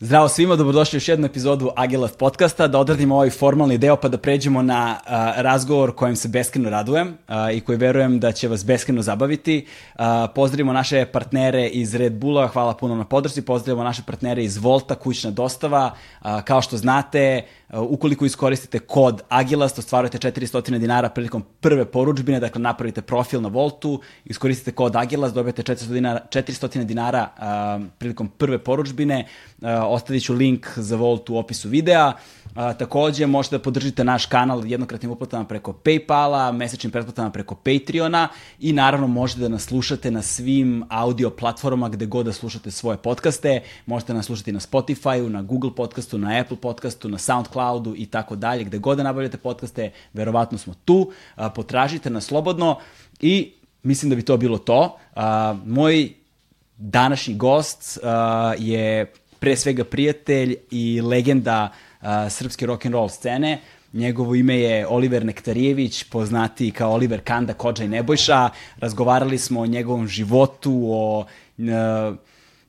Zdravo svima, dobrodošli u još jednu epizodu Agilat podcasta, da odradimo ovaj formalni deo pa da pređemo na uh, razgovor kojem se beskreno radujem uh, i koji verujem da će vas beskreno zabaviti. Uh, pozdravimo naše partnere iz Red Bulla, hvala puno na podršci, pozdravimo naše partnere iz Volta, kućna dostava. Uh, kao što znate, ukoliko iskoristite kod Agilast, ostvarujete 400 dinara prilikom prve poručbine, dakle napravite profil na Voltu, iskoristite kod Agilast, dobijete 400 dinara, 400 dinara uh, prilikom prve poručbine, ostavit ću link za Volt u opisu videa. A, takođe, možete da podržite naš kanal jednokratnim uplatama preko Paypala, mesečnim pretplatama preko Patreona i naravno možete da nas slušate na svim audio platformama gde god da slušate svoje podcaste. Možete nas slušati na Spotify-u, na Google podcastu, na Apple podcastu, na Soundcloudu i tako dalje. Gde god da nabavljate podcaste, verovatno smo tu. A, potražite nas slobodno i mislim da bi to bilo to. A, moj današnji gost a, je pre svega prijatelj i legenda uh, srpske rock and roll scene. Njegovo ime je Oliver Nektarijević, poznati kao Oliver Kanda, Kođa i Nebojša. Razgovarali smo o njegovom životu, o uh,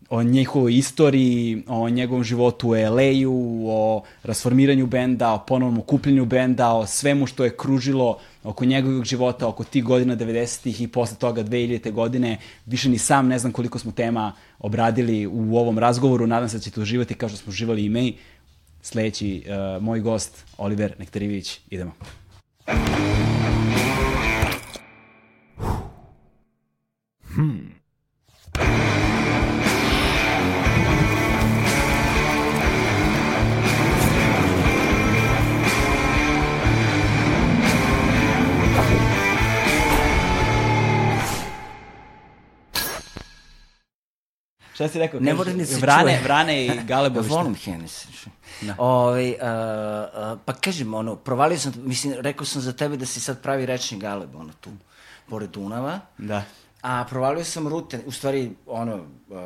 o njihovoj istoriji, o njegovom životu u LA-u, o rasformiranju benda, o ponovnom okupljenju benda, o svemu što je kružilo oko njegovog života, oko tih godina 90-ih i posle toga 2000. godine. Više ni sam ne znam koliko smo tema obradili u ovom razgovoru. Nadam se da ćete uživati kao što smo uživali i mi. Sledeći uh, moj gost, Oliver Nektarivić. Idemo. Hmm. Šta si rekao? Ne mora ni se vrane, čuje. Vrane i Galebovište. Volim Hennessy. Da. Ove, uh, uh, pa kažem, ono, provalio sam, mislim, rekao sam za tebe da si sad pravi rečni Galeb, ono, tu, pored Dunava. Da. A provalio sam rute, u stvari, ono, uh, uh,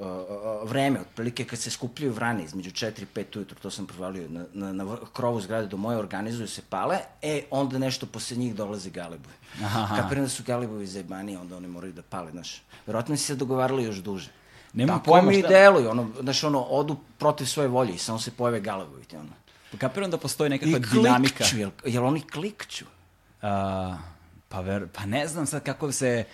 uh, uh, vreme, otprilike kad se skupljaju vrane između 4 i 5 ujutru, to sam provalio na, na, na krovu zgrade do moje, organizuju se pale, e, onda nešto posle njih dolaze Galebovi. Aha. Kapiram da su Galebovi zajebani, onda oni moraju da pale, znaš. Verovatno si se dogovarali još duže. Nemam Tako pojma mi šta- deluju, ono, znaš, ono, odu protiv svoje volje i samo se pojave Galebovi, ti ono. Kapiram da postoji I nekakva dinamika. klikću, jel, jel oni klikću? Uh, pa, ver, pa ne znam sad kako se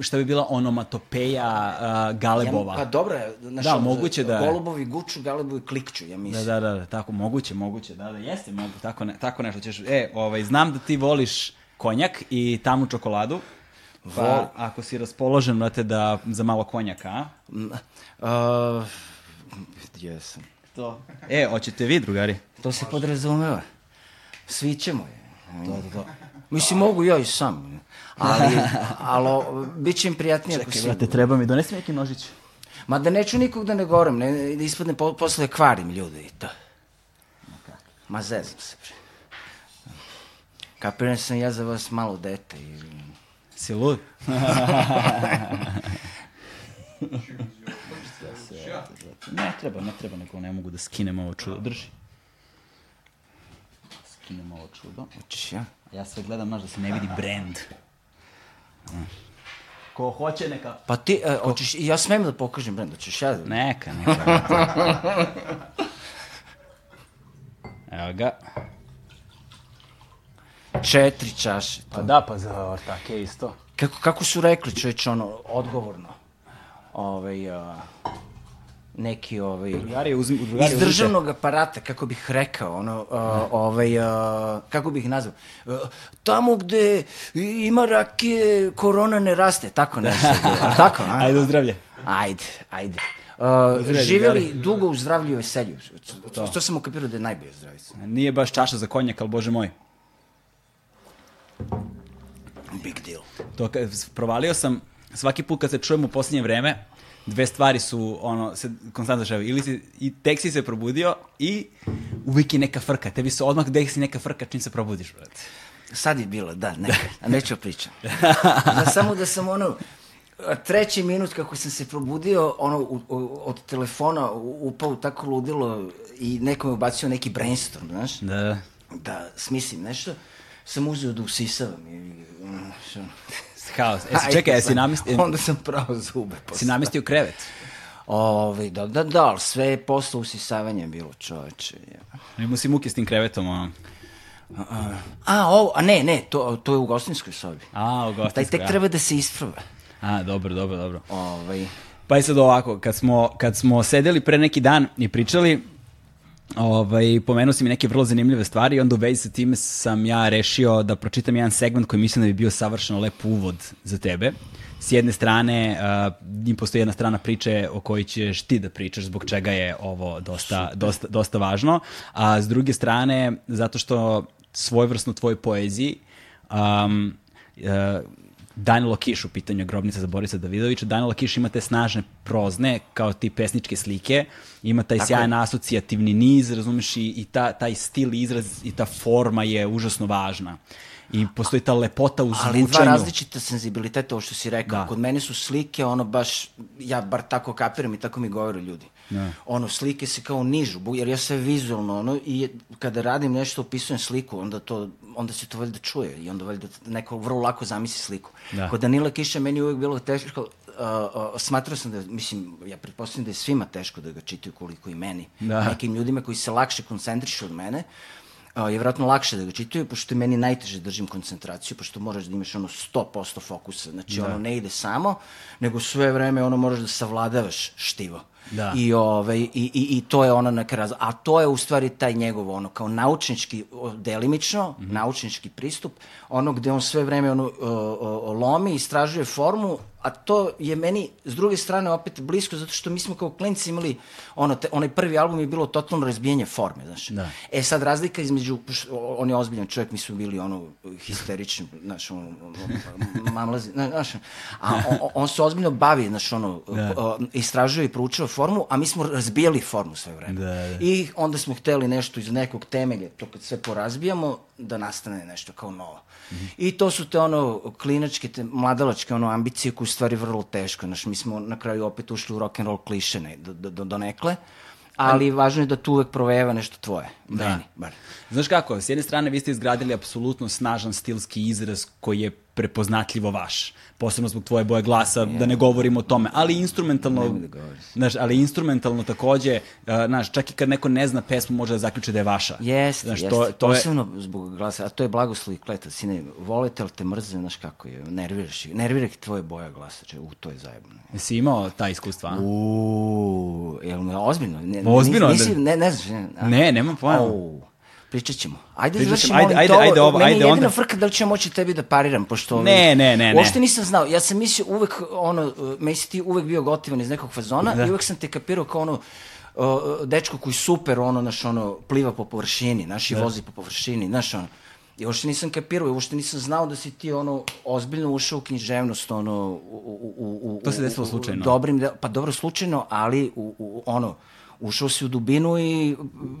šta bi bila onomatopeja uh, Galebova. Ja, pa dobro znaš, Da, moguće da. Golubovi guču, Galebovi klikću, ja Da, mislim. da, da, da, tako, moguće, moguće, da, da, jeste, mogu, tako, ne, tako nešto ćeš, e, ovaj, znam da ti voliš konjak i tamnu čokoladu, pa Vol- ako si raspoložen, brate, da, za malo konjaka, a? Uh, jesam. To. E, hoćete vi, drugari? To se podrazumeva. Svi ćemo je. To, to, to. Mislim, mogu ja i sam. Ali, ali bit će im prijatnije ako Čekaj, si... brate, treba mi, donesi mi neki nožić. Ma da neću nikog da ne govorim, ne, da ispadne po, posle kvarim ljude i to. Ma zezam se, bre. Kapiram sam ja za vas malo dete i... Si lud? ne treba, ne treba, nego ne mogu da skinem ovo čudo. Drži. Skinem ovo čudo. Hoćeš ja? Ja sve gledam, znaš, da se ne vidi brand. Ko hoće, neka... Pa ti, e, hoćeš, ja smem da pokažem brend, hoćeš ja da... Neka, neka. Evo ga. Četiri čaše. Pa da, pa za ortake isto. Kako, kako su rekli, čovječ, ono, odgovorno. Ovaj, a, neki, ovaj, Drugari, uzmi, drugari, iz uzmite. državnog aparata, kako bih rekao, ono, a, ovaj, kako bih nazvao, tamo gde ima rakije, korona ne raste, tako nešto. Tako, a? Ajde, zdravlje. Ajde, ajde. Uh, živjeli zdravlje. dugo u zdravlju i veselju. To, to sam ukapirao da je najbolje zdravica. Nije baš čaša za konjak, ali bože moj. Big deal. To provalio sam, svaki put kad se čujem u posljednje vreme, dve stvari su, ono, se konstantno dešavaju. Ili si, i tek si se probudio i uvijek je neka frka. Tebi se odmah desi neka frka čim se probudiš, brate. Sad je bilo, da, ne, a neću pričam. Da, samo da sam ono, treći minut kako sam se probudio, ono, u, u, od telefona upao tako ludilo i neko me ubacio neki brainstorm, znaš, Da. da smislim nešto, sam uzeo da usisavam i, što- Haos. E, si, čekaj, jesi sam- namestio, Onda sam pravo zube. si namestio krevet? Ove, da, da, da, ali sve je posle usisavanja bilo čoveče. Ja. Imao si muke s tim krevetom, ono. A, ovo, a ne, ne, to, to je u gostinskoj sobi. A, u Taj gostinskoj. tek treba da se isprava. A, dobro, dobro, dobro. Ovaj, Pa je sad ovako, kad smo, kad smo sedeli pre neki dan i pričali, ovaj, pomenuo si mi neke vrlo zanimljive stvari i onda u vezi sa time sam ja rešio da pročitam jedan segment koji mislim da bi bio savršeno lep uvod za tebe. S jedne strane, uh, njim postoji jedna strana priče o kojoj ćeš ti da pričaš, zbog čega je ovo dosta, dosta, dosta važno. A s druge strane, zato što svojevrsno tvoj poeziji um, uh, Danilo Kiš u pitanju je grobnica za Borisa Davidovića. Danilo Kiš ima te snažne prozne, kao ti pesničke slike, ima taj Tako sjajan je. asocijativni niz, razumeš, i, i ta, taj stil, izraz i ta forma je užasno važna. I postoji ta lepota u zvučenju. ali dva različita senzibiliteta, ovo što si rekao. Da. Kod mene su slike, ono baš, ja bar tako kapiram i tako mi govore ljudi. Da. Ono, slike se kao nižu, jer ja sve vizualno, ono, i kada radim nešto, opisujem sliku, onda to, onda se to valjda čuje i onda valjda neko vrlo lako zamisli sliku. Da. Kod Danila Kiša meni je uvijek bilo teško, uh, uh, smatrao sam da, mislim, ja pretpostavljam da je svima teško da ga čitaju koliko i meni. Da. Nekim ljudima koji se lakše koncentrišu od mene, a, je vjerojatno lakše da ga čitaju, pošto je meni najteže držim koncentraciju, pošto moraš da imaš ono 100% fokusa. Znači, ono ne ide samo, nego sve vreme ono moraš da savladavaš štivo. Da. I, ovaj, i, i, I to je ono neka raz... A to je u stvari taj njegov ono, kao naučnički, delimično, naučnički pristup, ono gde on sve vreme ono, o, o, lomi, istražuje formu, a to je meni s druge strane opet blisko, zato što mi smo kao klinci imali, ono, te, onaj prvi album je bilo totalno razbijanje forme, znaš. Da. E sad razlika između, on je ozbiljan čovjek, mi smo bili ono histerični, znaš, ono, mamlazi, znaš, a on, on se ozbiljno bavi, znaš, ono, Da. istražuje i proučava formu, a mi smo razbijali formu sve vreme. Da, da. I onda smo hteli nešto iz nekog temelja, to kad sve porazbijamo, da nastane nešto kao novo. I to su te ono klinačke, te mladalačke ono ambicije koje stvari vrlo teško. Znaš, mi smo na kraju opet ušli u rock and roll kliše ne, do, do, do, nekle, ali važno je da tu uvek provejeva nešto tvoje. Da. Meni, bar. Znaš kako, s jedne strane vi ste izgradili apsolutno snažan stilski izraz koji je prepoznatljivo vaš. Posebno zbog tvoje boje glasa, da ne govorimo o tome. Ali instrumentalno, da znaš, ali instrumentalno takođe, uh, znaš, čak i kad neko ne zna pesmu, može da zaključi da je vaša. Jeste, znaš, jeste. To, to je, Posebno zbog glasa, a to je blagoslov i kleta. Sine, volite li te mrze, znaš kako je, nerviraš nervira ih tvoje boja glasa, če, u, to je zajebno. jesi imao ta iskustva? Uuu, jel me ozbiljno? Ne, Ozbiljno, Nisi, da- ne, ne znaš, ne, a? Ne, nemam pojma. Pričat ćemo. Ajde, Pričat završimo ćemo, ajde, ajde, to. ajde ovo, Meni ajde je jedina onda. frka da li ću ja moći tebi da pariram, pošto... ovaj, Ne, ne, ne, ne. Uopšte nisam znao. Ja sam mislio uvek, ono, meni si ti uvek bio gotivan iz nekog fazona Da. i uvek sam te kapirao kao ono, dečko koji super, ono, naš, ono, pliva po površini, naš, i vozi po površini, znaš, ono, I uopšte nisam kapirao, i uopšte nisam znao da si ti ono ozbiljno ušao u književnost, ono u, u, u, u To se desilo slučajno. Dobrim, de- pa dobro slučajno, ali u, u, ono ušao si u dubinu i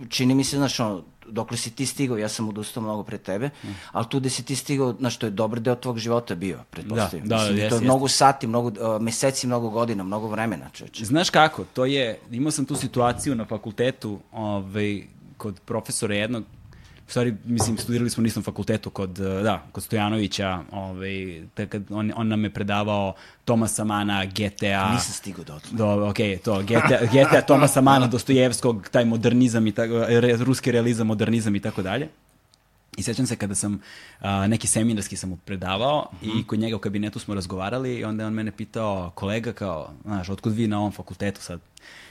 čini mi se, znaš, ono, dokle si ti stigao, ja sam odustao mnogo pre tebe, ali tu gde si ti stigao, znaš, to je dobar deo tvog života bio, pretpostavljam. Da, da, Mislim, jeste, to je jeste. mnogo sati, mnogo, uh, meseci, mnogo godina, mnogo vremena, čoveče. Znaš kako, to je, imao sam tu situaciju na fakultetu, ovaj, kod profesora jednog, u stvari, mislim, studirali smo na istom fakultetu kod, eh, da, kod Stojanovića, ovaj, kad on, on nam je predavao Tomasa Mana, GTA, Nisam stigao do otle. do, ok, to, GTA, GTA Tomasa Mana, Dostojevskog, taj modernizam i tako, re, ruski realizam, modernizam i tako dalje. I sećam se kada sam, a, neki seminarski sam mu predavao i kod njega u kabinetu smo razgovarali i onda je on mene pitao, kolega kao, znaš, otkud vi na ovom fakultetu sad?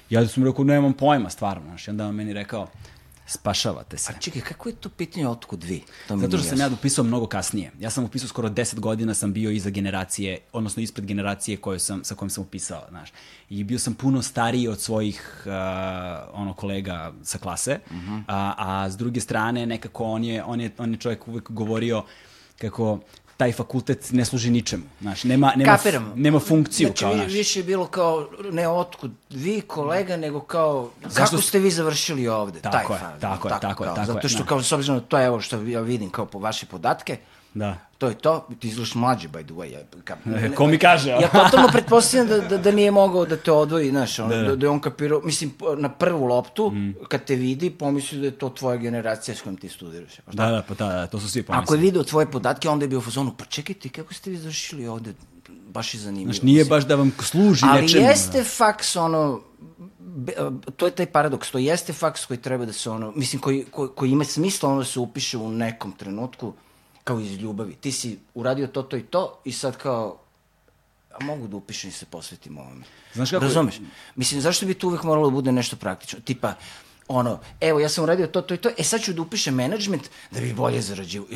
Ja sam mu rekao, nemam pojma, stvarno, znaš, i onda on meni rekao, spašavate se. A čekaj, kako je to pitanje otkud vi? To Zato što sam ja dopisao mnogo kasnije. Ja sam upisao skoro 10 godina, sam bio iza generacije, odnosno ispred generacije koju sam, sa kojom sam upisao, znaš. I bio sam puno stariji od svojih uh, ono kolega sa klase, a, a s druge strane nekako on je, on je, on je čovjek uvek govorio kako taj fakultet ne služi ničemu, znaš, nema, nema, nema funkciju znači, kao naš. više je bilo kao, ne otkud vi kolega, nego kao, Zašto kako ste vi završili ovde? Tako Taj je, faz, tako je, tako je, kao, tako je, Zato što, da. kao, s obzirom na to, evo što ja vidim kao po vaše podatke, Da. to je to, ti izgledaš mlađi, by the way. Ja, ka, Ko mi kaže? Ja totalno pretpostavljam da, da, da nije mogao da te odvoji, znaš, ono, Da, da, da. da, je on kapirao, mislim, na prvu loptu, kad te vidi, pomisli da je to tvoja generacija s kojom ti studiraš. Da, da, pa da, da, to su svi Ako pomislili. je video tvoje podatke, onda je bio u fazonu, pa čekajte, kako ste vi završili ovde? baš je zanimljivo. Znaš, nije Mislim, baš da vam služi Ali nečemu. jeste faks ono, be- to je taj paradoks, to jeste faks koji treba da se ono, mislim, koji, koji, koji ima smisla ono da se upiše u nekom trenutku, kao iz ljubavi. Ti si uradio to, to i to i sad kao, a mogu da upišem i se posvetim ovome. Znaš kako- Razumeš? Mislim, zašto bi tu uvek moralo da bude nešto praktično? Tipa, ono, evo, ja sam uradio to, to i to, e sad ću da upišem menadžment da bi bolje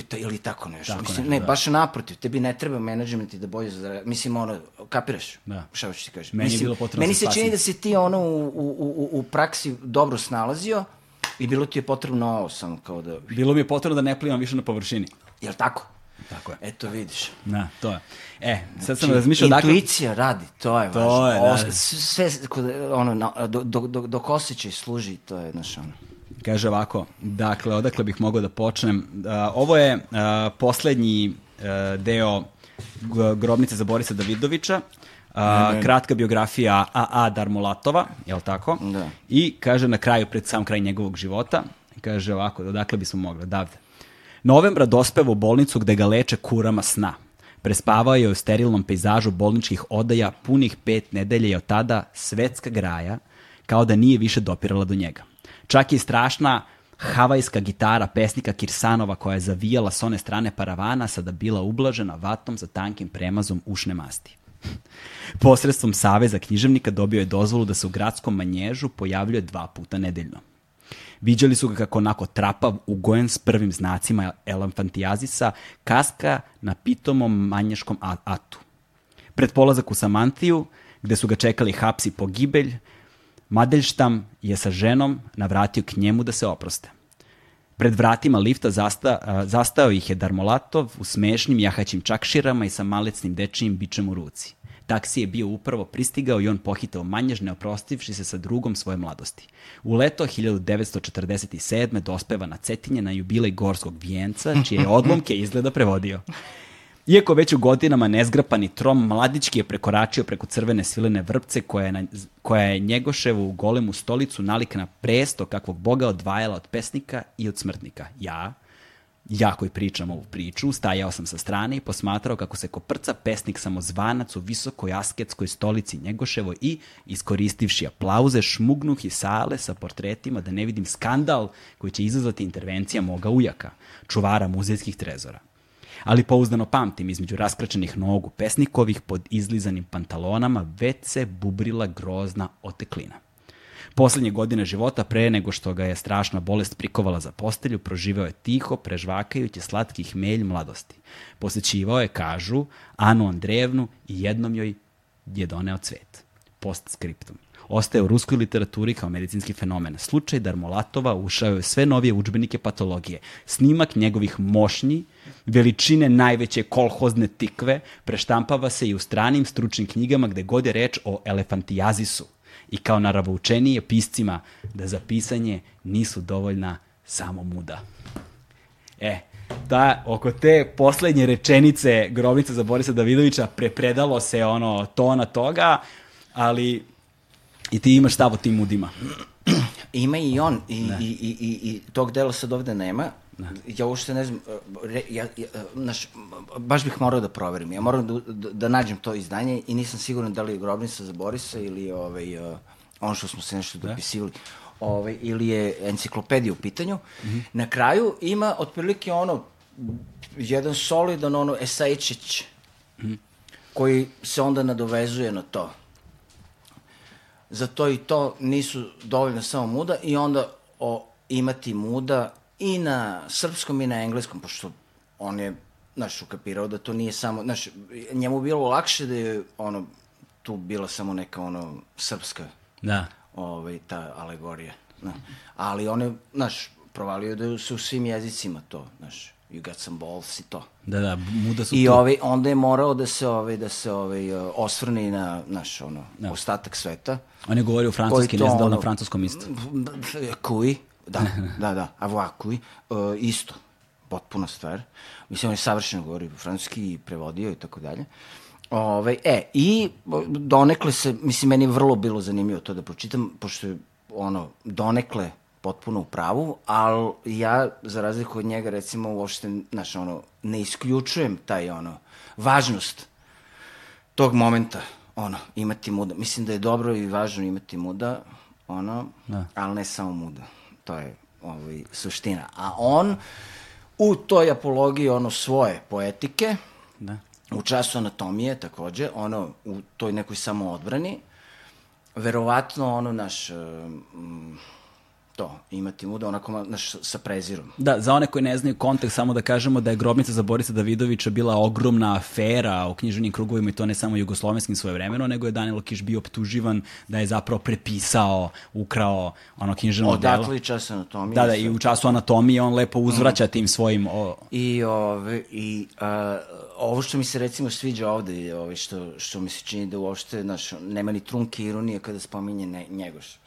to, ili tako nešto. Tako Mislim, nešto, ne, da. baš naprotiv, tebi ne treba menadžment i da bolje zarađivo. Mislim, ono, kapiraš? Da. Šta hoćeš ti kažem? Meni je Mislim, bilo potrebno Meni se čini da si ti ono u, u, u, u praksi dobro snalazio i bilo ti je potrebno ovo samo kao da... Bilo mi je potrebno da ne plivam više na površini. Jel tako? Tako je. Eto vidiš. Da, to je. E, sad sam Znači, razmišljao dakle... Intuicija radi, to je To važno. je, da. Os- Sve, ono, na, do, do, do, dok osjećaj služi, to je, znaš, ono. Kaže ovako, dakle, odakle bih mogao da počnem. Ovo je poslednji deo grobnice za Borisa Davidovića. A, kratka biografija A.A. Darmolatova, je li tako? Da. I kaže na kraju, pred sam kraj njegovog života, kaže ovako, odakle bismo mogli, davde. Novembra dospeva u bolnicu gde ga leče kurama sna. Prespavao je u sterilnom pejzažu bolničkih odaja punih pet nedelja i od tada svetska graja kao da nije više dopirala do njega. Čak i strašna havajska gitara pesnika Kirsanova koja je zavijala s one strane paravana sada bila ublažena vatom sa tankim premazom ušne masti. Posredstvom Saveza književnika dobio je dozvolu da se u gradskom manježu pojavljuje dva puta nedeljno. Viđali su ga kako onako trapav, ugojen s prvim znacima elefantijazisa, kaska na pitomom manješkom atu. Pred polazak u Samantiju, gde su ga čekali hapsi po gibelj, Madeljštam je sa ženom navratio k njemu da se oproste. Pred vratima lifta zasta, zastao ih je Darmolatov u smešnim jahaćim čakširama i sa malecnim dečijim bičem u ruci. Taksi je bio upravo pristigao i on pohitao manjež, ne oprostivši se sa drugom svoje mladosti. U leto 1947. dospeva na Cetinje na jubilej Gorskog vijenca, čije je odlomke izgleda prevodio. Iako već u godinama nezgrapani trom, mladički je prekoračio preko crvene svilene vrpce koja je, na, koja je Njegoševu golemu stolicu nalik na presto kakvog Boga odvajala od pesnika i od smrtnika. Ja, ja koji pričam ovu priču, stajao sam sa strane i posmatrao kako se koprca pesnik samozvanac u visokoj asketskoj stolici Njegoševoj i, iskoristivši aplauze, šmugnuh iz sale sa portretima da ne vidim skandal koji će izazvati intervencija moga ujaka, čuvara muzejskih trezora ali pouzdano pamtim između raskračenih nogu pesnikovih pod izlizanim pantalonama već se bubrila grozna oteklina. Poslednje godine života, pre nego što ga je strašna bolest prikovala za postelju, proživeo je tiho, prežvakajući slatki hmelj mladosti. Posećivao je, kažu, Anu Andrejevnu i jednom joj je doneo cvet. Postscriptum. Ostaje u ruskoj literaturi kao medicinski fenomen. Slučaj Darmolatova ušao je sve novije učbenike patologije. Snimak njegovih mošnji, veličine najveće kolhozne tikve, preštampava se i u stranim stručnim knjigama gde god je reč o elefantijazisu i kao naravoučenije piscima da za pisanje nisu dovoljna samo muda. E, da, oko te poslednje rečenice grobnice za Borisa Davidovića prepredalo se ono tona toga, ali i ti imaš stav o tim mudima. Ima i on, i, i, i, i, i tog dela sad ovde nema. Ja uopšte ne znam, re, ja, ja, znaš, baš bih morao da proverim. Ja moram da, da, da nađem to izdanje i nisam siguran da li je grobnica za Borisa ili ovaj, uh, ono što smo se nešto dopisivali. Ovaj, ili je enciklopedija u pitanju. Na kraju ima otprilike ono, jedan solidan ono esajčić koji se onda nadovezuje na to za to i to nisu dovoljno samo muda i onda o, imati muda i na srpskom i na engleskom, pošto on je, znaš, ukapirao da to nije samo, znaš, njemu bilo lakše da je, ono, tu bila samo neka, ono, srpska, Da. ovaj, ta alegorija. Da. Ali on je, znaš, provalio da se u svim jezicima to, znaš, you got some balls i to. Da, da, muda su I tu. ovaj, onda je morao da se, ovaj, da se ovaj, uh, osvrne i na, naš, ono, Da. ostatak sveta. On je govorio francuski, Koji ne to, znam da li na francuskom isto. Kui, da, da, da, avoir kui, uh, isto, potpuna stvar. Mislim, on je savršeno govorio francuski i prevodio i tako dalje. Ove, e, i donekle se, mislim, meni je vrlo bilo zanimljivo to da pročitam, pošto je, ono, donekle potpuno u pravu, ali ja, za razliku od njega, recimo, uopšte, znaš, ono, ne isključujem taj, ono, važnost tog momenta, ono, imati muda. Mislim da je dobro i važno imati muda, ono, Da. ali ne samo muda. To je ovaj, suština. A on, u toj apologiji, ono, svoje poetike, Da. u času anatomije takođe, ono, u toj nekoj samoodbrani, verovatno, ono, naš, um, to, imati muda, onako, naš, sa prezirom. Da, za one koji ne znaju kontekst, samo da kažemo da je grobnica za Borisa Davidovića bila ogromna afera u književnim krugovima i to ne samo jugoslovenskim svoje vremeno, nego je Danilo Kiš bio optuživan da je zapravo prepisao, ukrao ono književno delo. Odatle i čas anatomije. Da, da, i u času anatomije on lepo uzvraća tim svojim... O, I, ove, i a, ovo što mi se recimo sviđa ovde, ove, što, što mi se čini da uopšte, znaš, nema ni trunke ironije kada spominje ne, njegoš.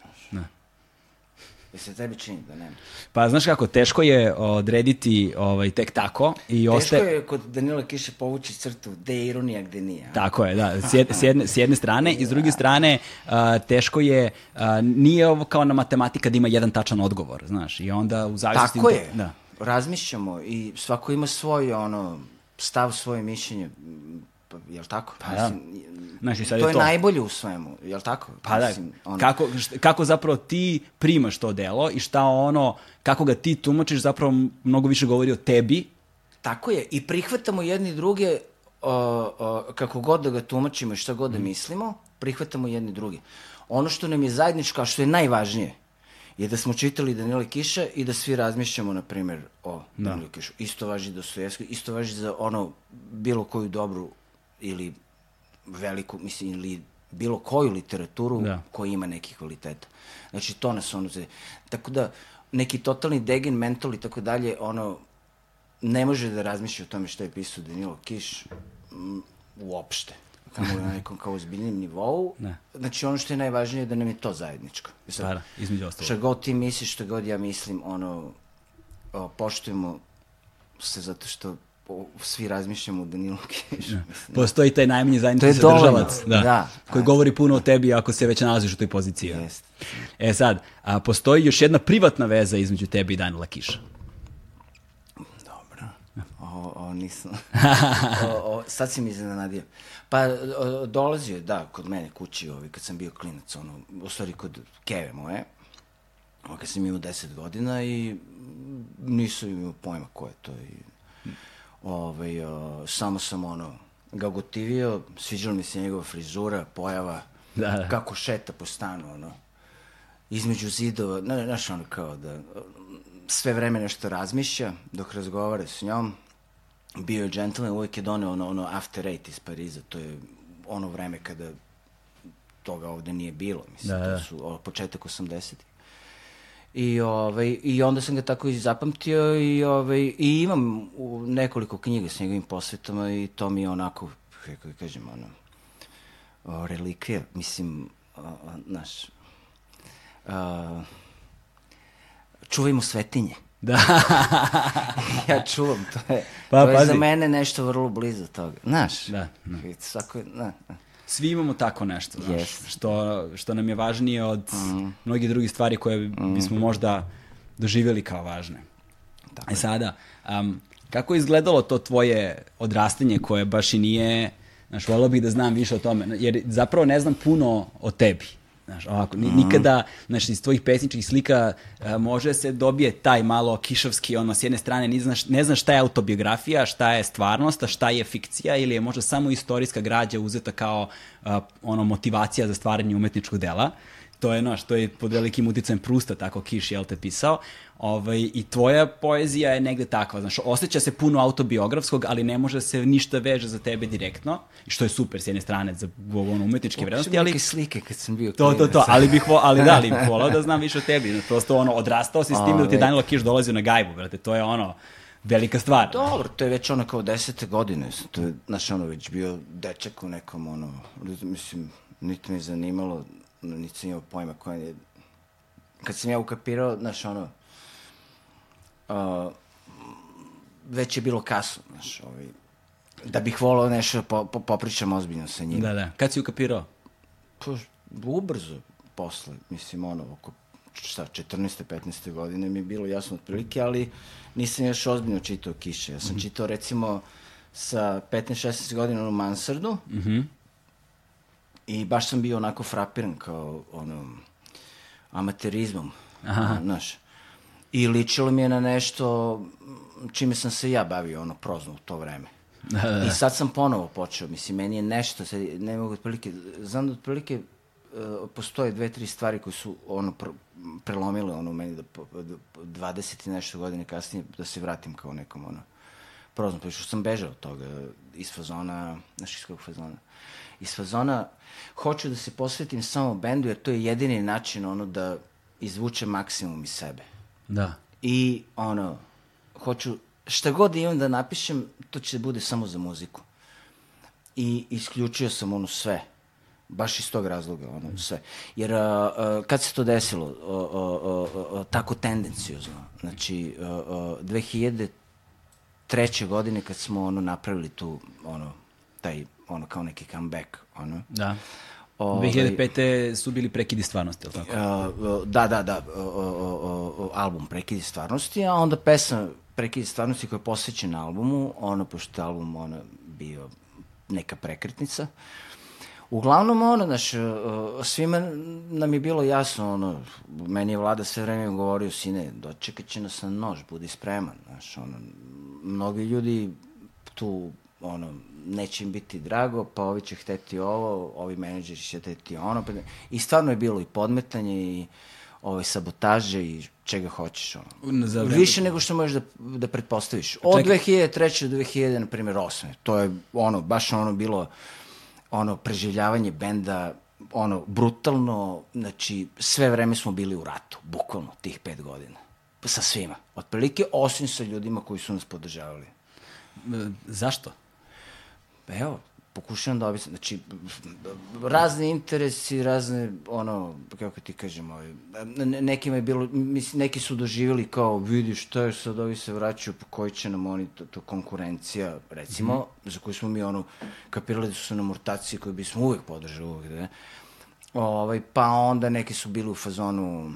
I se tebi čini da nema. Pa znaš kako, teško je odrediti ovaj, tek tako i Teško ostaje... je kod Danila Kiše povući crtu gde je ironija, gde nije. a? Tako je, da, s jedne, s jedne, s jedne strane i s druge strane a, teško je, a, nije ovo kao na matematika da ima jedan tačan odgovor, znaš, i onda u zavisnosti... Tako je. Da. Razmišljamo i svako ima svoj ono stav, svoje mišljenje. Pa, jel tako? Pa da. Znaš, i sad to je je to. najbolje u svemu, jel tako? Pa da, Mislim, ono- kako, kako zapravo ti primaš to delo i šta ono, kako ga ti tumačiš zapravo mnogo više govori o tebi, Tako je, i prihvatamo jedni druge, o, o, kako god da ga tumačimo i šta god da mislimo, prihvatamo jedni druge. Ono što nam je zajedničko, a što je najvažnije, je da smo čitali Danila Kiša i da svi razmišljamo, na primjer, o da. Danilu Kišu. Isto važi da su isto važi za ono, bilo koju dobru ili veliku, mislim, ili bilo koju literaturu Da. koja ima neki kvaliteta. Znači, to nas ono... Tako da, neki totalni degen, mental i tako dalje, ono, ne može da razmišlja o tome šta je pisao Danilo Kiš m, uopšte. Kamo na nekom kao ozbiljnim nivou. Ne. Znači, ono što je najvažnije je da nam je to zajedničko. Sad, Pa da, između ostalog. Šta god ti misliš, šta god ja mislim, ono, o, poštujemo se zato što o, svi razmišljamo o Danilu Kišu. Mislim, Postoji taj najmanji zajednički je sadržavac, da, da. koji govori puno o tebi ako se već nalaziš u toj poziciji. Jeste. E sad, a, postoji još jedna privatna veza između tebe i Danila Kiša. Dobro. O, o, nisam. o, o, sad si mi iznenadio. Pa, o, dolazio je, da, kod mene kući, ovi, kad sam bio klinac, ono, u stvari kod keve moje, o, kad sam imao 10 godina i nisam imao pojma ko je to. I, ovaj, o, samo sam, ono, ga gotivio, sviđala mi se njegova frizura, pojava, Da, da. kako šeta po stanu, ono, između zidova, ne, znaš, ono, kao da, sve vreme nešto razmišlja dok razgovara s njom. Bio je gentleman, uvijek je doneo ono, ono After Eight iz Pariza, to je ono vreme kada toga ovde nije bilo, mislim, Da, da, to su o, početak 80 I, ovaj, I onda sam ga tako i zapamtio i, ovaj, i imam u nekoliko knjiga s njegovim posvetama i to mi je onako, kako da kažem, ono, o, relikvija, mislim, o, znaš, a, čuvajmo svetinje. Da. ja čuvam, to je, Pa, to je pazi. za mene nešto vrlo blizu toga. Znaš, Da, da. svako, na, na. Svi imamo tako nešto, znaš, Jest. što, što nam je važnije od mnogih drugih stvari koje bismo možda doživjeli kao važne. Tako e sada, um, kako je izgledalo to tvoje odrastanje koje baš i nije, znaš, volio bih da znam više o tome, jer zapravo ne znam puno o tebi. Znaš, ovako, ni, nikada, znaš, iz tvojih pesničkih slika a, može se dobije taj malo kišovski, ono, s jedne strane ne znaš, ne znaš šta je autobiografija, šta je stvarnost, a šta je fikcija ili je možda samo istorijska građa uzeta kao a, ono, motivacija za stvaranje umetničkog dela. To je, znaš, to je pod velikim uticajem Prusta, tako Kiš, jel te pisao. Ovaj, I tvoja poezija je negde takva, znaš, osjeća se puno autobiografskog, ali ne može se ništa veže za tebe direktno, što je super s jedne strane za ono, umetničke vrednosti, ali... neke slike kad sam bio To, to, to, ali bih, vo, ali da, ali bih volao da znam više o tebi. Znaš, Prosto ono, odrastao si s tim da ti Ove. Danilo Kiš dolazio na gajbu, brate, to je ono, velika stvar. Dobro, to je već ono kao desete godine. To je, znaš, ono, već bio dečak u nekom, ono, mislim, niti me je zanimalo, niti sam imao pojma koja je... Kad sam ja ukapirao, znaš, ono, a, već je bilo kasno, znaš, ovaj, da bih volao nešto po, po, popričam ozbiljno sa njim. Da, da. Kad si ukapirao? Pa, ubrzo posle, mislim, ono, oko šta, 14. 15. godine mi je bilo jasno otprilike, ali nisam još ozbiljno čitao Kiše. Ja sam čitao, recimo, sa 15-16 godina u Mansardu, I baš sam bio onako frapiran kao, ono, amaterizmom, Aha. znaš. I ličilo mi je na nešto čime sam se ja bavio, ono, prozno u to vreme. Da, da, da. I sad sam ponovo počeo, mislim, meni je nešto, sad, ne mogu otprilike, znam da otprilike uh, postoje dve, tri stvari koje su, ono, pr prelomile, ono, u meni da, da 20 i nešto godine kasnije, da se vratim kao nekom, ono, prozno, pa što sam bežao od toga, iz fazona, znaš, iz kog fazona? Iz fazona, hoću da se posvetim samo bendu, jer to je jedini način, ono, da izvuče maksimum iz sebe. Da. I, ono, hoću, šta god imam da napišem, to će da bude samo za muziku. I isključio sam ono sve. Baš iz tog razloga, ono, sve. Jer a, a, kad se to desilo, a, a, a, a, tako tendencijozno, znači, a, a, 2003. godine kad smo ono napravili tu, ono, taj, ono, kao neki comeback, ono. Da. Ove, 2005. su bili prekidi stvarnosti, je li tako? Uh, da, da, da, uh, uh, uh, album Prekidi stvarnosti, a onda pesma Prekidi stvarnosti koja je posvećena albumu, ono, pošto je album ono, bio neka prekretnica. Uglavnom, ono, znaš, svima nam je bilo jasno, ono, meni je vlada sve vreme govorio, sine, dočekat će nas na nož, budi spreman, znaš, ono, mnogi ljudi tu, ono, neće im biti drago, pa ovi će hteti ovo, ovi menadžeri će hteti ono. Pa... I stvarno je bilo i podmetanje i ove sabotaže i čega hoćeš. Ono. Za vreme... Više nego što možeš da, da pretpostaviš. Od Čekaj. 2003. do 2000, na primjer, 8. To je ono, baš ono bilo ono preživljavanje benda ono brutalno, znači sve vreme smo bili u ratu, bukvalno tih pet godina. Sa svima. Otprilike osim sa ljudima koji su nas podržavali. Zašto? Pa evo, pokušavam da objasnim, znači, razni interesi, razne, ono, kako ti kažem, ovaj, nekima je bilo, mislim, neki su doživjeli kao, vidi šta je sad, ovi se vraćaju, po koji će nam oni, to, to konkurencija, recimo, mm -hmm. za koju smo mi, ono, kapirali da su na murtacije koje bismo uvek podržali, uvek, da, ovaj, pa onda neki su bili u fazonu,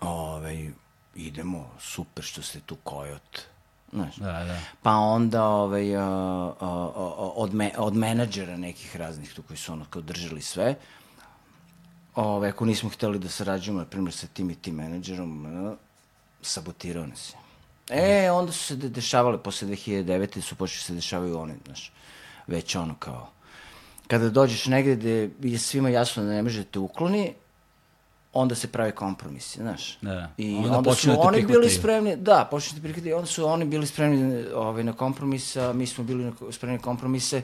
ovaj, idemo, super što ste tu kojot, Znaš. Da, da. Pa onda ovaj, uh, uh, od, me, od menadžera nekih raznih tu koji su ono kao držali sve, ovaj, ako nismo hteli da sarađujemo, na primjer, sa tim i tim menadžerom, uh, sabotirao nas je. E, onda su se de dešavale, posle 2009. su počeli se dešavaju one, znaš, već ono kao, kada dođeš negde gde je svima jasno da ne možete ukloni, onda se prave kompromisi, znaš. Da. I onda, onda su da oni bili spremni, da, počnu da prihvati, onda su oni bili spremni ovaj, na kompromisa, mi smo bili na, spremni na kompromise,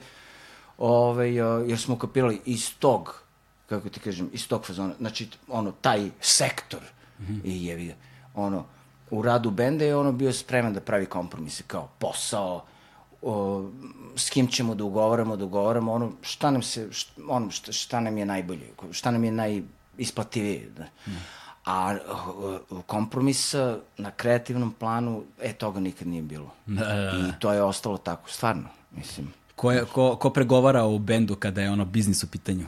ovaj, jer smo kapirali iz tog, kako ti kažem, iz tog fazona, znači, ono, taj sektor, mm -hmm. i je ono, u radu benda je ono bio spreman da pravi kompromise, kao posao, o, s kim ćemo da ugovaramo, da ugovaramo, ono, šta nam se, šta, ono, šta, šta nam je najbolje, šta nam je naj isplativije. Da. Mm. A uh, kompromis na kreativnom planu, e, toga nikad nije bilo. Da, da, da. I to je ostalo tako, stvarno, mislim. Ko, je, ko, ko pregovara u bendu kada je ono biznis u pitanju?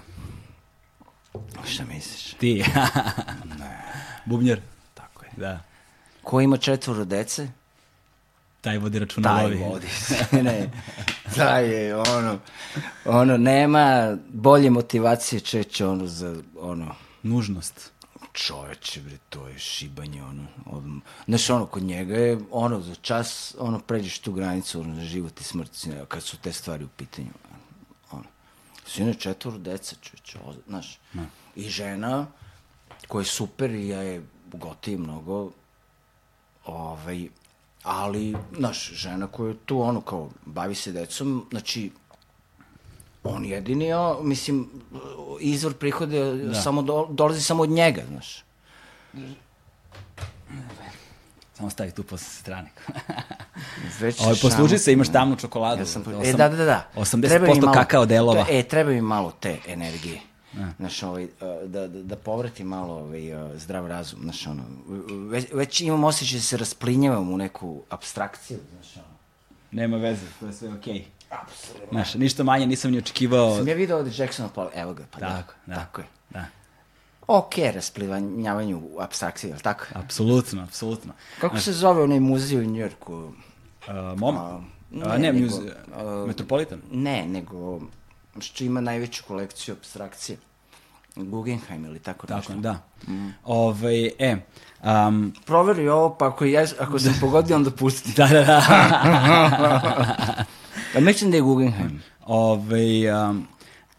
Šta misliš? Ti. ne. Bubnjar? Tako je. Da. Ko ima četvoro dece? Taj vodi računa Taj vodi. ne. Taj je, ono, ono, nema bolje motivacije čeće, ono, za, ono, nužnost. Čoveče, bre, to je šibanje, ono, od, znaš, ono, kod njega je, ono, za čas, ono, pređeš tu granicu, ono, za život i smrt, kad su te stvari u pitanju, ono. Sine četvoro deca, čoveče, znaš, no. i žena, koja je super i ja je gotiv mnogo, ovaj, ali, znaš, žena koja je tu, ono, kao, bavi se decom, znači, on jedini, o, mislim, izvor prihode da. samo do, dolazi samo od njega, znaš. Samo stavi tu posle strane. Već Ovo, posluži se, imaš tamnu čokoladu. Ja sam, e, da, da, da. 80% malo, kakao delova. E, treba mi malo te energije. Da. Znaš, ovaj, da, da, da povrati malo ovaj, zdrav razum, znaš, ono, već, već imam osjećaj da se rasplinjavam u neku abstrakciju, znaš, ono. Nema veze, to je sve okej. Okay. Apsolutno. Znaš, ništa manje nisam ni očekivao. Sam ja vidio ovde Jacksona pa evo ga, pa da, tako, da, tako je. Da. Ok, rasplivanjavanju u abstrakciji, je li tako? Apsolutno, apsolutno. Kako znaš, se zove onaj muzej u Njujorku? Uh, mom? Uh, ne, a, ne, nego, muzej, uh, Metropolitan? Ne, nego što ima najveću kolekciju abstrakcije. Guggenheim ili tako, Tako, nešto. da. Ovaj, e, um, Proveri ovo, pa ako, ja, ako sam pogodio, onda pusti. da, da, da. Ja mislim da je Guggenheim. Ovaj, um,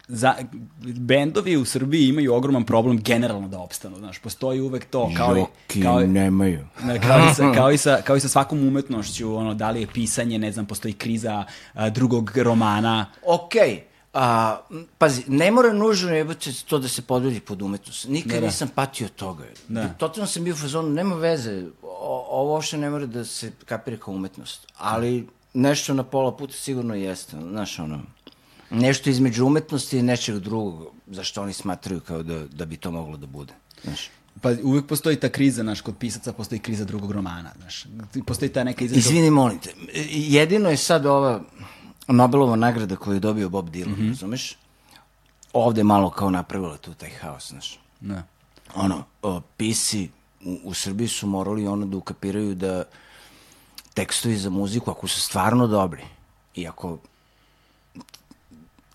za, bendovi u Srbiji imaju ogroman problem generalno da opstanu, znaš, postoji uvek to, kao i, Joki kao, i- nemaju. Ne, kao, i sa, kao, i sa, kao i sa svakom umetnošću, ono, da li je pisanje, ne znam, postoji kriza a, drugog romana. Okej, a, m, pazi, ne mora nužno jebate to da se podvedi pod umetnost. Nikad Da, da. nisam patio toga. Da. Totalno sam bio u fazonu, nema veze, o, ovo uopšte ne mora da se kapira kao umetnost. Ali nešto na pola puta sigurno jeste. Znaš, ono, nešto između umetnosti i nečeg drugog, zašto oni smatraju kao da, da bi to moglo da bude. Znaš. Pa uvek postoji ta kriza, znaš, kod pisaca postoji kriza drugog romana, znaš. Postoji ta neka izreka... Izvini, molim te, jedino je sad ova Nobelova nagrada koju je dobio Bob Dylan, mm -hmm. razumeš? Ovde je malo kao napravila tu taj haos, znaš. Da. Ono, o, pisi u, u Srbiji su morali ono da ukapiraju da tekstovi za muziku, ako su stvarno dobri, i ako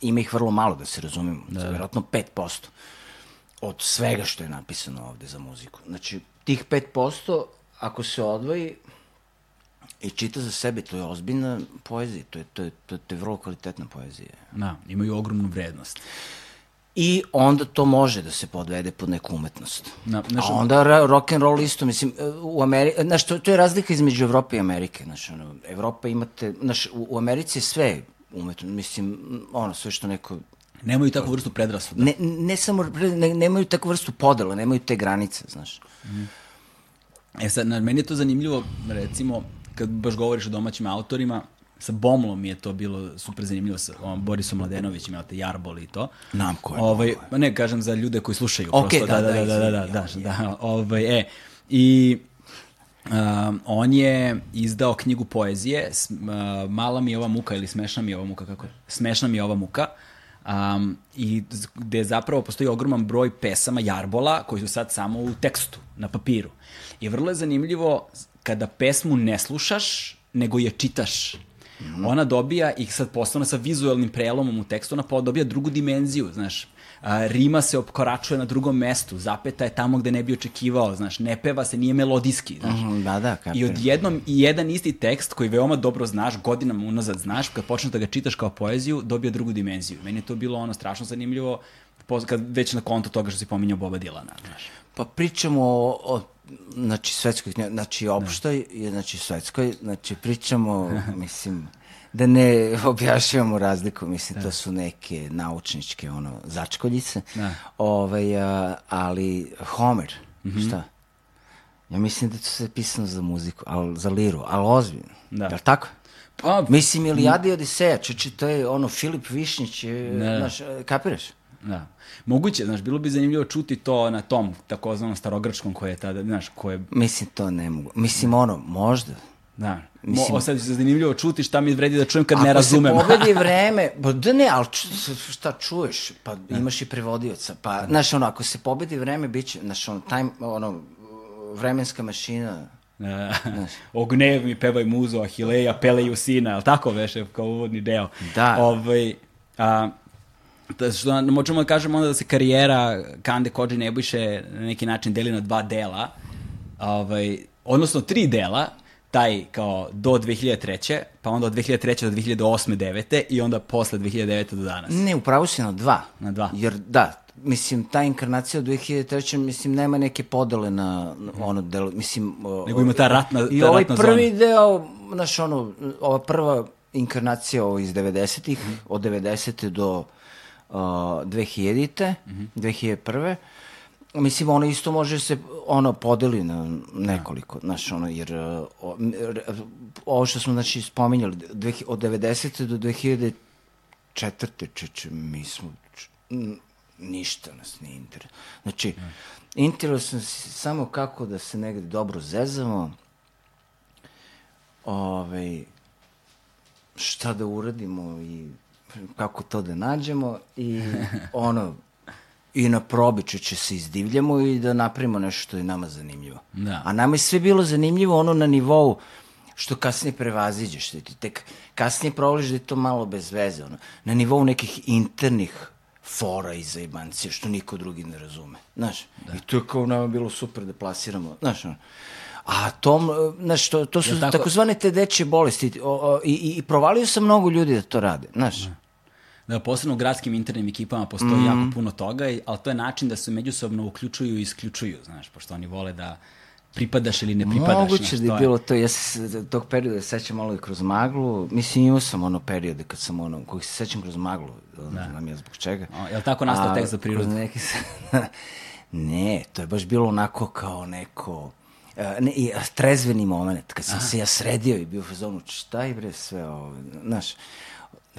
ima ih vrlo malo, da se razumemo, da. vjerojatno 5% od svega što je napisano ovde za muziku. Znači, tih 5%, ako se odvoji i čita za sebe, to je ozbiljna poezija, to je, to je, to je, to je vrlo kvalitetna poezija. Da, imaju ogromnu vrednost. I onda to može da se podvede pod neku umetnost. Na- znaš, A onda rock and roll isto, mislim, u Americi, znaš, to, to je razlika između Evrope i Amerike, znaš, ono, Evropa imate, znaš, u, u Americi je sve umetno, mislim, ono, sve što neko, Nemaju takvu vrstu predrasuda. ne, ne samo, ne, nemaju takvu vrstu podela, nemaju te granice, znaš. E sad, na, meni je to zanimljivo, recimo, kad baš govoriš o domaćim autorima, sa Bomlom mi je to bilo super zanimljivo, sa on, Borisom Mladenovićem, jel te, Jarbol i to. Znam ko je Ovaj, ne, kažem za ljude koji slušaju. Ok, prosto, da, da, da, da, da, da, da, da, da, ovaj, e, i um, on je izdao knjigu poezije, uh, Mala mi je ova muka ili Smešna mi je ova muka, kako je? Smešna mi je ova muka, um, i gde zapravo postoji ogroman broj pesama Jarbola koji su sad samo u tekstu, na papiru. I vrlo je zanimljivo kada pesmu ne slušaš, nego je čitaš. Ona dobija, i sad postane sa vizualnim prelomom u tekstu, ona dobija drugu dimenziju, znaš. A, rima se opkoračuje na drugom mestu, zapeta je tamo gde ne bi očekivao, znaš, ne peva se, nije melodijski, znaš. Mhm, Da, da, I kapiram. odjednom i jedan isti tekst koji veoma dobro znaš, godinama unazad znaš, kad počneš da ga čitaš kao poeziju, dobija drugu dimenziju. Meni je to bilo ono strašno zanimljivo, kad već na konto toga što si pominjao Boba Dilana, znaš. Pa pričamo o, o znači, svetskoj knjiži, znači, opštoj, je, znači, svetskoj, znači, pričamo, mislim, da ne objašnjavamo razliku, mislim, to su neke naučničke, ono, začkoljice, Da. ovaj, a, ali Homer, šta? Ja mislim da to sve pisano za muziku, ali za liru, ali ozbiljno. Da. Jel tako? Pa, Mislim, Ilijada i Odiseja, čeče, to je ono, Filip Višnjić, je, Da. znaš, kapiraš? Da. Moguće, znaš, bilo bi zanimljivo čuti to na tom takozvanom starogrčkom koje je tada, znaš, koje, Mislim, to ne mogu. Mislim, ono, možda. da, Mo, Mislim- o, sad će se zanimljivo čuti šta mi vredi da čujem kad ne Ako razumem. se pobedi vreme, pa da ne, ali ču, šta čuješ, pa imaš i prevodioca, pa, znaš, ono, ako se pobedi vreme, bit će, znaš, ono, time, ono, vremenska mašina, Da. o mi pevaj muzo, Ahileja, peleju sina, ali tako veše, kao uvodni deo. Da. Ovaj, a, da, što možemo da kažemo onda da se karijera Kande Kođe Nebojše na neki način deli na dva dela, ovaj, odnosno tri dela, taj kao do 2003. pa onda od 2003. do 2008. 9. i onda posle 2009. do danas. ne, upravo si na dva. Na dva. Jer, da, mislim, ta inkarnacija od 2003. mislim, nema neke podele na, na ono delo, mislim... Nego ima ta ratna- I ta ovaj ratna prvi deo, znaš, ono, ova prva inkarnacija ovo iz 90-ih, Mhm. od 90. do uh, 2000-te, Mhm. 2001. Mislim, ono isto može se ono podeli na nekoliko, znaš, ono, jer o- ovo što smo, znači, spominjali, dve- od 90. do 2004. čeče, mi smo, č- ništa nas nije interes. Znači, interesno si samo kako da se negde dobro zezamo, ovaj, šta da uradimo i kako to da nađemo i ono, i na probiče će se izdivljamo i da napravimo nešto što je nama zanimljivo. Da. A nama je sve bilo zanimljivo ono na nivou što kasnije prevaziđeš, da ti tek kasnije provoliš da je to malo bez veze, ono, na nivou nekih internih fora i zajebancija, što niko drugi ne razume. Znaš, da. i to je kao nama bilo super da plasiramo, znaš, ono, A tom, znaš, to, to su tako? takozvane te dečje bolesti o, o, i, i provalio sam mnogo ljudi da to rade, znaš. Da da posebno u gradskim internim ekipama postoji mm -hmm. jako puno toga, ali to je način da se međusobno uključuju i isključuju, znaš, pošto oni vole da pripadaš ili ne pripadaš. Moguće da je bilo to, ja se tog perioda sećam malo i kroz maglu, mislim imao sam ono periode kad sam ono, kojih se sećam kroz maglu, da. znam ja zbog čega. O, je li tako nastao tekst za prirodu? Neki... ne, to je baš bilo onako kao neko, ne, i trezveni moment, kad sam Aha. se ja sredio i bio u fazonu, šta je bre sve ovo, znaš,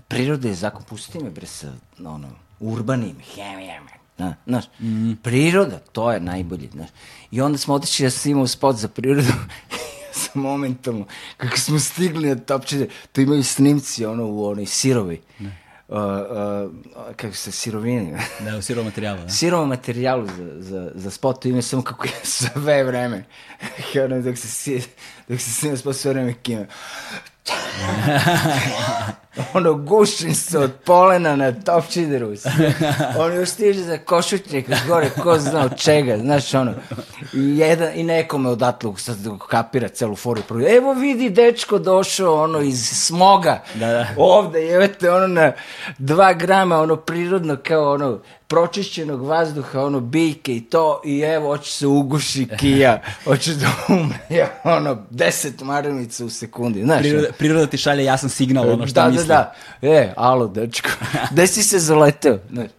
priroda je zakon, pusti me bre sa, ono, urbanim, hemijama, Na, znaš, mm -hmm. priroda, to je najbolje, znaš. I onda smo otišli, ja sam imao spot za prirodu, sa momentalno, kako smo stigli na topčine, to imaju snimci, ono, u onoj sirovi. Ne. как се, сировини. Да, сиро материала. Да. Сиро материал за, за, за спота и не съм какво заве време. Хърлен, да се си, dok se, snima sve vreme kime. ono, gušim se od polena na topčideru. On još stiže za košutnjak gore, ko zna od čega, znaš, ono. I, jedan, i nekome odatle sad kapira celu foru. Evo vidi, dečko došao, ono, iz smoga. Da, da. Ovde, jevete, ono, na dva grama, ono, prirodno, kao, ono, pročišćenog vazduha, ono, biljke i to, i evo, hoće se uguši kija, hoće da umre, ono, deset maramica u sekundi, znaš. Priroda, priroda ti šalje jasan signal, ono što da, misli. Da, da, e, alo, dečko, gde si se zaleteo, znaš.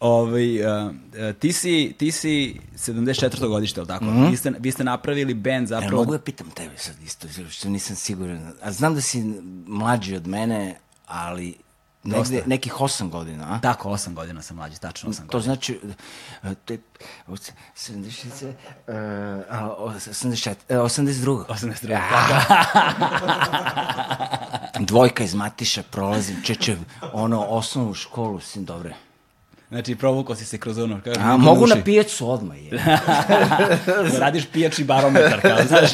Ovaj, uh, ti, si, ti si 74. godište, ali tako? Mm -hmm. vi, ste, vi ste napravili band zapravo... Ne, mogu ja pitam tebe sad isto, što nisam siguran. A znam da si mlađi od mene, ali Negde, nekih 8 godina, a? Tako, 8 godina sam mlađi, tačno 8 godina. To znači, e, te, 70, uh, 84, 82. 82, da, da. Dvojka iz Matiša, prolazim, čečev, ono, osnovnu školu, sin, dobre. Znači, provukao si se kroz ono. Kao, A, mogu na pijacu odmah, je. da radiš pijači barometar, kao, znaš.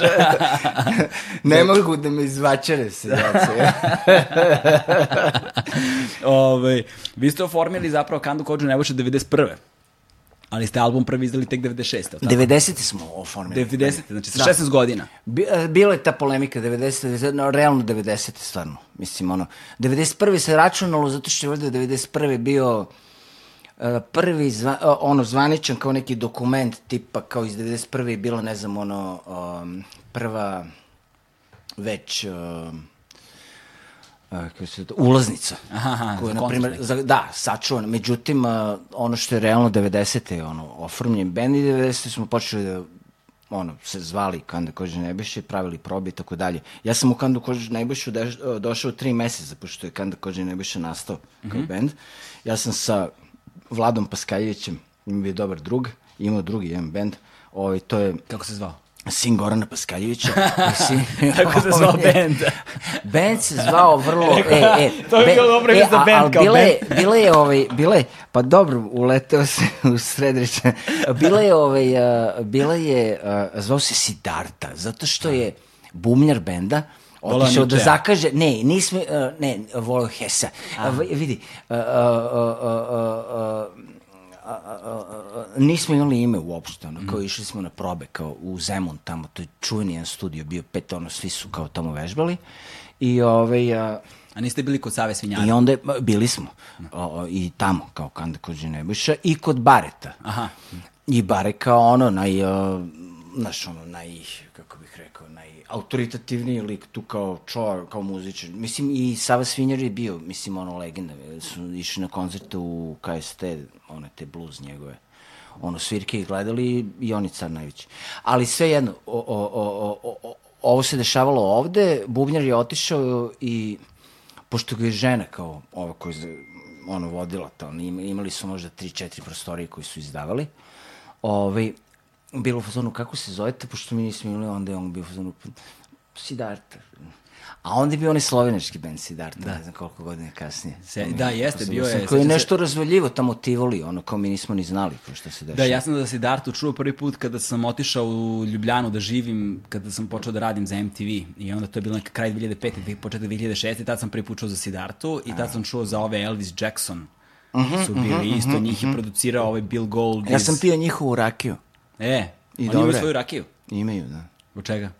ne mogu da me izvačare se, ja Ove, vi ste oformili zapravo Kandu Kođu Nebojša 91. Ali ste album prvi izdali tek 96. Tako? 90. smo oformili. 90. Znači sa da. 16 godina. E, bila je ta polemika 90. 90 no, realno 90. stvarno. Mislim, ono, 91. se računalo zato što je ovde 91. bio prvi zva, ono zvaničan kao neki dokument tipa kao iz 91. je bila ne znam ono um, prva već um, kako se to, ulaznica. Aha, koja, za na primjer, za, da, sačuvana. Međutim, uh, ono što je realno 90. je ono, ofrmljen bend i 90. smo počeli da ono, se zvali Kanda Kože Nebeše, pravili probe i tako dalje. Ja sam u Kandu Kože Nebešu došao tri meseca, pošto je Kanda Kože Nebeše nastao kao mm -hmm. bend. Ja sam sa Vladom Paskaljevićem, ima je dobar drug, imao drugi jedan band, ovaj, to je... Kako se zvao? sin Gorana Paskaljevića. sin, Kako se zvao band? band se zvao vrlo... e, e, to je bilo dobro e, za band kao bile, band. Bile je, ovaj, bile, pa dobro, uleteo se u sredreće. Bile je, ovaj, uh, bile je, uh, zvao se Sidarta, zato što je bumljar benda, otišao da zakaže, ne, nismo, uh, ne, volio Hesa. Uh, vidi, uh, uh, uh, uh, nismo imali ime uopšte, ono, kao mm. išli smo na probe, kao u Zemun tamo, to je čuveni jedan studio, bio pet, ono, svi su kao tamo vežbali. I ovaj... Uh, A niste bili kod Save Svinjana? I onda, bili smo. O, o, I tamo, kao Kanda kod Ženebuša, i kod Bareta. Aha. I Bare kao ono, naj, uh, znaš, ono, naj, autoritativniji lik tu kao čovjek, kao muzičar. Mislim, i Sava Svinjar je bio, mislim, ono, legenda. Su išli na koncerte u KST, one te blues njegove ono, svirke i gledali i on je car najveći. Ali sve jedno, o, o, o, o, o, ovo se dešavalo ovde, Bubnjar je otišao i, pošto ga je žena kao ova koja je ono, vodila to, imali su možda 3-4 prostorije koji su izdavali, ovaj, bilo u fazonu kako se zovete, pošto mi nismo imali, onda je on bio u fazonu Siddhartha. A onda je bio onaj slovenički band Siddhartha, da. ne znam koliko godina kasnije. Se, da, jeste, bio je. Koji je nešto se... razvaljivo tamo Tivoli, ono kao mi nismo ni znali ko što se dešava. Da, ja sam da Siddhartha čuo prvi put kada sam otišao u Ljubljanu da živim, kada sam počeo da radim za MTV i onda to je bilo neka kraj 2005. početak 2006. I tad sam prvi put čuo za Siddhartha i tad sam čuo za ove Elvis Jackson. Uh mhm, -huh, su bili uh mhm, -huh, isto, uh -huh, njih je producirao ovaj Bill Gold. Ja iz... sam pio njihovu rakiju. E, I oni imaju svoju rakiju? Imaju, da. Od čega?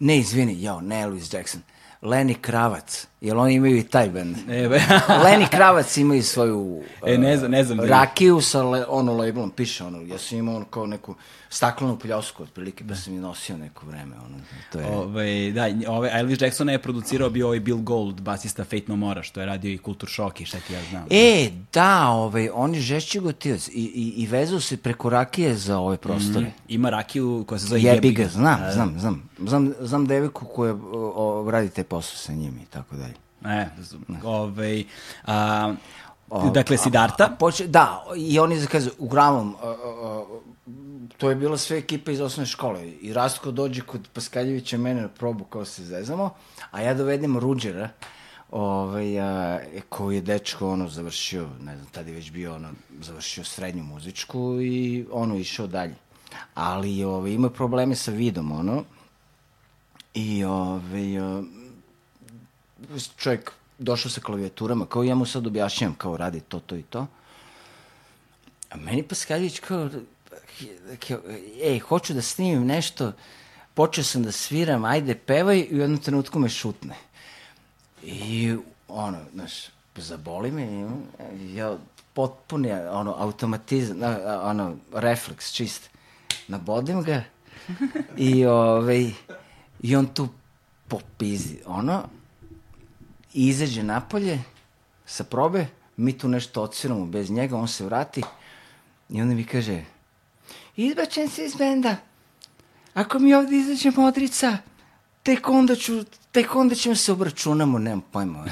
Ne, izvini, jao, ne Elvis Jackson. Lenny Kravac. Jel oni imaju i taj band? E, be. Lenny Kravac imaju svoju e, ne znam, ne znam. rakiju sa le, ono labelom, piše ono, ja sam imao ono kao neku staklenu pljosku otprilike, pa sam i nosio neko vreme. Ono, to je... Ove, da, ove, Elvis Jackson je producirao bio ovaj Bill Gold, basista Fate No More, što je radio i Kultur Shock i šta ti ja znam. E, da, ovaj, on je žešći gotivac i, i, i vezao se preko rakije za ove prostore. Mm, ima rakiju koja se zove Jebiga. Jebiga, znam, da, znam, znam. Znam, znam deviku koja o, radi te posao sa njim i tako dalje. E, ovaj, a, dakle, Sidarta. Poče, da, i oni kažu, uglavnom, to je bila sve ekipa iz osnovne škole. I Rastko dođe kod Paskaljevića mene na probu kao se zezamo, a ja dovedem Ruđera, ovaj, a, koji je dečko ono završio, ne znam, tada je već bio ono, završio srednju muzičku i ono išao dalje. Ali ovaj, ima probleme sa vidom, ono, i ovaj, čovjek došao sa klavijaturama, kao ja mu sad objašnjam, kao radi to, to i to. A meni Paskaljević kao, ej, hoću da snimim nešto, počeo sam da sviram, ajde, pevaj, i u jednom trenutku me šutne. I, ono, znaš, zaboli me, ja potpuni, ono, automatizam, ono, refleks, čist. Nabodim ga i, ovaj, i on tu popizi, ono, i izađe napolje sa probe, mi tu nešto odsviramo bez njega, on se vrati i onda mi kaže izbačen se iz benda, ako mi ovde izađe modrica, tek onda ću, tek onda ćemo se obračunamo, nemam pojma.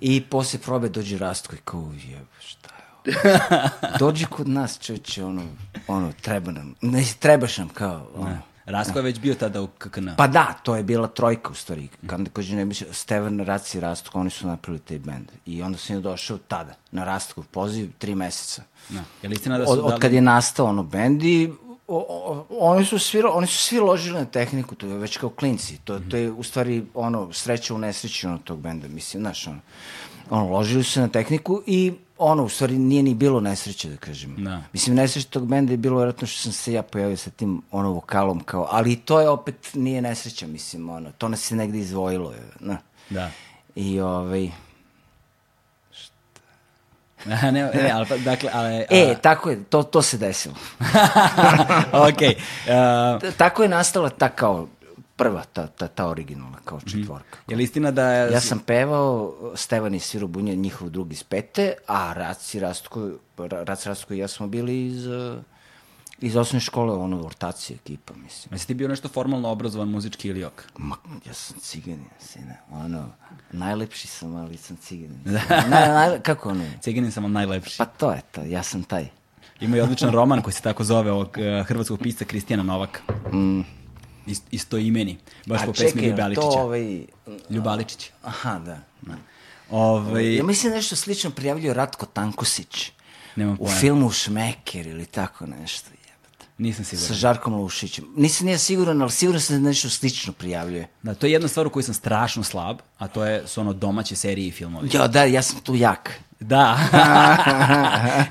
I posle probe dođe Rastko i kao, jeb, šta je ovo? Dođi kod nas, čoveče, ono, ono, treba nam, ne, trebaš nam, kao, ono. Rasko je već bio tada u KKN. Pa da, to je bila trojka u stvari. Kada kaže ne biće, Stevan, Raci i Rastko, oni su napravili taj band. I onda sam je došao tada, na Rastkov poziv, tri meseca. Da. Je li istina da su od, od kad je nastao ono band i o, o, oni su svi oni su svi ložili na tehniku, to je već kao klinci. To, to je u stvari ono sreća u nesreći ono tog benda, mislim, znaš, ono, ono ložili su se na tehniku i ono, u stvari nije ni bilo nesreće, da kažem. Da. Mislim, nesreće tog benda je bilo vjerojatno što sam se ja pojavio sa tim ono vokalom, kao, ali to je opet nije nesreća, mislim, ono, to nas se negde izvojilo, je, na. Da. I, ovaj, ne, ne, ali, pa, dakle, ali, a... E, tako je, to, to se desilo. ok. Uh... Tako je nastala ta kao prva, ta, ta, ta originalna kao mhm. četvorka. Je li istina da... Je... Ja sam pevao, Stevan i Siro Bunja, njihov drugi iz pete, a Raci Rastko, Raci Rastko i ja smo bili iz, iz osnovne škole, ono, ortacije ekipa, mislim. Jesi ti bio nešto formalno obrazovan muzički ili ok? Ma, ja sam ciganin, sine, ono, najlepši sam, ali sam ciganin. na, na, kako ono? Ciganin sam, ali najlepši. Pa to je to, ja sam taj. Ima i odličan roman koji se tako zove ovog uh, hrvatskog pisca Kristijana Novaka. Mm ist, isto imeni, baš A, po pesmi Ljubaličića. A čekaj, to ovaj... Ljubaličić. Aha, da. da. Ovaj... Ja mislim nešto slično prijavljio Ratko Tankosić. Nema u filmu Šmeker ili tako nešto. Nisam siguran. Sa Žarkom Lušićem. Nisam nije siguran, ali siguran sam da nešto slično prijavljuje. Da, to je jedna stvar u kojoj sam strašno slab, a to je su ono domaće serije i filmovi. Jo, da, ja sam tu jak. Da.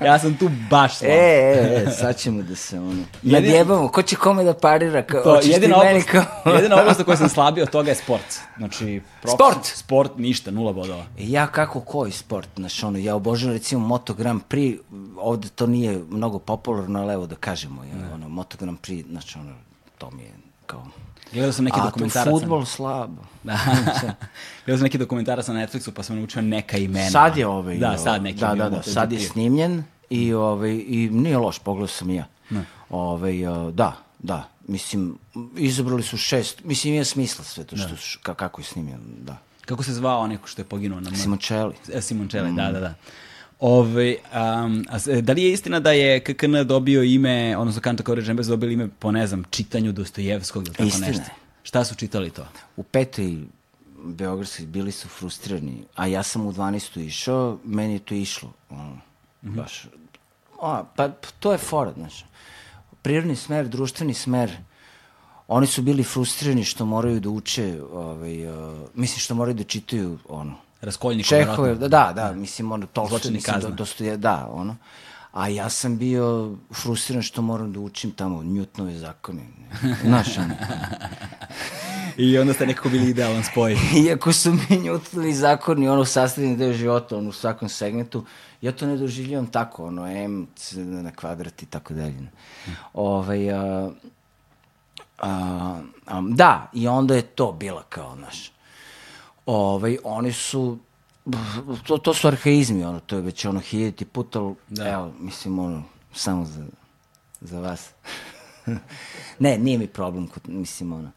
ja sam tu baš slab. E, e, e, sad ćemo da se ono... Nadjebamo, ko će kome da parira? Kao, to, jedina, oblast, kao... jedina oblast u kojoj sam slabio od toga je sport. Znači, prof, sport? Sport, ništa, nula bodova. E, ja kako koji sport? Znači, ono, ja obožavam recimo Moto Grand Prix, ovde to nije mnogo popularno, ali evo da kažemo, ja, ne. ono, Moto Grand Prix, znači, ono, to mi je kao... Gledao sam neki dokumentarac. A futbol slabo. Da. Gledao sam neki dokumentarac na Netflixu pa sam naučio neka imena. Sad je ovaj. Da, sad neki. Da, da, da, sad je snimljen i, ovaj, i nije loš, pogledao sam ja. Ne. Ovaj, da, da. Mislim, izabrali su šest. Mislim, ima smisla sve to što, da. kako je snimljen, da. Kako se zvao neko što je poginuo na... Simoncelli. E, Simoncelli, mm. da, da, da. Ove, um, a, da li je istina da je KKN dobio ime, odnosno Kanto kao režem bez dobili ime po, ne znam, čitanju Dostojevskog ili tako Istina. nešto? Šta su čitali to? U petoj beogradski, bili su frustrirani. A ja sam u 12. išao, meni je to išlo. Ono, baš. O, pa to je fora, znaš. Prirodni smer, društveni smer, oni su bili frustrirani što moraju da uče, ovaj, uh, mislim što moraju da čitaju, ono, Raskolnikov, Čehove, da, da, da, mislim, ono, to i mislim, kazna. do, dostoje, da, ono. A ja sam bio frustriran što moram da učim tamo Newtonove zakone. Znaš, ono. I onda ste nekako bili idealan spoj. Iako su mi Newtonovi zakoni ono sastavljeni deo života, ono, u svakom segmentu, ja to ne doživljavam tako, ono, m na kvadrat i tako dalje. Ovaj, a, a, a, da, i onda je to bila kao, naš. Ovaj, oni su, to, to su arhaizmi, ono, to je već ono hiljati put, ali, da. evo, mislim, ono, samo za, za vas. ne, nije mi problem, kod, mislim, ono,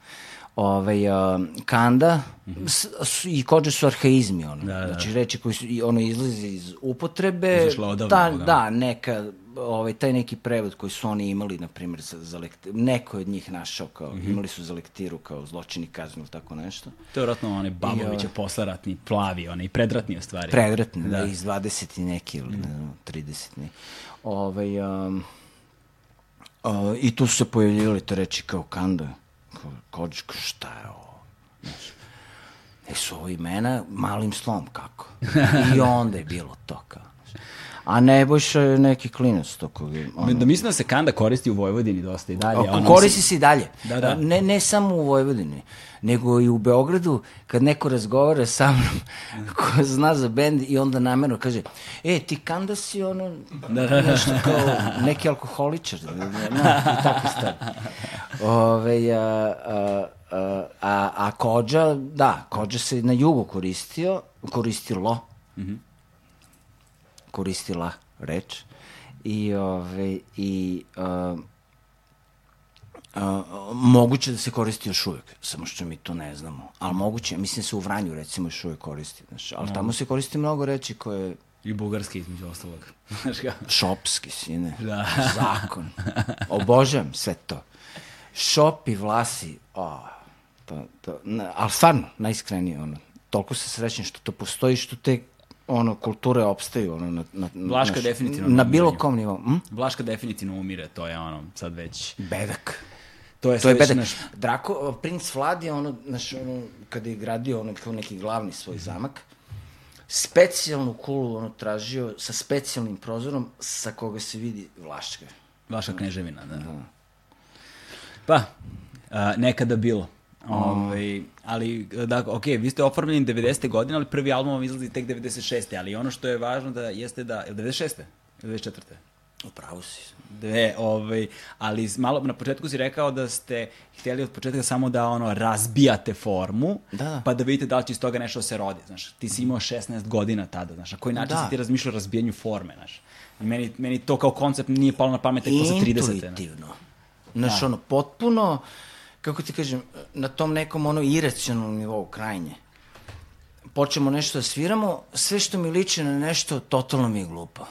ovaj, uh, kanda s, s, i kođe su arhaizmi, ono. Da, da. Znači, reči koji su, ono, izlazi iz upotrebe. Izašla odavno, ta, da. da, neka, ovaj, taj neki prevod koji su oni imali, na primjer, za, za lektiru, neko je od njih našao, kao, Mhm. imali su za lektiru, kao zločini kaznu, ili tako nešto. To je vjerojatno onaj Babovića posleratni, plavi, onaj predratni u stvari. Predratni, da. Da. iz 20 i neki, ili ne znam, 30 neki. Ovaj, um, uh, I tu su se pojavljivali te reči kao kanda, kao kođka, šta je ovo? Znaš, e su ovo imena malim slom, kako? I onda je bilo to kao. znaš. A Nebojša je neki klinac to koga, ono, Da mislim da se kanda koristi u Vojvodini dosta i dalje. Ako ono, koristi se i dalje. Da, da. Ne, ne samo u Vojvodini, nego i u Beogradu, kad neko razgovara sa mnom ko zna za bend i onda namerno kaže, e, ti kanda si ono, Da, da. nešto kao neki alkoholičar, da, da, da, i tako stvari. Ove, a, a, a, a, a kođa, da, kođa se na jugu koristio, koristilo, koristila reč i ove i uh, uh, moguće da se koristi još uvijek, samo što mi to ne znamo. Ali moguće, mislim da se u Vranju recimo još uvijek koristi, znaš, ali tamo se koristi mnogo reči koje I bugarski između ostalog. Šopski, sine, Da. zakon, obožavam sve to. Šop i vlasi, o, to, to, na, ali stvarno, najiskrenije, ono, toliko se srećen što to postoji, što te ono, kulture opstaju, ono, na, na, Vlaška znaš, definitivno na bilo kom nivou. Hm? Vlaška definitivno umire, to je ono, sad već... Bedak. To je, To je bedak. naš... Drako, princ Vlad je ono, znaš, ono, kada je gradio ono, kao neki glavni svoj zamak, specijalnu kulu ono tražio sa specijalnim prozorom sa koga se vidi Vlaška. Vaša kneževina, da. Pa, a, nekada bilo. Ovaj, ali, da, ok, vi ste oformljeni 90. godine, ali prvi album vam izlazi tek 96. Ali ono što je važno da jeste da... Je li 96. Ili 94. Upravo si. Dve, ovaj, ali malo na početku si rekao da ste htjeli od početka samo da ono razbijate formu, Da, da. pa da vidite da li će iz toga nešto da se rodi, znaš. Ti si imao 16 godina tada, znaš, na koji način Da. si ti razmišljao o razbijanju forme, znaš. I meni, meni to kao koncept nije palo na pamet tek posle 30. znaš. Intuitivno. Znaš, ono, potpuno, kako ti kažem, na tom nekom ono iracionalnom nivou, krajnje. Počemo nešto da sviramo, sve što mi liči na nešto, totalno mi je glupo.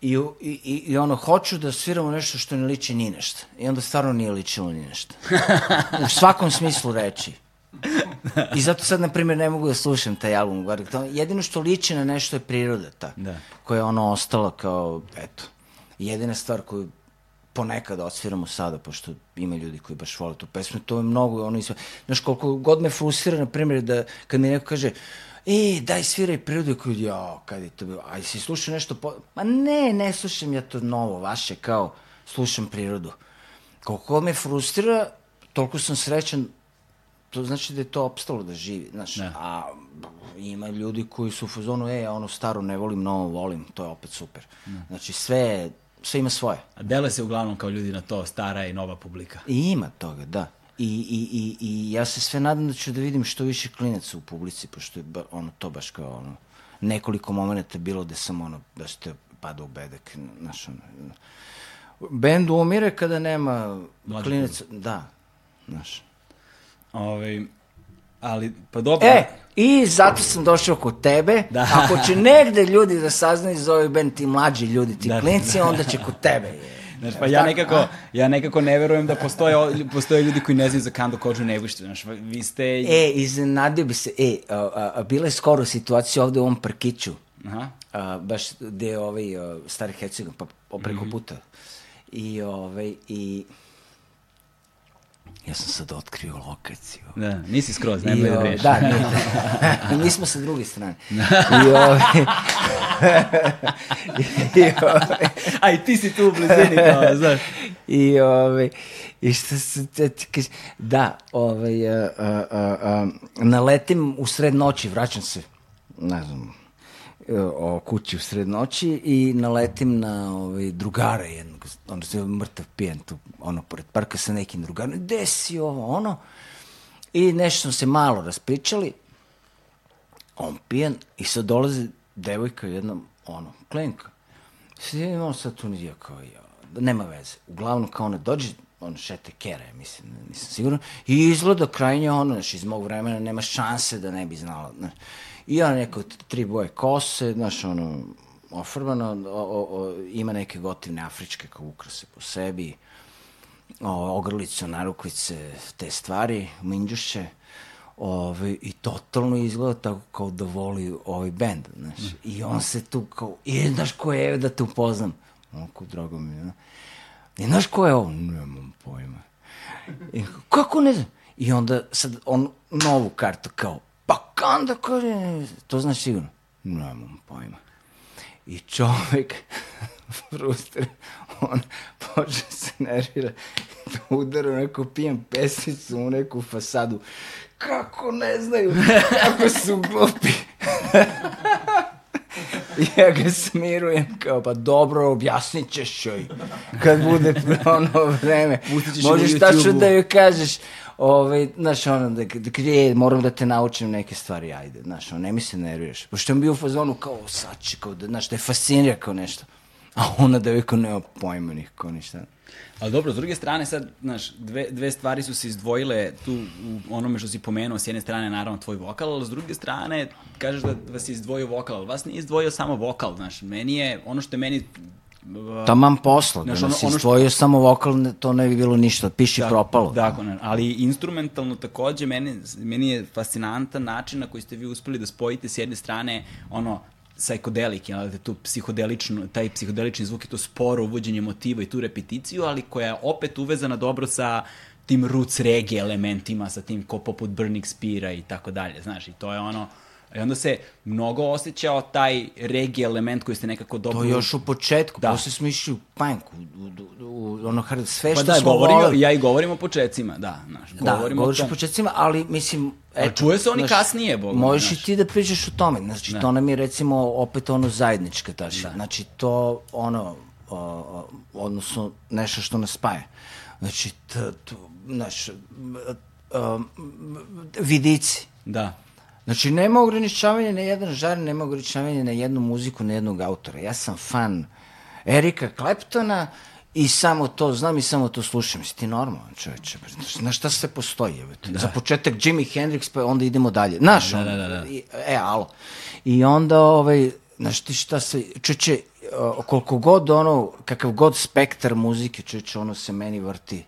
I, u- i, i, I ono, hoću da sviramo nešto što ne liči ni nešto. I onda stvarno nije ličilo ni nešto. U svakom smislu reči. I zato sad, na primjer, ne mogu da slušam taj album. Jedino što liči na nešto je priroda ta. Da. Koja je ono ostala kao, eto, jedina stvar koju ponekad odsviramo sada, pošto ima ljudi koji baš vole tu pesmu, to je mnogo, ono, isva... znaš, koliko god me frustrira, na primjer, da kad mi neko kaže, e, daj sviraj prirodu, koji, ja, kad je to bilo, aj, si slušao nešto, po... ma ne, ne slušam ja to novo, vaše, kao, slušam prirodu. Koliko me frustrira, toliko sam srećan, to znači da je to opstalo da živi, znaš, Da. a ima ljudi koji su u fazonu, e, ono staro ne volim, novo volim, to je opet super. Znači, sve, sve ima svoje. A dele se uglavnom kao ljudi na to, stara i nova publika. I ima toga, da. I, i, i, I ja se sve nadam da ću da vidim što više klinaca u publici, pošto je ba, ono, to baš kao ono, nekoliko momenta bilo da sam ono, da ste pada u bedak, znaš, ono, bend umire kada nema Mlađe klinaca, da, znaš. Ovaj, ali, pa dobro. E, i zato sam došao kod tebe. Da. Ako će negde ljudi da saznaju za ovaj band, ti mlađi ljudi, ti Da, klinci, onda će kod tebe. Znaš, pa ja nekako, ja nekako ne verujem da postoje, postoje ljudi koji ne znaju za Kando Kođu Nebuštu. Znaš, vi ste... E, iznenadio bi se, e, a, a, a, bila je skoro situacija ovde u ovom parkiću, Aha. a, baš gde je ovaj a, stari Hercegovina, pa preko Mhm. puta. I, ovaj, i... Ja sam sad otkrio lokaciju. Da, nisi skroz, I, nemoj da o, greš. Da, nije, mi smo sa druge strane. I, ovaj, i, ovaj, A i ti si tu u blizini, kao, znaš. I, ovaj, i šta se te, ti kaže, da, ovaj, a, a, a, a, naletim u sred noći, vraćam se, ne znam, o kući u sred noći i naletim na ovaj, drugara jednog, ono se mrtav pijen tu, ono, pored parka sa nekim drugarom, gde si ovo, ono, i nešto smo se malo raspričali, on pijen i sad dolazi devojka jedna, ono, klinka. Sad ja imam sad tu nije kao ja, nema veze. Uglavnom kao ona dođe, on šete kere, mislim, nisam siguran, i izgleda krajnje ono, znaš, iz mog vremena nema šanse da ne bi znala, znaš. I ja neko tri boje kose, znaš, ono, ofrbano, o, o, o, ima neke gotivne afričke kao ukrase po sebi, o, ogrlicu, narukvice, te stvari, minđuše, Ove, I totalno izgleda tako kao da voli ovaj bend, znaš. I on se tu kao, i znaš ko je, da te upoznam. Onako, drago mi znaš. I znaš ko je ovo? Nemam pojma. I, kako ne znam? I onda sad on novu kartu kao, pa kanda kaže, to znaš sigurno? Nemam pojma. I čovek, fruster, on počne se nervira da udara u neku pijan pesnicu u neku fasadu. Kako ne znaju, kako su glupi. ja ga smirujem kao, pa dobro, objasnit ćeš joj kad bude ono vreme. Možeš tačno da joj kažeš, ovaj, znaš, ono, da, da kaže, "E, moram da te naučim neke stvari, ajde, znaš, ono, ne mi se nerviraš. Pošto on bio u fazonu kao, sad će, kao, da, znaš, da je fascinira kao nešto. A ona da kao nema pojma nikako ništa. Ali dobro, s druge strane sad, znaš, dve, dve stvari su se izdvojile tu u onome što si pomenuo, s jedne strane naravno tvoj vokal, ali s druge strane kažeš da vas je izdvojio vokal, ali vas nije izdvojio samo vokal, znaš, meni je, ono što je meni... Taman posla, da nas ono- ono što- izdvojio samo vokal, to ne bi bilo ništa, piši propalo. Dakle, ne, ali instrumentalno takođe, meni, meni je fascinantan način na koji ste vi uspeli da spojite s jedne strane ono psychedelic, jel, da tu psihodelično, taj psihodelični zvuk i to sporo uvođenje motiva i tu repeticiju, ali koja je opet uvezana dobro sa tim roots reggae elementima, sa tim ko poput Burning Speara i tako dalje, znaš, i to je ono, i onda se mnogo osjećao taj reggae element koji ste nekako dobro... To još u početku, Da. da. posle smo išli u punk, u, u, u, ono hard, sve Pa što da, smo govorim, voleli. ja i govorim o početcima, da, znaš, Da, govorim o govoriš o tom. početcima, ali mislim... Ali čuje se oni kasnije, Boga mi, Možeš i ti da pričaš o tome, znači Da. to nam je recimo opet ono zajednička tačka, znači to ono, o, o, odnosno nešto što nas spaja. Znači, t, t, znaš, um, vidici, Da. Znači, nema ograničavanja na jedan žar, nema ograničavanja na jednu muziku, na jednog autora. Ja sam fan Erika Claptona i samo to znam i samo to slušam. Si ti normalan čoveče? Na šta se postoji? Da. Za početak Jimi Hendrix, pa onda idemo dalje. Znaš, Da, da, da, da. E, alo. I onda, ovaj, znaš ti šta se, čeče, koliko god ono, kakav god spektar muzike, čeče, ono se meni vrti.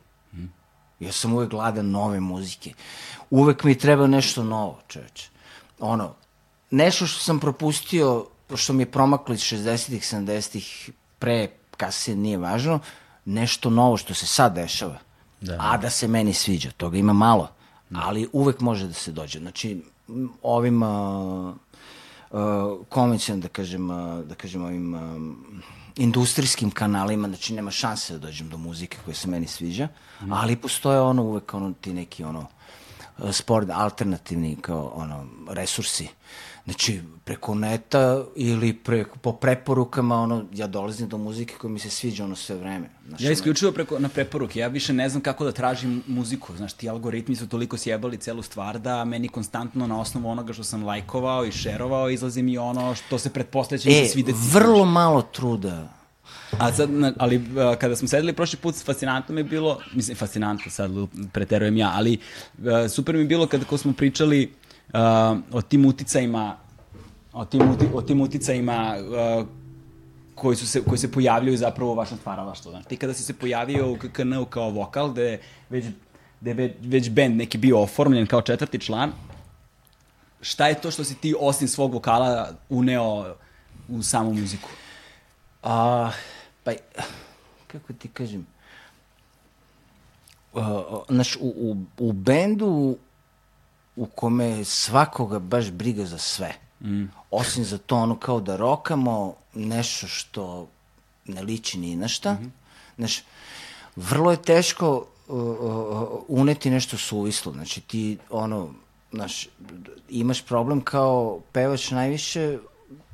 Ja sam uvek gladan nove muzike. Uvek mi treba nešto novo, čoveče. Ono, nešto što sam propustio, što mi je promaklo iz 60-ih, 70-ih, pre, kasnije, nije važno, nešto novo što se sad dešava. Da. A da se meni sviđa. Toga ima malo. Ali uvek može da se dođe. Znači, ovim uh, uh, da kažem, uh, da kažem, ovim um, industrijskim kanalima, znači nema šanse da dođem do muzike koja se meni sviđa, ali postoje ono uvek ono ti neki ono sport alternativni kao ono resursi. Znači preko neta ili preko, po preporukama ono ja dolazim do muzike koja mi se sviđa ono sve vreme. Znači, Ja isključivo preko, na preporuke, ja više ne znam kako da tražim muziku, znaš, ti algoritmi su toliko sjebali celu stvar da meni konstantno na osnovu onoga što sam lajkovao i šerovao izlazi mi ono što se pretpostavlja će mi e, se svideti. vrlo malo truda A sad, ali kada smo sedeli prošli put, fascinantno mi je bilo, mislim, fascinantno, sad preterujem ja, ali super mi je bilo kada ko smo pričali a, o tim uticajima, o tim, uti, o tim uticajima a, koji, su se, koji se pojavljaju zapravo u vašem stvaralaštvu. Znači, ti kada si se pojavio u KKN kao vokal, gde je već, gde je već, band neki bio oformljen kao četvrti član, šta je to što si ti osim svog vokala uneo u samu muziku? A, pa, kako ti kažem, uh, znaš, u, u, u bendu u kome svakoga baš briga za sve. Mm. Osim za to ono kao da rokamo nešto što ne liči ni na šta. Mm -hmm. Znaš, vrlo je teško uh, uh, uneti nešto suvislo. Znači ti ono, znaš, imaš problem kao pevač najviše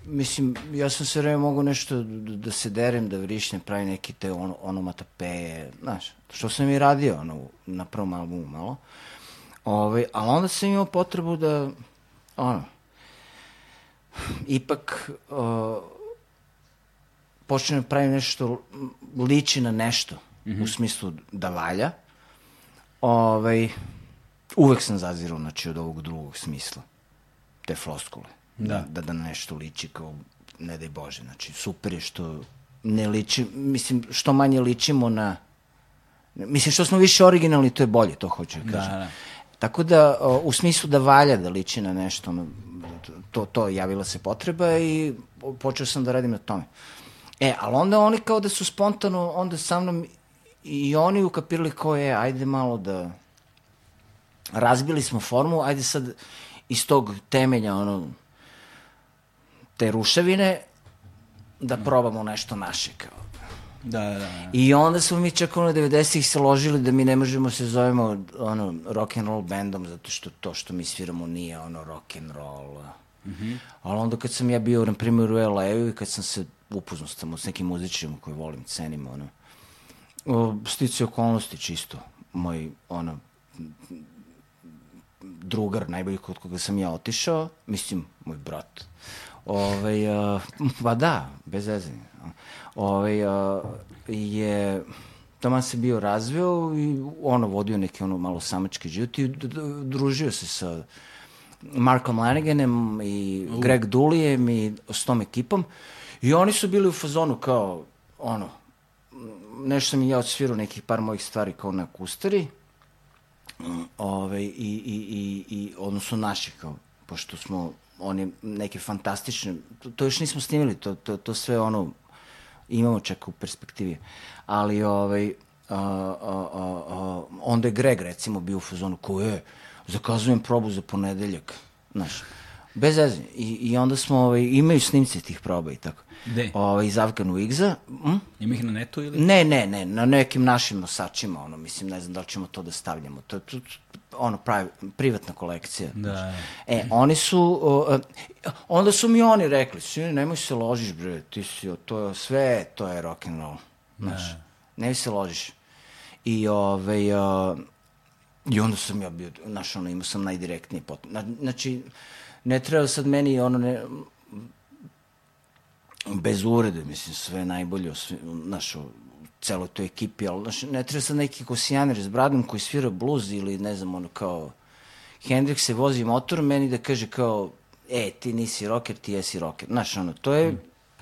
mislim, ja sam se vreme mogu nešto da, da se derem, da vrišnem, pravi neke te on, onomatopeje, znaš, što sam i radio ono, na prvom albumu malo. Ove, ovaj, ali onda sam imao potrebu da, ono, ipak uh, počnem da pravim nešto liči na nešto, mm -hmm. u smislu da valja. Ovaj, uvek sam zazirao, znači, od ovog drugog smisla, te floskule da. da, da nešto liči kao, ne daj Bože, znači super je što ne liči, mislim, što manje ličimo na, mislim, što smo više originalni, to je bolje, to hoću da, da kažem. Da, da. Tako da, u smislu da valja da liči na nešto, to, to javila se potreba i počeo sam da radim na tome. E, ali onda oni kao da su spontano, onda sa mnom i oni ukapirali ko je, ajde malo da razbili smo formu, ajde sad iz tog temelja, ono, te ruševine da probamo nešto naše kao. Da, da, da. I onda smo mi čak ono 90-ih se ložili da mi ne možemo se zovemo ono rock and roll bandom zato što to što mi sviramo nije ono rock and roll. Mm -hmm. Ali onda kad sam ja bio na primjer u LA-u i kad sam se upoznao sam s nekim muzičima koji volim, cenim ono stice okolnosti čisto. Moj ono drugar najbolji kod koga sam ja otišao, mislim moj brat Ove, uh, pa da, bez zezanja. Ove, uh, je taman se bio razveo i ono vodio neki ono malo samački život i družio se sa Markom Lanaganem i. Greg Dulijem i s tom ekipom i oni su bili u fazonu kao ono nešto sam i ja odsvirao nekih par mojih stvari kao na kustari ove, i, i, i, i odnosno naši kao pošto smo one neke fantastične, to, to još nismo snimili, to, to, to sve ono imamo čak u perspektivi. Ali ovaj, a, a, a, a, onda je Greg recimo bio u fazonu ko je, zakazujem probu za ponedeljak, znaš, bez veze. I, I onda smo, ovaj, imaju snimce tih proba i tako. Gde? Ovaj, iz Afganu Igza. Hm? Ima ih na netu ili? Ne, ne, ne, na nekim našim nosačima, ono, mislim, ne znam da li ćemo to da stavljamo. To, to, ono, pravi, privatna kolekcija. Da. E, oni su, uh, onda su mi oni rekli, sine, nemoj se ložiš, bre, ti si, to je sve, to je rock and roll. Znaš, da. nemoj se ložiš. I, ovaj, i onda sam ja bio, znaš, ono, imao sam najdirektniji pot. Znači, ne treba sad meni, ono, ne, bez urede, mislim, sve najbolje, sve, znaš, celoj toj ekipi, ali znaš, ne treba sad neki kosijaner s bradom koji svira bluz ili ne znam, ono kao Hendrix se vozi motor, meni da kaže kao, e, ti nisi rocker, ti jesi rocker. Znaš, ono, to je mm.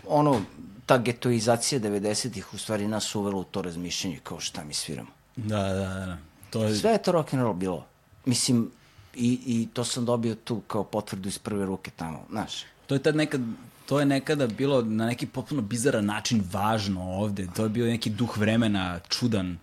ono, ta getoizacija 90-ih u stvari nas uvela u to razmišljanje kao šta mi sviramo. Da, da, da. To je... Sve je to rock and roll bilo. Mislim, i, i to sam dobio tu kao potvrdu iz prve ruke tamo, znaš. To je tad nekad to je nekada bilo na neki potpuno bizaran način važno ovde. To je bio neki duh vremena, čudan.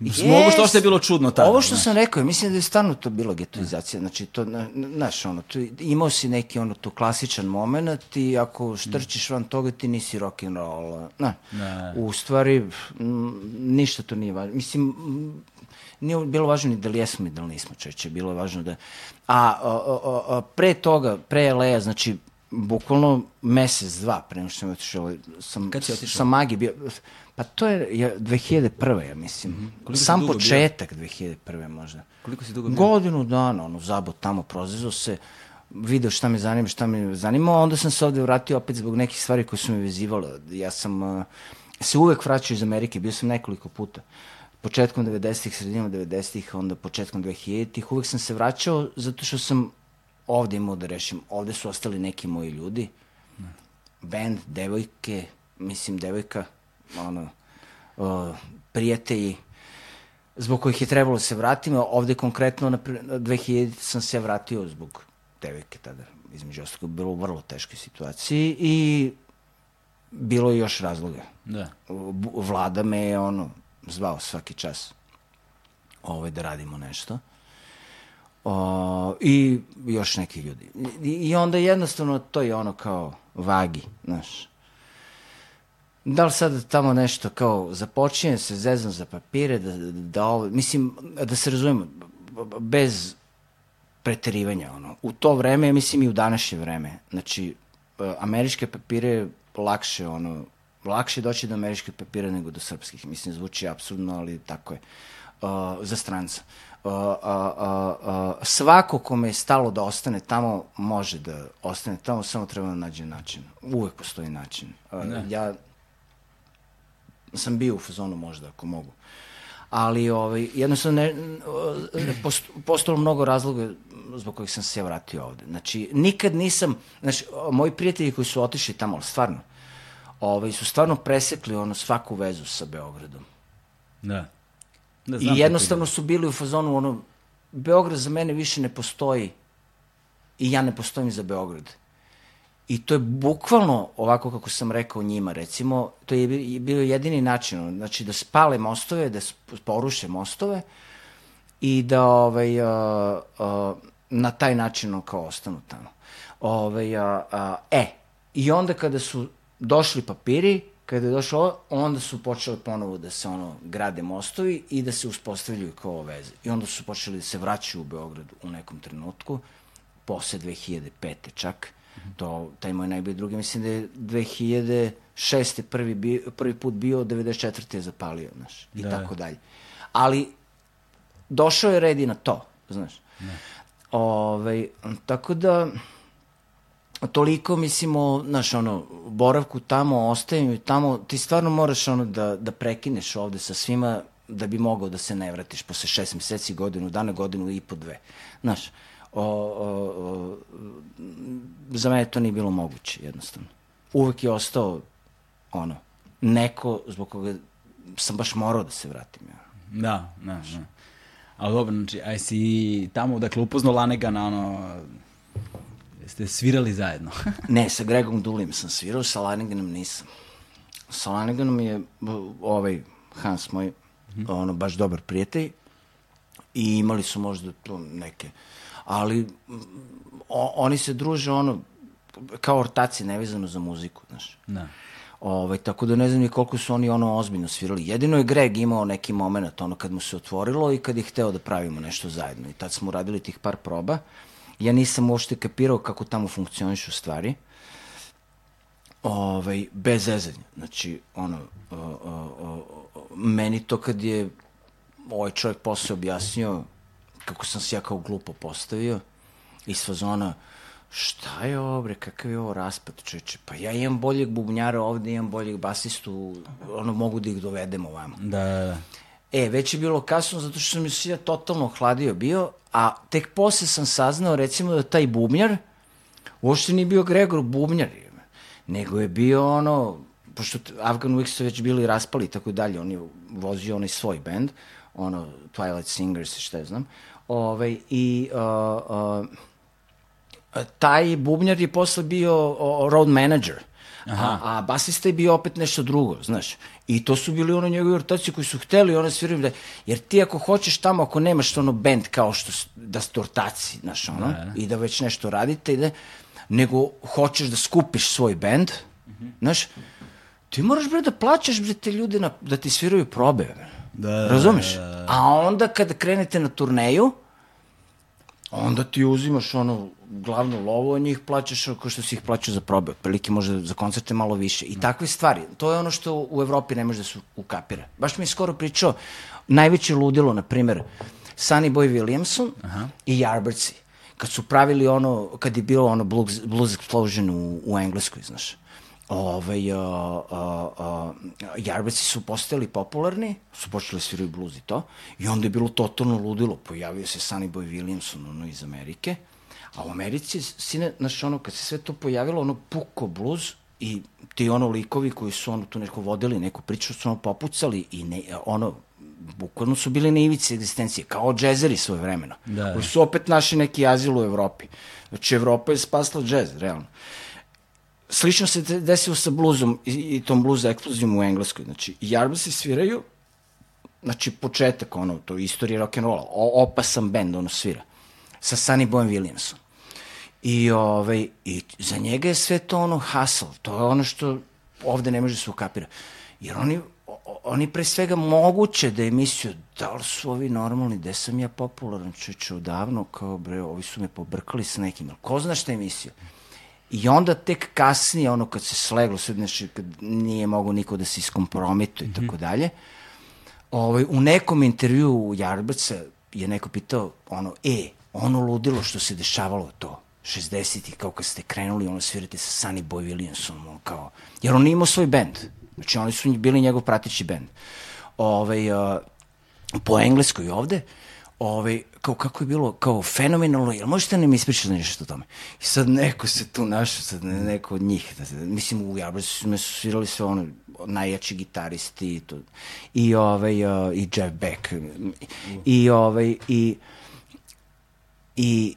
Yes. Mogu što što je bilo čudno tada. Ovo što ne? sam rekao, mislim da je stvarno to bilo getoizacija. Znači, to, znaš, ono, to, imao si neki, ono, to klasičan moment i ako štrčiš van toga, ti nisi rock and roll. Na, ne. U stvari, ništa to nije važno. Mislim, nije bilo važno ni da li jesmo i da li nismo čeće. Bilo je važno da... A, a, a, a pre toga, pre Leja, znači, bukvalno mesec, dva pre nego što sam otišao. Sam, Kad si otišao? Sam Magi bio... Pa to je ja, 2001. ja mislim. Mm -hmm. Sam početak bio? 2001. možda. Koliko si dugo bio? Godinu dana, ono, zabot tamo, prozezao se, video šta me zanima, šta me zanima, onda sam se ovde vratio opet zbog nekih stvari koje su me vezivale. Ja sam uh, se uvek vraćao iz Amerike, bio sam nekoliko puta. Početkom 90-ih, sredinom 90-ih, onda početkom 2000-ih, uvek sam se vraćao zato što sam ovde imao da rešim. Ovde su ostali neki moji ljudi, band, devojke, mislim, devojka, ono, o, prijatelji, zbog kojih je trebalo da se vratimo. Ovde konkretno, na 2000 sam se vratio zbog devojke tada, između ostalog, bilo u vrlo teškoj situaciji i bilo je još razloga. Da. Vlada me je ono, zvao svaki čas ovaj, da radimo nešto. O, I još neki ljudi. I, I onda jednostavno to je ono kao vagi, znaš. Da li sad tamo nešto kao započinje se zezam za papire, da, da, da ovo, mislim, da se razumemo, bez preterivanja, ono. U to vreme, mislim i u današnje vreme, znači, e, američke papire lakše, ono, lakše doći do američkih papira nego do srpskih. Mislim, zvuči absurdno, ali tako je. Uh, za stranca. Uh, uh, uh, uh, svako kome je stalo da ostane tamo, može da ostane tamo, samo treba da nađe način. Uvek postoji način. Uh, ja sam bio u fazonu možda, ako mogu. Ali ovaj, jednostavno ne, post, postalo mnogo razloga zbog kojih sam se vratio ovde. Znači, nikad nisam, znači, moji prijatelji koji su otišli tamo, stvarno, ovaj, su stvarno presekli ono svaku vezu sa Beogradom. Da. da I jednostavno su bili u fazonu, ono, Beograd za mene više ne postoji i ja ne postojim za Beograd. I to je bukvalno ovako kako sam rekao njima, recimo, to je bio jedini način, znači da spale mostove, da poruše mostove i da ovaj, uh, uh, na taj način kao ostanu tamo. Ovaj, uh, uh, e, i onda kada su došli papiri, kada je došlo, onda su počeli ponovo da se ono grade mostovi i da se uspostavljaju kao veze. I onda su počeli da se vraćaju u Beograd u nekom trenutku, posle 2005. čak. To, taj moj najbolji drugi, mislim da je 2006. prvi, bio, prvi put bio, 94. je zapalio, znaš, i da. tako dalje. Ali, došao je red i na to, znaš. Da. Ove, ovaj, tako da, toliko, mislimo, znaš, ono, boravku tamo, ostajem tamo, ti stvarno moraš, ono, da, da prekineš ovde sa svima, da bi mogao da se ne vratiš posle šest meseci, godinu dana, godinu i po dve. Znaš, o, o, o, za mene to nije bilo moguće, jednostavno. Uvek je ostao, ono, neko zbog koga sam baš morao da se vratim. Ja. Da, da, da. Ali dobro, znači, aj si tamo, dakle, upoznao Lanega na ono, Ste svirali zajedno? ne, sa Gregom Dulim sam svirao, sa Laniganom nisam. Sa Laniganom je ovaj Hans moj, mm -hmm. ono, baš dobar prijatelj i imali su možda to neke, ali o, oni se druže ono, kao ortaci, nevezano za muziku, znaš. Da. Ovaj, tako da ne znam ni koliko su oni ono ozbiljno svirali. Jedino je Greg imao neki moment, ono kad mu se otvorilo i kad je hteo da pravimo nešto zajedno. I tad smo uradili tih par proba ja nisam uopšte kapirao kako tamo funkcionišu stvari. Ovaj, bez zezanja. Znači, ono, o, o, o, meni to kad je ovaj čovjek posle objasnio kako sam se ja kao glupo postavio iz fazona šta je ovo bre, kakav je ovo raspad čeče, pa ja imam boljeg bubnjara ovde, imam boljeg basistu, ono mogu da ih dovedem ovamo. Da, da, da. E, već je bilo kasno zato što sam se ja totalno hladio bio, a tek posle sam saznao recimo da taj bubnjar uopšte nije bio Gregor bubnjar, nego je bio ono, pošto Afgan Weeks su već bili raspali i tako dalje, on je vozio onaj svoj band, ono, Twilight Singers šta je znam, ovaj, i uh, uh, taj bubnjar je posle bio uh, road manager, Aha. A, a basista je bio opet nešto drugo, znaš. I to su bili ono njegovi ortaci koji su hteli, ono sviraju da, jer ti ako hoćeš tamo, ako nemaš ono band kao što, da ste ortaci, znaš, ono, da, da. i da već nešto radite, i da, nego hoćeš da skupiš svoj band, mm -hmm. znaš, ti moraš bre da plaćaš bre te ljude na, da ti sviraju probe, Da, da, Razumeš? Da, da, da. A onda kada krenete na turneju, onda ti uzimaš ono glavnu lovu, a njih plaćaš kao što si ih plaćao za probe, otprilike možda za koncerte malo više. I takve stvari. To je ono što u Evropi ne može da se ukapira. Baš mi je skoro pričao, najveće ludilo, na primer, Sunny Boy Williamson Aha. i Yardbirdsi. Kad su pravili ono, kad je bilo ono Blues, blues Explosion u, u Engleskoj, znaš ovaj, uh, uh, uh, Jarveci su postali popularni, su počeli da sviraju bluz i to, i onda je bilo totalno ludilo, pojavio se Sunny Boy Williamson, ono, iz Amerike, a u Americi, sine, znaš, ono, kad se sve to pojavilo, ono, puko bluz, i ti ono likovi koji su ono tu neko vodili, neku priču su ono popucali i ne, ono, bukvalno su bili na ivici egzistencije, kao džezeri svoje vremeno. Da. Koji su opet naši neki azil u Evropi. Znači, Evropa je spasla džez, realno. Slično se de- desilo sa bluzom i, i tom bluz eksplozijom u Engleskoj. Znači, Jarbasi sviraju, znači, početak, ono, to je istorija rock'n'rolla, opasan bend, ono, svira, sa Sunny Boyem Williamsom. I, ovaj, I za njega je sve to ono hustle, to je ono što ovde ne može se ukapira. Jer oni, oni pre svega moguće da je mislio, da li su ovi normalni, gde sam ja popularan, čeče, odavno, kao bre, ovi su me pobrkali sa nekim, ko zna šta je mislio? I onda tek kasnije, ono kad se sleglo, sve, znači, kad nije mogo niko da se iskompromituje i tako dalje, ovaj, u nekom intervju u Jarbrca je neko pitao, ono, e, ono ludilo što se dešavalo to, 60-ih, kao kad ste krenuli, ono, svirate sa Sunny Boy Williamsom, ono, kao, jer on imao svoj bend, znači oni su bili njegov pratići bend. Ovaj, uh, po engleskoj ovde, ovaj, kao kako je bilo, kao fenomenalno, jel možete nam ispričati nešto o tome? I sad neko se tu našao, sad ne- neko od njih, da, da, mislim u Jabrzu su me svirali sve ono, najjači gitaristi i to, i ovaj, uh, i Jeff Beck, i ovaj, i, i,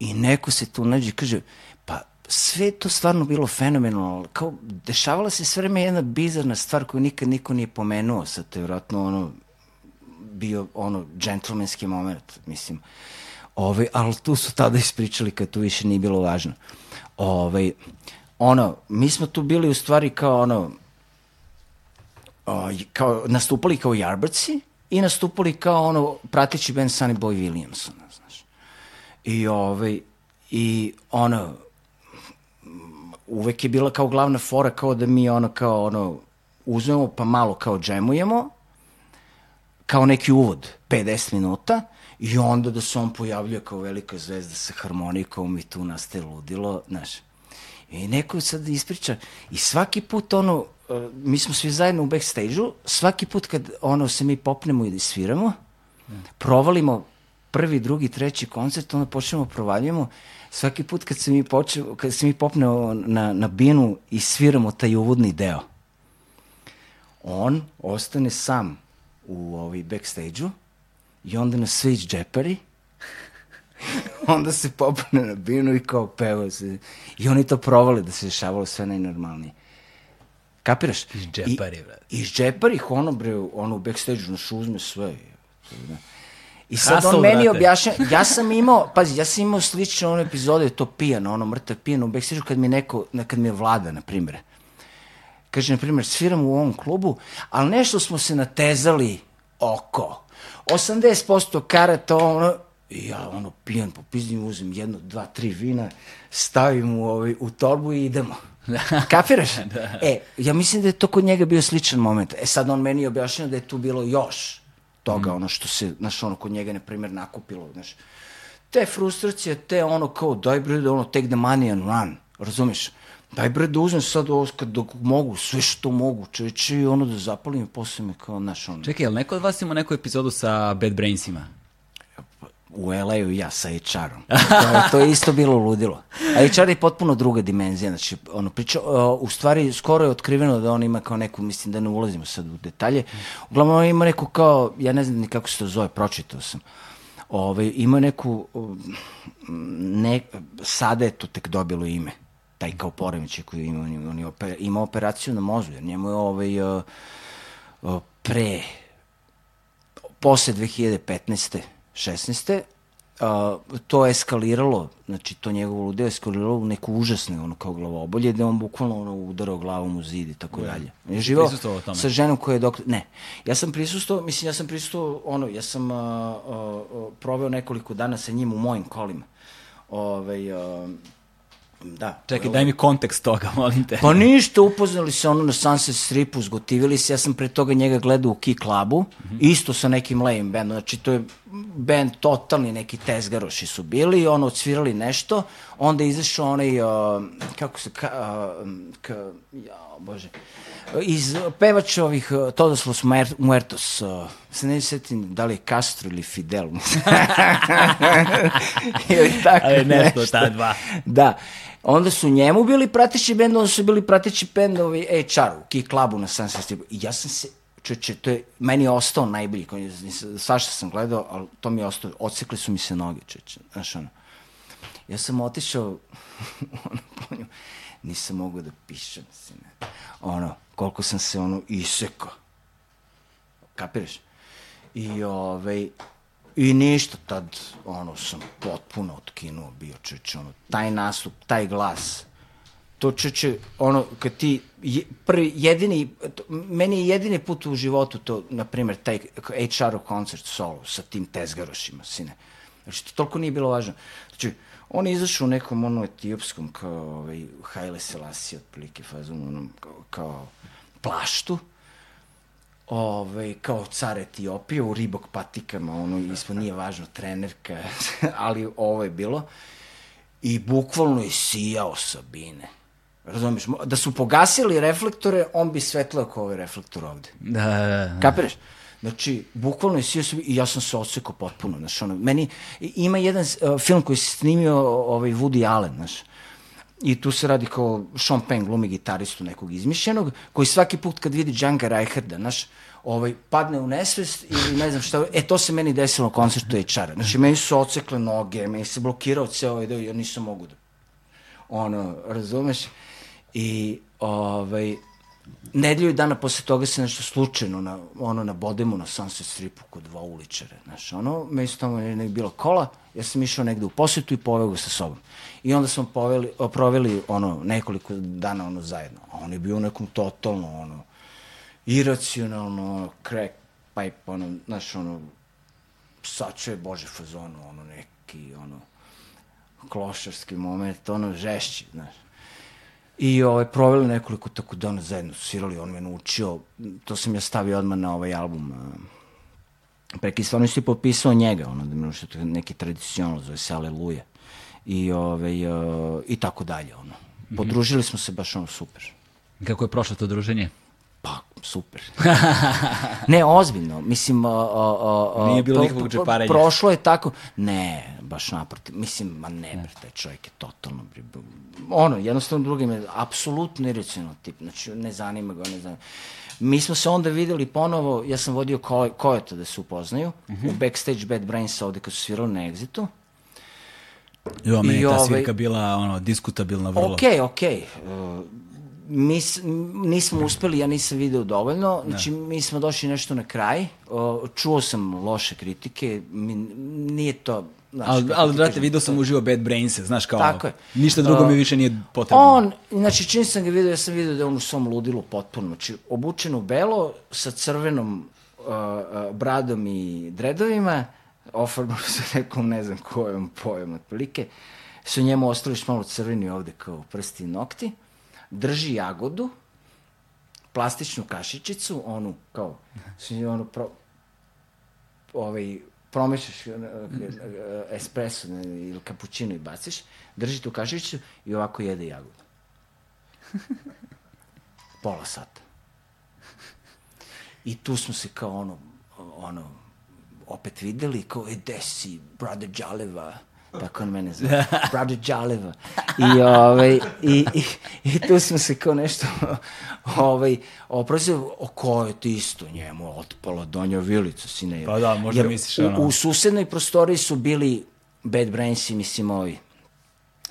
i neko se tu nađe kaže, pa sve to stvarno bilo fenomenalno, kao dešavala se sve vreme jedna bizarna stvar koju nikad niko nije pomenuo, sad to je vjerojatno ono, bio ono džentlmenski moment, mislim. Ovaj, ali tu su tada ispričali kad tu više nije bilo važno. Ovaj, ono, mi smo tu bili u stvari kao ono, o, kao, nastupali kao Jarbrci i nastupali kao ono, prateći band Sunny Boy Williamson, znaš. I ovaj, i ono, uvek je bila kao glavna fora kao da mi ono kao ono uzmemo pa malo kao džemujemo kao neki uvod, 50 minuta, i onda da se on pojavljuje kao velika zvezda sa harmonikom i tu nastaje ludilo, znaš. I neko sad ispriča, i svaki put ono, uh, mi smo svi zajedno u backstage-u, svaki put kad ono se mi popnemo i da sviramo, provalimo prvi, drugi, treći koncert, onda počnemo provaljujemo, svaki put kad se mi, poče, kad se mi popnemo na, na binu i sviramo taj uvodni deo, on ostane sam u ovaj backstage-u i onda na switch džepari onda se popne na binu i kao peva se. I oni to provali da se dešavalo sve najnormalnije. Kapiraš? Iz džepari, brate. I, iz džepari, ono bre, ono u backstage-u naš uzme sve. I sad Hustle, on meni objašnja, ja sam imao, pazi, ja sam imao slične ono epizode, to pijan, ono mrtav pijan u backstage-u kad mi neko, kad mi je vlada, na primjer. Kaže, na primjer, sviram u ovom klubu, ali nešto smo se natezali oko. 80% karata, ono, i ja ono pijan, popizdim, uzim jedno, dva, tri vina, stavim u, ovaj, u torbu i idemo. Kapiraš? Da. E, ja mislim da je to kod njega bio sličan moment. E sad on meni je objašnjao da je tu bilo još toga, Mhm. ono što se, znaš, ono kod njega, na primjer, nakupilo, znaš. Te frustracije, te ono kao, daj bre da ono, take the money and run, razumiješ? Daj bre da uzmem sad ovo kad dok mogu, sve što mogu, čeče, i ono da zapalim i posle me kao, znaš, ono, Čekaj, jel neko od vas ima neku epizodu sa Bad Brainsima? u LA-u ja sa HR-om. To, je- to je isto bilo ludilo. A HR je potpuno druga dimenzija. Znači, ono, priča, o, u stvari, skoro je otkriveno da on ima kao neku, mislim da ne ulazimo sad u detalje, uglavnom on ima neku kao, ja ne znam ni kako se to zove, pročitao sam. Ove, ima neku, um, ne, sada je to tek dobilo ime taj kao poremećaj koji ima, on, on je ima operaciju na mozgu, jer njemu je ovaj, uh, uh, pre posle 2015. 16. Uh, to je eskaliralo, znači to njegovo ludeo eskaliralo u neku užasne ono kao glavobolje, je on bukvalno ono udarao glavom u zid i tako dalje. On je živao sa ženom koja je doktor... Ne, ja sam prisustvovao, mislim, ja sam prisustvovao, ono, ja sam uh, uh, uh, proveo nekoliko dana sa njim u mojim kolima. Ove, uh, da. Čekaj, daj mi kontekst toga, molim te. Pa ništa, upoznali se ono na Sunset Stripu, zgotivili se, ja sam pre toga njega gledao u Key Clubu, isto sa nekim lame bandom, znači to je band totalni, neki tezgaroši su bili, ono, odsvirali nešto, onda je izašao onaj, uh, kako se, ka, uh, ka, ja, bože, iz pevača ovih uh, Todos los Muer- Muertos, uh, se ne sjetim da li je Castro ili Fidel, ili tako Ali nešto od ta dva. da. Onda su njemu bili prateći bend, onda su bili prateći bendovi HR u Key Clubu na Sunset Stripu. I ja sam se, čeče, to je, meni je ostao najbolji, koji, svašta sam gledao, ali to mi je ostao, odsekli su mi se noge, čeče, znaš ono. Ja sam otišao, ono, po nju, nisam mogao da pišem, sine. Ono, koliko sam se, ono, isekao. Kapiraš? I, ovaj, I ništa, tad, ono, sam potpuno otkinuo bio, čeče, ono, taj nastup, taj glas, to čeče, ono, kad ti, je, prvi, jedini, to, meni je jedini put u životu to, na primjer, taj HR-ov koncert solo sa tim tezgarošima, sine. Znači, to toliko nije bilo važno. Znači, on je izašao u nekom ono etiopskom, kao, ovaj, Haile Selassie, otprilike, fazom, onom, kao, kao plaštu, ovaj, kao car Etiopije u ribok patikama, ono, ispod nije važno, trenerka, ali ovo je bilo. I bukvalno je sijao Sabine. Razumiješ? Da su pogasili reflektore, on bi svetlao kao ovaj reflektor ovde. Da, da, da. Kapiraš? Znači, bukvalno je Sabine i ja sam se odsekao potpuno. Znaš, ono, meni, ima jedan uh, film koji se snimio ovaj, Woody Allen, znaš, I tu se radi kao Sean Penn glumi gitaristu nekog izmišljenog, koji svaki put kad vidi Django Reinharda, znaš, ovaj, padne u nesvest ili ne znam šta, e to se meni desilo na koncertu HR-a. Znači, meni su ocekle noge, meni se blokirao ceo ovaj deo ja nisam mogu da, ono, razumeš? I, ovaj, nedelju dana posle toga se nešto slučajno na, ono, na Bodemu, na Sunset Stripu kod dva uličare, znaš, ono, meni su tamo ne bila kola, ja sam išao negde u posetu i poveo ga sa sobom. I onda smo poveli, proveli, ono, nekoliko dana, ono, zajedno. A on je bio nekom totalno, ono, iracionalno, ono, crack pipe, ono, znaš, ono, sačo je Bože fazonu, ono, neki, ono, klošarski moment, ono, žešći, znaš. I ovaj, proveli nekoliko tako dana zajedno svirali, on me naučio, to sam ja stavio odmah na ovaj album, preki stvarno si popisao njega, ono, da mi naučio neki tradicionalno, zove se Aleluja. I, ovaj, uh, i tako dalje, ono. Podružili smo se baš ono super. Kako je prošlo to druženje? Pa, super. ne, ozbiljno. Mislim, a, a, a, Nije bilo nikakvog džeparenja. Prošlo je tako. Ne, baš naprotiv. Mislim, ma ne, bre, taj čovjek je totalno... Ono, jednostavno drugim je apsolutno iracionalno tip. Znači, ne zanima ga, ne zanima. Mi smo se onda videli ponovo, ja sam vodio ko, Kojota da se upoznaju, u backstage Bad Brains ovde kad su svirali na Exitu. Jo, meni je ta ovaj- svirka bila ono, diskutabilna vrlo. Okej, okej. Uh, mi nismo uspeli, ja nisam video dovoljno, znači mi smo došli nešto na kraj, čuo sam loše kritike, mi, nije to... Znaš, Ali, ali ti brate, vidio sam uživo Bad Brains, znaš kao, Tako je. ništa drugo mi Uh, više nije potrebno. On, znači čim sam ga vidio, ja sam vidio da je on u svom ludilu potpuno, znači obučen u belo, sa crvenom uh, bradom i dredovima, ofarbano sa nekom, ne znam kojom pojom otprilike, su njemu ostali još malo crveni ovde kao prsti i nokti, drži jagodu, plastičnu kašičicu, onu kao, ono pro, ovaj, promešaš uh, uh, espresso ili kapućino i baciš, drži tu kašičicu i ovako jede jagodu. Pola sata. I tu smo se kao ono, ono, opet videli, kao, e, desi, brother Đaleva, tako on mene zove, brother Đaleva. I, ovaj, i, i, i tu smo se kao nešto, ovaj, oprosio, o ko je ti isto njemu otpala donja vilica, sine. Pa da, možda Jer misliš, u, ono- u susednoj prostoriji su bili Bad Brainsi, mislim, ovi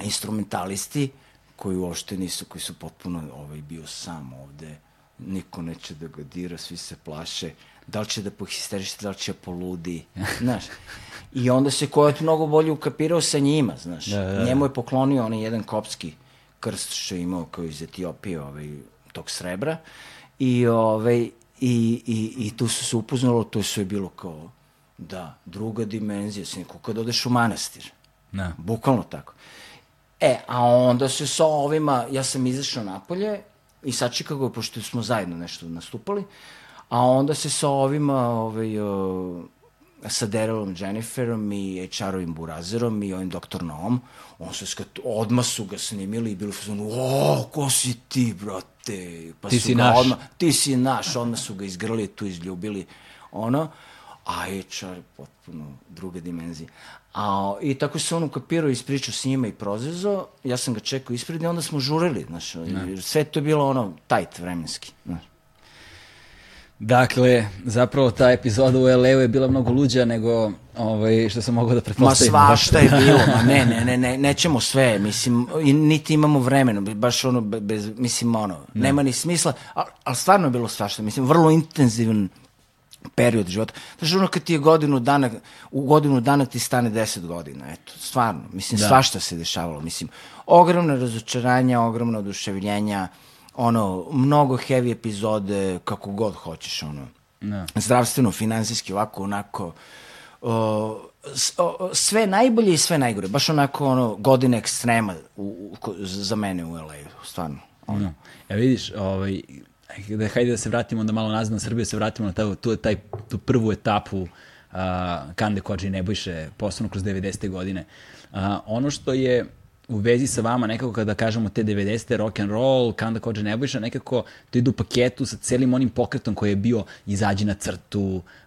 instrumentalisti, koji uopšte nisu, koji su potpuno ovaj, bio sam ovde, niko neće da ga dira, svi se plaše, da li će da pohisteriše, da li će poludi, znaš. I onda se Kojot mnogo bolje ukapirao sa njima, znaš. Da, da, da. Njemu je poklonio onaj jedan kopski krst što je imao kao iz Etiopije, ovaj, tog srebra. I, ovaj, i, i, i tu su se upoznalo, to je sve bilo kao, da, druga dimenzija, sin, kao kad odeš u manastir. Da. Bukvalno tako. E, a onda se sa ovima, ja sam izašao napolje i sačekao ga, pošto smo zajedno nešto nastupali, a onda se sa ovima, ovaj, o, sa Darylom Jenniferom i HR-ovim Burazerom i ovim Dr. Noom, on se skat, odmah su ga snimili i bili u fazonu, o, ko si ti, brate? Pa Ti su si ga naš. Odmah, ti si naš, odmah su ga izgrli, tu izljubili, ono, a HR potpuno druge dimenzije. A, I tako se on ukapirao i ispričao s njima i prozezo, ja sam ga čekao ispred i onda smo žurili, znaš, jer sve to je bilo ono tajt vremenski, znaš. Dakle, zapravo ta epizoda u LA-u je bila mnogo luđa nego ovaj, što sam mogao da Ma pretpostavim. svašta je bilo, ma ne, ne, ne, ne, nećemo sve, mislim, niti imamo vremena, baš ono, be- bez, mislim, ono, nema ni smisla, ali al stvarno je bilo svašta, mislim, vrlo intenzivan period života. Znaš, ono kad ti je godinu dana, u godinu dana ti stane deset godina, eto, stvarno, mislim, Da. svašta se dešavalo, mislim, ogromna razočaranja, ogromna oduševljenja, ono, mnogo heavy epizode, kako god hoćeš, ono, Da. zdravstveno, finansijski, ovako, onako, o, s- o, sve najbolje i sve najgore, baš onako, ono, godine ekstrema u, u, za mene u LA, stvarno. Ono. Ja vidiš, ovaj, da, hajde da se vratimo onda malo nazad na Srbiju, da se vratimo na taj, tu, taj, tu prvu etapu uh, Kande Kođe i Nebojše, posebno kroz 90. godine. Uh, ono što je u vezi sa vama nekako kada kažemo te 90. rock and roll, Kanda Kođe Nebojša, nekako to ide u paketu sa celim onim pokretom koji je bio izađi na crtu,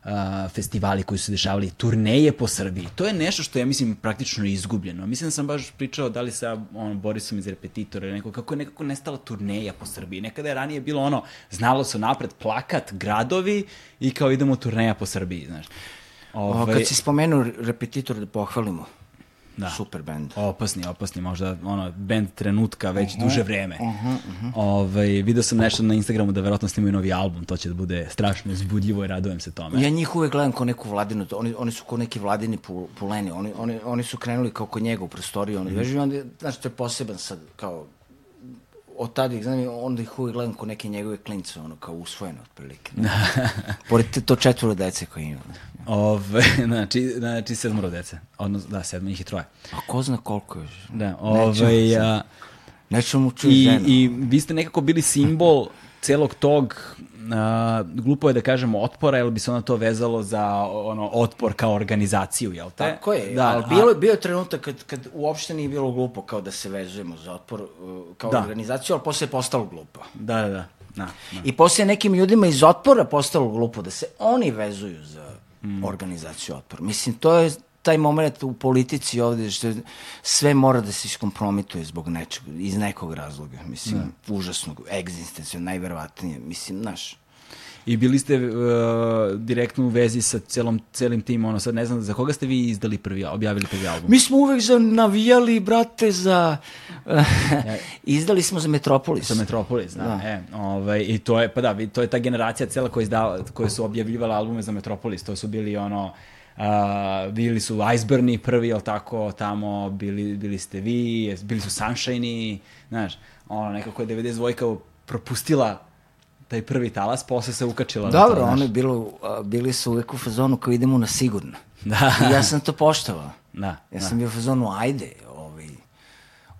uh, festivali koji su dešavali, turneje po Srbiji. To je nešto što je, ja mislim, praktično izgubljeno. Mislim da sam baš pričao da li sa on, Borisom iz Repetitora, neko, kako je nekako nestala turneja po Srbiji. Nekada je ranije bilo ono, znalo se napred plakat, gradovi i kao idemo turneja po Srbiji, znaš. O, Ovaj, kad si spomenuo repetitor da pohvalimo, Da. super band. Opasni, opasni, možda ono, band trenutka već duže vreme. Ovaj, video sam nešto na Instagramu da verovatno snimaju novi album, to će da bude strašno uzbudljivo i radujem se tome. Ja njih uvek gledam kao neku vladinu, oni, oni su kao neki vladini pu, puleni, oni, oni, oni su krenuli kao kod njega u prostoriju, oni vežu i onda, znaš, to je poseban sad, kao, od tada ih znam, i onda ih uvek gledam kao neke njegove klince, ono, kao usvojene, otprilike. Pored te- to četvoro dece koje ima. Ove, znači, znači sedmoro dece. Odnosno, da, sedmo njih i troje. A ko zna koliko još? Da, ovaj, a, Nećemo čuti i, ženu. I vi ste nekako bili simbol celog tog a, glupo je da kažemo otpora, jer bi se onda to vezalo za ono otpor kao organizaciju, jel te? Tako je, da, ali a- bilo, bio je trenutak kad, kad uopšte nije bilo glupo kao da se vezujemo za otpor uh, kao Da. organizaciju, ali posle je postalo glupo. Da, da, da. da, da. I posle je nekim ljudima iz otpora postalo glupo da se oni vezuju za Mm. organizaciju otpora. Mislim, to je taj moment u politici ovde što sve mora da se iskompromituje zbog nečeg, iz nekog razloga. Mislim, užasnog, egzistencijog, najverovatnije. Mislim, znaš, I bili ste uh, direktno u vezi sa celom, celim tim, ono, sad ne znam, za koga ste vi izdali prvi, objavili prvi album? Mi smo uvek za navijali, brate, za... Izdali smo za Metropolis. Sa Metropolis, da. E, ovaj, I to je, pa da, to je ta generacija cela koja, izdava, koja su objavljivala albume za Metropolis. To su bili ono, bili su Iceburni prvi, jel tako, tamo, bili, bili ste vi, bili su Sunshine-i, znaš, ono, nekako je 92 propustila taj prvi talas, posle se ukačila. to, Dobro, ono je bilo, bili su uvek u fazonu kao idemo na sigurno. Da. I ja sam to poštovao. Da, Ja da. sam bio u fazonu, ajde, ovaj,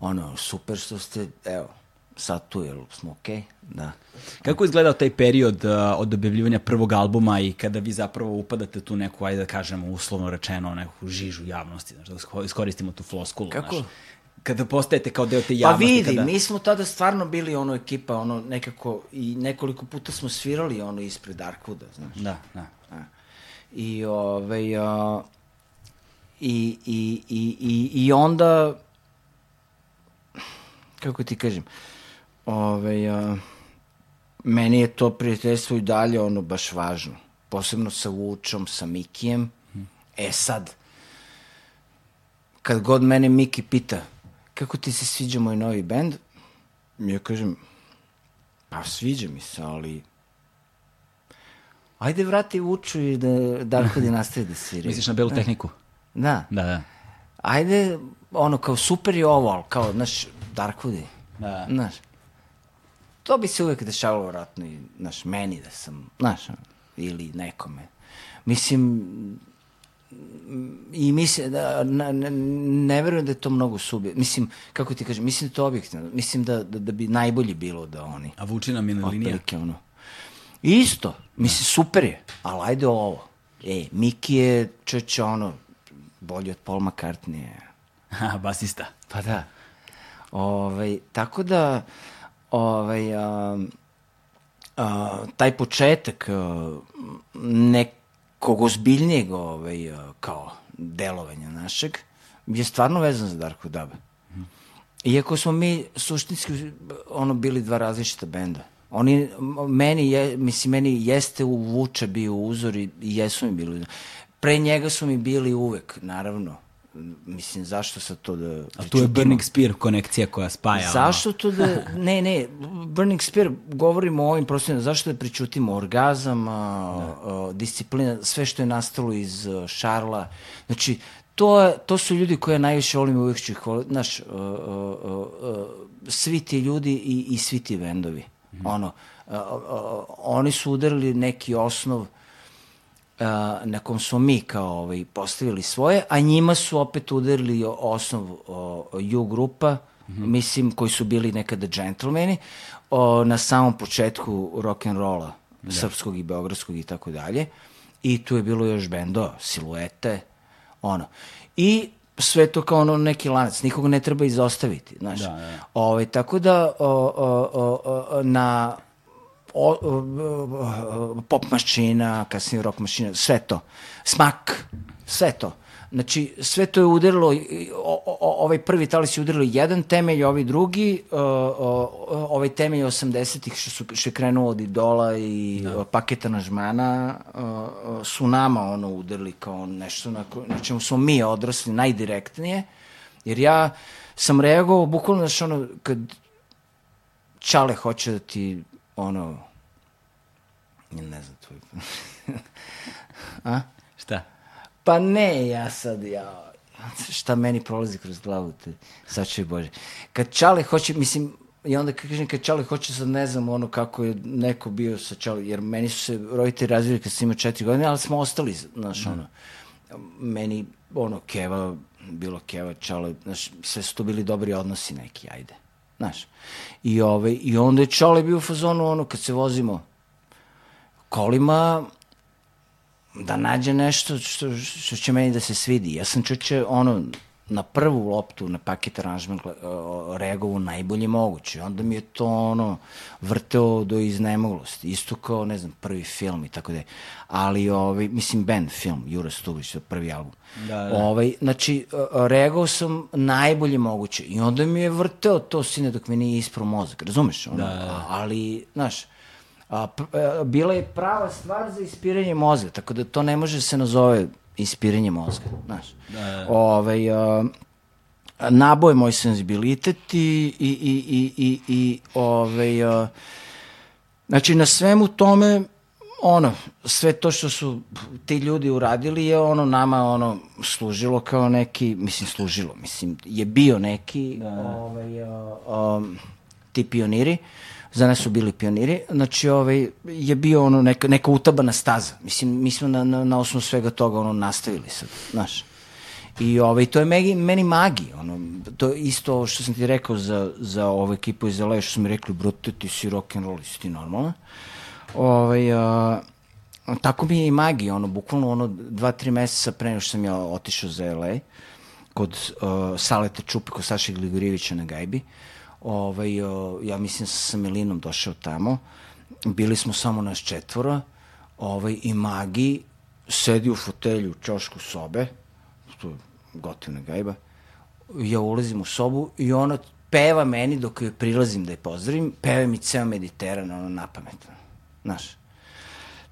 ono, super što ste, evo, sad tu, jel smo okej? Da. Kako je izgledao taj period uh, od objavljivanja prvog albuma i kada vi zapravo upadate tu neku, ajde da kažemo, uslovno rečeno, neku žižu javnosti, znaš, da isko- iskoristimo tu floskulu, Kako? znaš. Kada postajete kao deo te Pa javnosti. vidi, kada... mi smo tada stvarno bili ono ekipa, ono nekako, i nekoliko puta smo svirali ono ispred Darkwooda, znaš. Da, da. A. I, ovaj, a, i, i, i, i, i onda, kako ti kažem, ovaj, a, meni je to prijateljstvo i dalje ono baš važno. Posebno sa Vučom, sa Mikijem. E sad, kad god mene Miki pita kako ti se sviđa moj novi bend, ja kažem, pa sviđa mi se, ali ajde vrati Vuču i da Darko di nastavi da svira. Misliš na belu tehniku? Da. Da, da. Ajde, ono, kao super je ovo, ali kao, znaš, Darkwoodi. Da. Znaš. To bi se uvek dešavalo vratno i, znaš, meni da sam, znaš, ili nekome. Mislim, i mislim da ne, ne, ne verujem da je to mnogo subje. Mislim, kako ti kažem, mislim da to objektivno. Mislim da, da, da bi najbolje bilo da oni. A Vučina mi na linija? Otprilike, ono. Isto, mislim, super je, ali ajde ovo. E, Miki je, čeče, ono, bolji od Paul McCartney. Ha, basista. Pa da. Ovaj, tako da, ovaj, a, a, taj početak a, neko nekog ozbiljnijeg ovaj, kao delovanja našeg je stvarno vezan za Darko Daba. Iako smo mi suštinski ono bili dva različita benda. Oni, meni, je, mislim, meni jeste u Vuče bio uzor i jesu mi bili. Pre njega su mi bili uvek, naravno. Mislim, zašto sad to da... A tu je Burning Spear konekcija koja spaja. Zašto to da... Ne, ne, Burning Spear, govorimo o ovim prostorima, zašto da pričutimo orgazam, a, a, disciplina, sve što je nastalo iz Šarla. Znači, to, to su ljudi koje najviše volim uvijek ću ih voliti. Znaš, uh, uh, uh, svi ti ljudi i, i svi ti vendovi. Mm. Ono, uh, uh, oni su udarili neki osnov uh, na kom smo mi kao ovaj, postavili svoje, a njima su opet udarili osnov U grupa, mm -hmm. mislim, koji su bili nekada džentlmeni, uh, na samom početku rock'n'rolla, da. srpskog i beogradskog i tako dalje. I tu je bilo još bendo, siluete, ono. I sve to kao ono neki lanac, nikoga ne treba izostaviti, znaš. Da, da. Ove, ovaj, tako da o, o, o, na o, o, pop mašina, kasnije rock mašina, sve to. Smak, sve to. Znači, sve to je udarilo, o, o, ovaj prvi talis je udarilo jedan temelj, ovaj drugi, o, o, ovaj temelj 80-ih što, su, što je krenuo od Idola i da. paketa nažmana, o, su nama ono udarili kao nešto na, na čemu smo mi odrasli najdirektnije, jer ja sam reagovao bukvalno, znaš, ono, kad Čale hoće da ti, ono, ne znam, tvoj... A? Šta? Pa ne, ja sad, ja, šta meni prolazi kroz glavu, te, sačuj Bože. Kad Čale hoće, mislim, i onda kažem kad Čale hoće sad ne znam ono kako je neko bio sa Čale, jer meni su se roditelji razvili kad sam imao četiri godine, ali smo ostali, znaš, mm. ono, meni, ono, Keva, bilo Keva, Čale, znaš, sve su to bili dobri odnosi neki, ajde, znaš. I, ove, ovaj, i onda je Čale bio u fazonu, ono, kad se vozimo kolima, da nađe nešto što, što će meni da se svidi. Ja sam čuče, ono, na prvu loptu, na paket aranžman reagovu najbolje moguće. Onda mi je to ono vrteo do iznemoglosti. Isto kao, ne znam, prvi film i tako da Ali, ovaj, mislim, band film, Jura Stubić, prvi album. Da, da. Ovaj, znači, reagovao sam najbolje moguće. I onda mi je vrteo to sine dok mi nije ispravo mozak. Razumeš? Ono, da, da. Ali, znaš, a, a, bila je prava stvar za ispiranje mozga, tako da to ne može se nazove ispiranje mozga, znaš. Da, da. Ovaj, a, naboje moj senzibilitet i, i, i, i, i, i ovaj, a, znači na svemu tome ono, sve to što su ti ljudi uradili je ono nama ono služilo kao neki, mislim služilo, mislim je bio neki da. ovaj, a, a, ti pioniri. Uh, za nas su bili pioniri, znači ovaj, je bio ono neka, neka utabana staza. Mislim, mi smo na, na, na osnovu svega toga ono nastavili sad, znaš. I ovaj, to je meni, meni magi, ono, to je isto što sam ti rekao za, za ovu ekipu iz LA, što su mi rekli, brute, ti si rock'n'roll, si ti normalno. Ovaj, a, tako mi je i magi, ono, bukvalno ono, dva, tri meseca pre nego što sam ja otišao za LA, kod uh, Salete Čupe, kod Saša Gligorijevića na Gajbi, uh, ovaj, ja mislim sa Milinom došao tamo, bili smo samo nas četvora, ovaj, i magi sedi u fotelju u čošku sobe, to je gotivna gajba, ja ulazim u sobu i ona peva meni dok joj prilazim da je pozdravim, peva mi ceo Mediteran, ono, na pamet, znaš.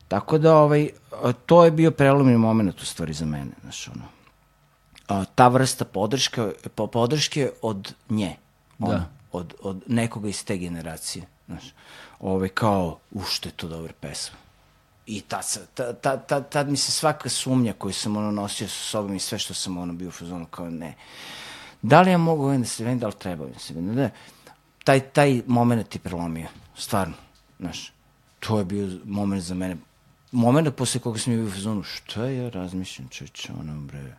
Tako da, ovaj, to je bio prelomni moment u stvari za mene, znaš, ono. A, ta vrsta podrške, podrške od nje. Ono. Da od, od nekoga iz te generacije. Znaš, ove, kao, u što je to dobra pesma. I tad, ta, ta, ta, tad mi se svaka sumnja koju sam ono nosio sa sobom i sve što sam ono bio u fazonu kao ne. Da li ja mogu ovim da se vedim, da li treba da se vedim? Da, taj, taj moment ti prelomio, stvarno, znaš. To je bio moment za mene. Moment posle koga sam bio u fazonu, šta ja razmišljam, čeče, ono, bre,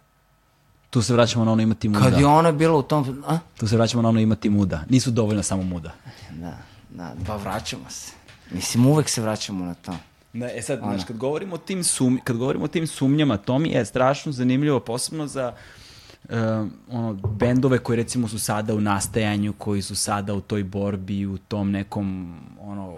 Tu se vraćamo na ono imati muda. Kad je ona bila u tom... A? Tu se vraćamo na ono imati muda. Nisu dovoljno samo muda. Da, da, pa vraćamo se. Mislim, uvek se vraćamo na to. Da, e sad, znaš, kad govorimo o tim sum, kad govorimo o tim sumnjama, to mi je strašno zanimljivo, posebno za uh, ono, bendove koji recimo su sada u nastajanju, koji su sada u toj borbi, u tom nekom, ono,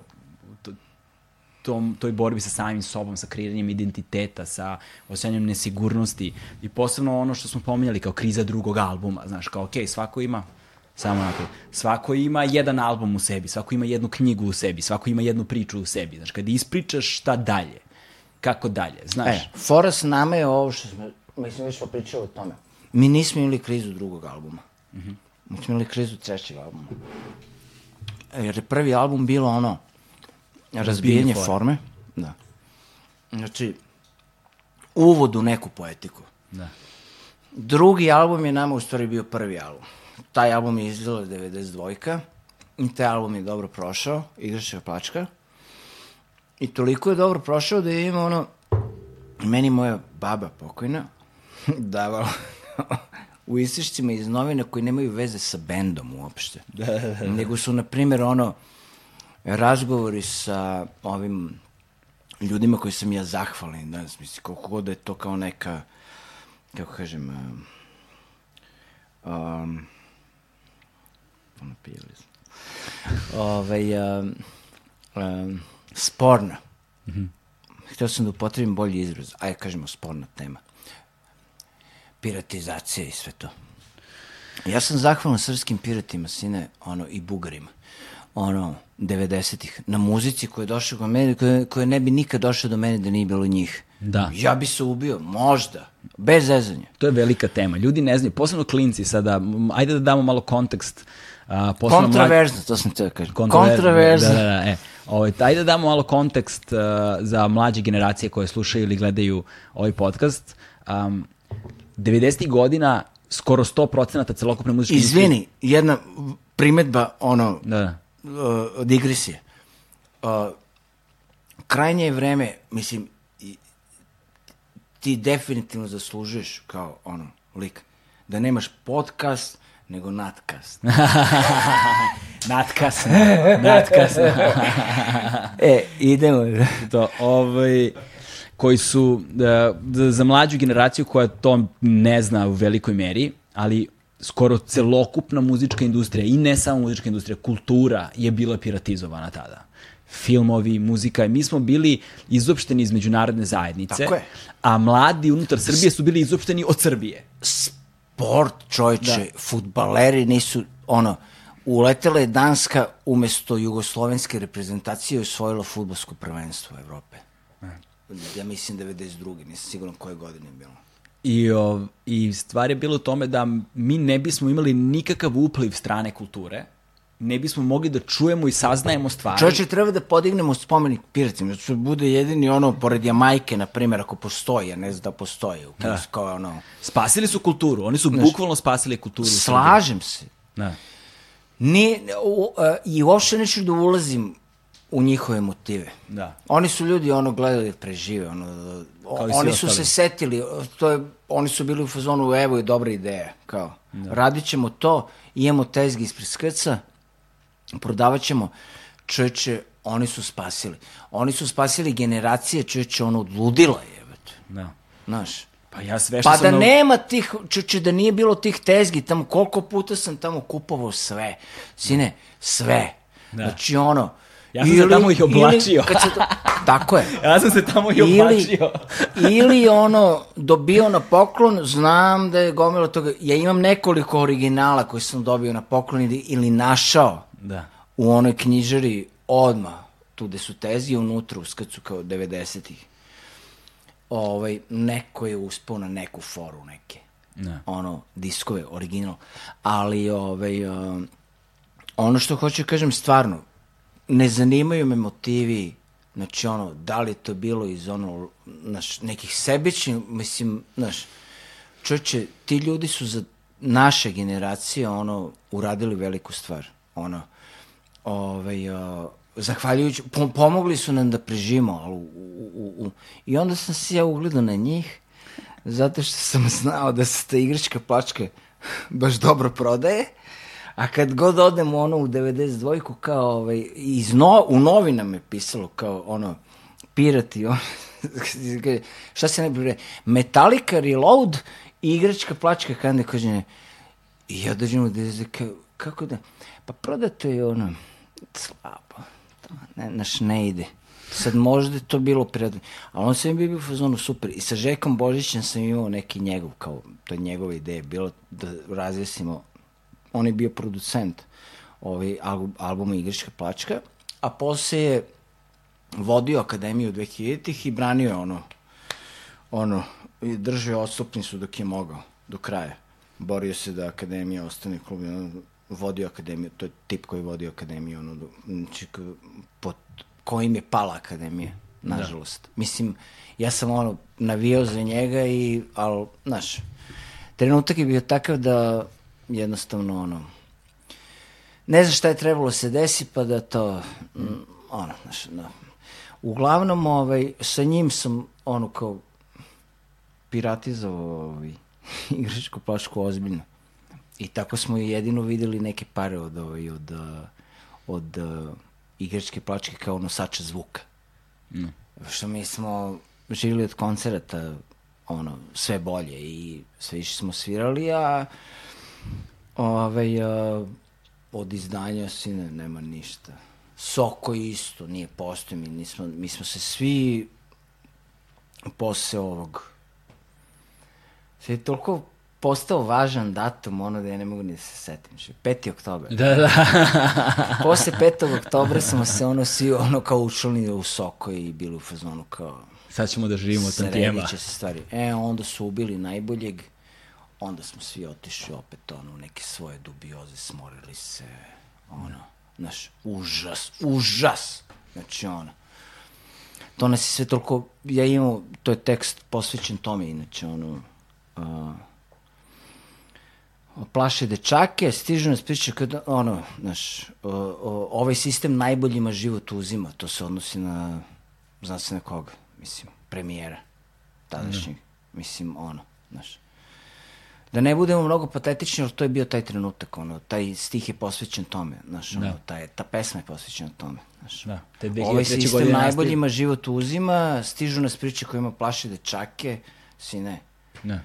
tom, toj borbi sa samim sobom, sa kreiranjem identiteta, sa osjećanjem nesigurnosti i posebno ono što smo pominjali kao kriza drugog albuma, znaš, kao, okej, okay, svako ima Samo onako. Svako ima jedan album u sebi, svako ima jednu knjigu u sebi, svako ima jednu priču u sebi. Znaš, kad ispričaš šta dalje, kako dalje, znaš. E, fora sa nama je ovo što smo, mislim, već smo pričali o tome. Mi nismo imali krizu drugog albuma. Mm -hmm. Mi smo imali krizu trećeg albuma. Jer je prvi album bilo ono, razbijanje forme. forme. Da. Znači, uvod u neku poetiku. Da. Drugi album je nama u stvari bio prvi album taj album je izdala 92. I taj album je dobro prošao, igračka plačka. I toliko je dobro prošao da je ima ono, meni moja baba pokojna davala u isješćima iz novina koji nemaju veze sa bendom uopšte. Da, da, da. Nego su, na primjer, ono, razgovori sa ovim ljudima koji sam ja zahvalen, da, mislim, koliko god da je to kao neka, kako kažem, um, um, napijali smo. Ovaj, um, um, sporna. Mm -hmm. Htio sam da upotrebim bolji izraz. Ajde, kažemo sporna tema. Piratizacija i sve to. Ja sam zahvalan srpskim piratima, sine, ono, i bugarima. Ono, 90-ih, na muzici koja je došla do mene, koja, koja ne bi nikad došla do mene da nije bilo njih. Da. Ja bi se ubio, možda, bez zezanja. To je velika tema. Ljudi ne znaju, posebno klinci sada, ajde da damo malo kontekst A, Kontroverzno, mlad... to sam te da kažem. Kontroverzno. Da, da, da. E, ovaj, ajde da damo malo kontekst uh, za mlađe generacije koje slušaju ili gledaju ovaj podcast. Um, 90. godina skoro 100% celokupne muzičke... Izvini, jedna primetba, ono, da. Uh, digresije. Uh, krajnje je vreme, mislim, ti definitivno zaslužuješ kao, ono, lik, da nemaš podcast, nego natkast. natkasno, natkasno. e, idemo. to, ovaj, koji su, da, za mlađu generaciju koja to ne zna u velikoj meri, ali skoro celokupna muzička industrija i ne samo muzička industrija, kultura je bila piratizovana tada filmovi, muzika. Mi smo bili izopšteni iz međunarodne zajednice, a mladi unutar Srbije su bili izopšteni od Srbije sport, čovječe, da. futbaleri nisu, ono, uletela je Danska umesto jugoslovenske reprezentacije osvojila futbolsko prvenstvo Evrope. Ja mislim 92. Nisam siguran koje godine je bilo. I, o, I stvar je bilo u tome da mi ne bismo imali nikakav upliv strane kulture, ne bismo mogli da čujemo i saznajemo stvari. Čovječe, treba da podignemo spomenik piratima, da bude jedini ono, pored Jamajke, na primjer, ako postoji, ja ne znam da postoji. U da. Kao, ono... Spasili su kulturu, oni su Znaš, bukvalno spasili kulturu. Slažem se. Da. Ni, u, uh, I uopšte neću da ulazim u njihove motive. Da. Oni su ljudi ono gledali da prežive, ono, oni su se setili, to je, oni su bili u fazonu, evo je dobra ideja, kao, da. radit ćemo to, imamo tezgi ispred skrca, prodavat ćemo, čoveče, oni su spasili. Oni su spasili generacije, čoveče, ono, odludila je, Da. Znaš. Pa ja sve što pa sam... da nema tih, čoče, da nije bilo tih tezgi tamo, koliko puta sam tamo kupovao sve. Sine, sve. Da. Znači, ono, Ja sam ili, se tamo i oblačio. Ili, se to, tako je. ja sam se tamo i oblačio. Ili, ili ono, dobio na poklon, znam da je gomilo toga. Ja imam nekoliko originala koje sam dobio na poklon ili, ili našao da. u onoj knjižari odma tu gde su tezi unutra uskrcu kao 90-ih. Ovaj, neko je uspao na neku foru neke. Da. Ono, diskove, original. Ali, ovaj, um, ono što hoću da kažem, stvarno, ne zanimaju me motivi, znači ono, da li to bilo iz ono, naš, nekih sebičnih, mislim, znaš, čoče, ti ljudi su za naše generacije, ono, uradili veliku stvar ono, ovaj, uh, zahvaljujući, pomogli su nam da prežimo, ali u, u, u, i onda sam se ja ugledao na njih, zato što sam znao da se ta igračka plačka baš dobro prodaje, a kad god odem ono u 92-ku kao ovaj, iz no, u novinama je pisalo kao ono pirati, ono, šta se ne bi Metallica Reload i igračka plačka kada ne kaže i ja dođem u 92 kako da, Pa prodato je ono slabo. To ne, naš ne ide. Sad možda je to bilo prijatno, ali on sam bio u fazonu super. I sa Žekom Božićem sam imao neki njegov, kao, to je njegova ideja, bilo da razjasnimo, on je bio producent ovaj album, albuma Igriška plačka, a posle je vodio akademiju 2000-ih i branio je ono, ono, i držao odstupnicu dok je mogao, do kraja. Borio se da akademija ostane klub, ono, vodio akademiju, to je tip koji vodio akademiju, ono, znači, pod kojim je pala akademija, nažalost. Da. Mislim, ja sam ono, navijao za njega i, ali, znaš, trenutak je bio takav da jednostavno, ono, ne znam šta je trebalo se desi, pa da to, mm, ono, znaš, da. Uglavnom, ovaj, sa njim sam, ono, kao, piratizovao ovaj, igračku plašku ozbiljno. I tako smo jedino videli neke pare od, ovaj, od, uh, od uh, igračke plačke kao nosača zvuka. Mm. Što mi smo živjeli od koncerata ono, sve bolje i sve više smo svirali, a ovaj, a, od izdanja sine nema ništa. Soko isto, nije postoji, mi, nismo, mi smo se svi posle ovog sve je toliko postao važan datum, ono da ja ne mogu ni da se setim. Še, 5. oktober. Da, da. Posle 5. oktobra smo se ono svi ono kao ušli u soko i bili u fazonu kao Sad ćemo da živimo od tantijema. sredit će se stvari. E, onda su ubili najboljeg, onda smo svi otišli opet ono u neke svoje dubioze, smorili se, ono, znaš, užas, užas, znači ono. To nas je sve toliko, ja imam, to je tekst posvećen tome, inače, ono, uh, plaše dečake, stižu nas priče kada, ono, znaš, o, o, ovaj sistem najboljima život uzima, to se odnosi na, zna se na koga, mislim, premijera, tadašnjeg, mislim, ono, znaš. Da ne budemo mnogo patetični, ali to je bio taj trenutak, ono, taj stih je posvećen tome, znaš, ono, Da. taj, ta pesma je posvećena tome, znaš. Da, te 2003. Ovaj sistem najboljima život uzima, stižu nas priče kojima plaše dečake, sine, Da.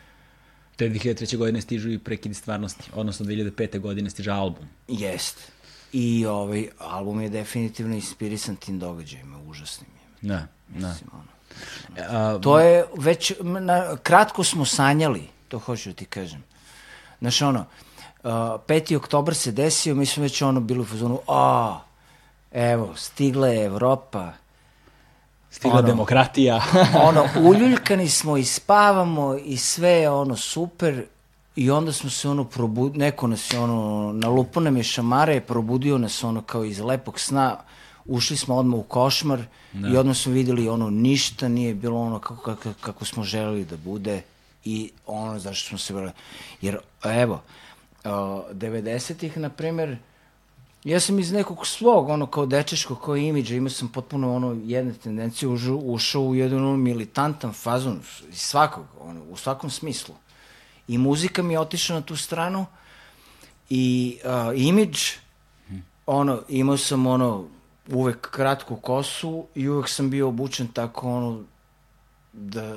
Te 2003. godine stižu i prekidi stvarnosti, odnosno 2005. godine stiže album. Jest. I ovaj album je definitivno inspirisan tim događajima, užasnim je. Da, da. Mislim, ono. A, To je već, na, kratko smo sanjali, to hoću da ti kažem. Znaš, ono, uh, 5. oktobar se desio, mi smo već ono bili u fazonu, a, evo, stigla je Evropa, stigla ono- demokratija. ono, uljuljkani smo i spavamo i sve je ono super i onda smo se ono probudili, neko nas je ono, nalupo nam je šamare, probudio nas ono kao iz lepog sna, ušli smo odmah u košmar i odmah smo videli ono, ništa nije bilo ono kako, kako, kako smo želeli da bude i ono zašto smo se vrali. Jer, evo, uh, 90-ih, na primer, Ja sam iz nekog svog, ono, kao dečeškog, kao imidža, imao sam potpuno, ono, jedne tendencije, užu, ušao u jedan, ono, militantan fazon, svakog, ono, u svakom smislu. I muzika mi je otišla na tu stranu, i uh, imidž, ono, imao sam, ono, uvek kratku kosu i uvek sam bio obučen tako, ono, da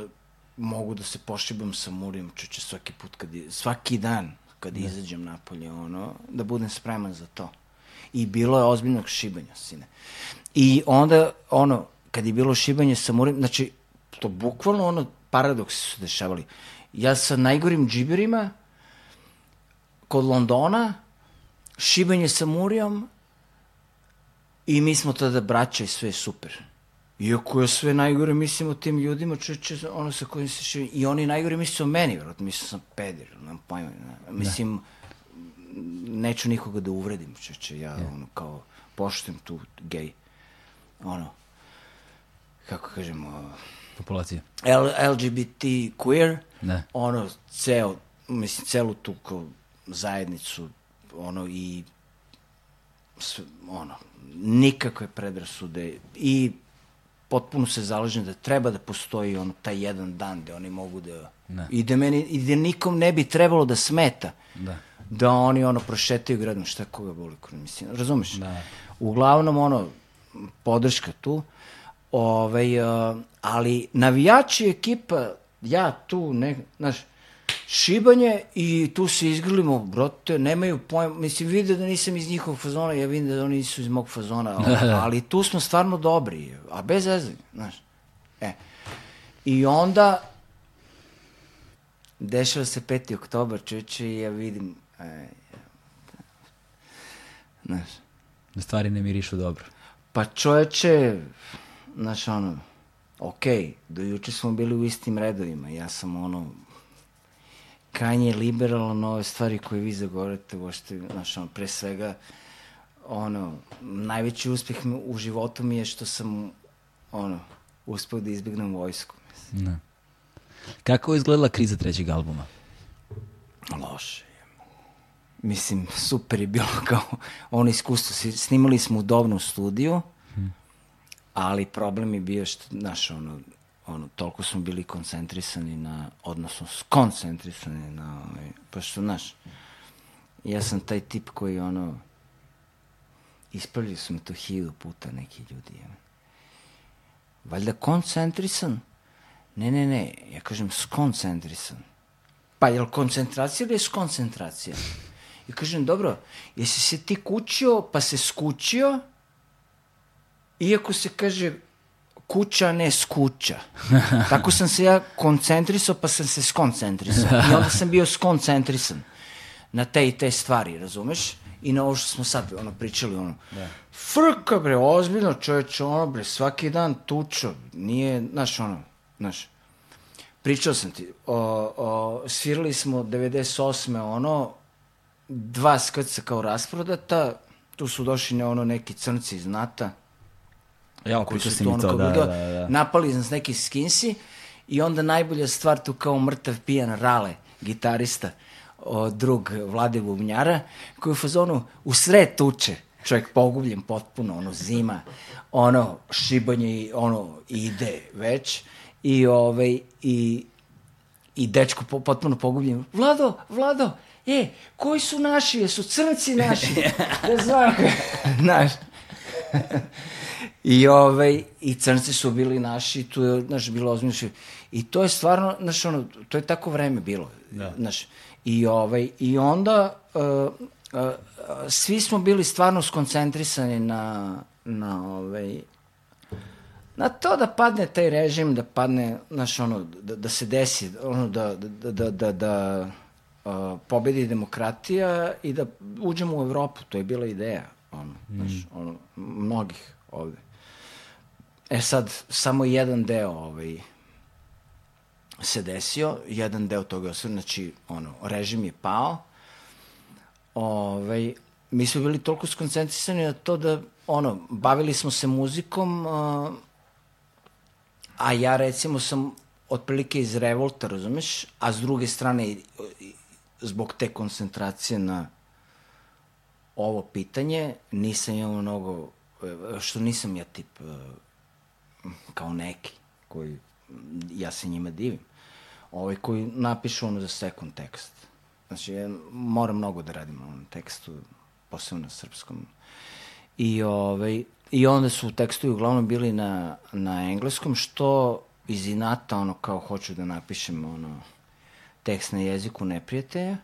mogu da se pošibam sa Murijem, čuče, svaki put, kad, svaki dan, kad izađem napolje, ono, da budem spreman za to. I bilo je ozbiljnog šibanja, sine. I onda, ono, kad je bilo šibanje sa Murijem, znači, to bukvalno, ono, paradoksi su dešavali. Ja sa najgorim džiberima, kod Londona, šibanje sa Murijom, i mi smo tada braća i sve je super. Iako je sve najgore mislim o tim ljudima, čeče, ono sa kojim se šibanje, i oni najgore misle o meni, vjerojatno mislim sam peder, nemam pojma. Ne. Mislim, neću nikoga da uvredim, čeče, ja ono kao poštujem tu gej, ono, kako kažemo, Populacija. L, LGBT queer, Da. ono, ceo, mislim, celu tu kao zajednicu, ono, i sve, ono, nikakve predrasude i potpuno se zalažem da treba da postoji ono taj jedan dan gde oni mogu da, Da. i da meni i da nikom ne bi trebalo da smeta Da. da oni ono prošetaju gradom šta koga boli mislim razumeš Da. uglavnom ono podrška tu ovaj uh, ali navijači ekipa ja tu ne znaš šibanje i tu se izgrlimo, brote, nemaju pojma, mislim, vide da nisam iz njihovog fazona, ja vidim da oni nisu iz mog fazona, ali, ali tu smo stvarno dobri, a bez veze, znaš. E. I onda, dešava se 5. oktobar, čeče, i ja vidim, e, znaš, Da stvari ne mirišu dobro. Pa čoveče, znaš ono, okej, okay, do juče smo bili u istim redovima, ja sam ono, krajnje liberalan ove stvari koje vi zagovorite, uopšte, znaš ono, pre svega, ono, najveći uspeh u životu mi je što sam, ono, uspeo da izbjegnem vojsku. Mislim. Da. Kako je izgledala kriza trećeg albuma? Loše. Mislim, super je bilo kao ono iskustvo. Snimali smo u dobnom studiju, ali problem je bio što, znaš, ono, ono, toliko smo bili koncentrisani na, odnosno skoncentrisani na, ovaj, pa što, znaš, ja sam taj tip koji, ono, ispravljaju su mi to hiljadu puta neki ljudi, ja. Valjda koncentrisan? Ne, ne, ne, ja kažem skoncentrisan. Pa je li koncentracija ili je skoncentracija? I kažem, dobro, jesi se ti kućio, pa se skućio, iako se kaže kuća, ne skuća. Tako sam se ja koncentrisao, pa sam se skoncentrisao. I onda sam bio skoncentrisan na te i te stvari, razumeš? I na ovo što smo sad ono, pričali, ono, da. frka bre, ozbiljno čoveče, ono bre, svaki dan tučo, nije, znaš, ono, znaš, pričao sam ti, o, o, svirali smo 98. ono, dva skrca kao rasprodata, tu su došli ne, ono neki crnci iz NATO, Ja, koji su to, ono, to da, da, da. napali nas neki skinsi i onda najbolja stvar tu kao mrtav pijan Rale, gitarista, o, drug Vlade Bubnjara, koji u fazonu u sred tuče, čovjek pogubljen potpuno, ono zima, ono šibanje, ono ide već i ovaj i i dečko potpuno pogubljen. Vlado, Vlado, e, koji su naši? Jesu crnci naši? ne znam. Znaš. I, ovaj, I crnci su bili naši, tu je, znaš, bilo ozbiljno. I to je stvarno, znaš, ono, to je tako vreme bilo. Da. Znaš, i, ovaj, I onda uh, uh, svi smo bili stvarno skoncentrisani na, na ovaj, na to da padne taj režim, da padne, znaš, ono, da, da se desi, ono, da, da, da, da, da uh, pobedi demokratija i da uđemo u Evropu, to je bila ideja, ono, mm. znaš, ono, mnogih ovde. E sad, samo jedan deo ovaj, se desio, jedan deo toga osvrna, znači, ono, režim je pao, ovaj, mi smo bili toliko skoncentrisani na to da, ono, bavili smo se muzikom, uh, a ja recimo sam otprilike iz revolta, razumeš, a s druge strane zbog te koncentracije na ovo pitanje nisam imao mnogo, što nisam ja tip kao neki koji, ja se njima divim, ovaj koji napišu ono za sekund tekst. Znači, ja moram mnogo da radim na tekstu, posebno na srpskom. I, ovaj, I onda su tekstovi uglavnom bili na, na engleskom, što iz inata, ono, kao hoću da napišem, ono, tekst na jeziku neprijatelja.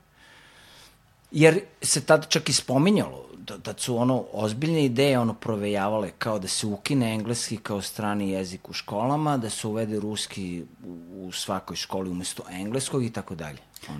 Jer se tada čak i spominjalo da, da su ono ozbiljne ideje ono provejavale kao da se ukine engleski kao strani jezik u školama, da se uvede ruski u, u svakoj školi umesto engleskog i tako dalje.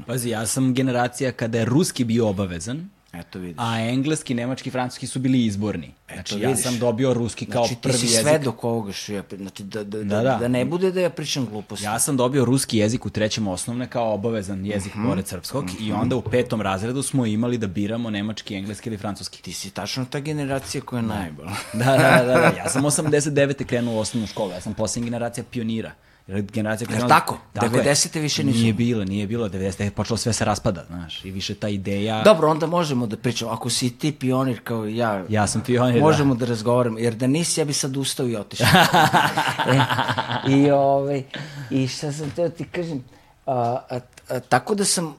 Pazi, ja sam generacija kada je ruski bio obavezan, Eto vidiš. A engleski, nemački, francuski su bili izborni. Eto znači vidiš. ja sam dobio ruski kao znači, prvi jezik. Znači ti si sve dok ovoga što ja, znači da, da, da, da, da ne bude da ja pričam gluposti. Ja sam dobio ruski jezik u trećem osnovne kao obavezan jezik mm -hmm. pored srpskog mm -hmm. i onda u petom razredu smo imali da biramo nemački, engleski ili francuski. Ti si tačno ta generacija koja je da. najbolja. da, da, da, da, ja sam 89. krenuo u osnovnu školu, ja sam posljednja generacija pionira generacija koja... tako? tako 90. Je. više nisu. Nije bilo, nije bilo. 90. je počelo sve se raspada, znaš. I više ta ideja... Dobro, onda možemo da pričamo. Ako si ti pionir kao ja... Ja sam pionir, da. Možemo da, da razgovaramo. Jer da nisi, ja bi sad ustao i otišao. e, I, ovaj, I šta sam teo ti kažem... A, a, a, tako da sam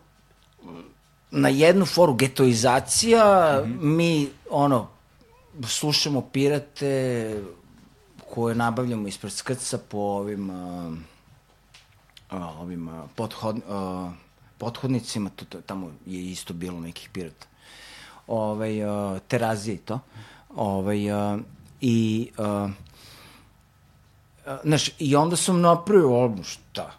na jednu foru getoizacija, mm -hmm. mi, ono, slušamo pirate, koje nabavljamo ispred skrca po ovim uh, ovim uh, podhod, uh, pothodnicima, to, to, tamo je isto bilo nekih pirata. Ovaj, uh, terazije i to. Ovaj, uh, I, uh, znaš, i onda sam napravio album, šta?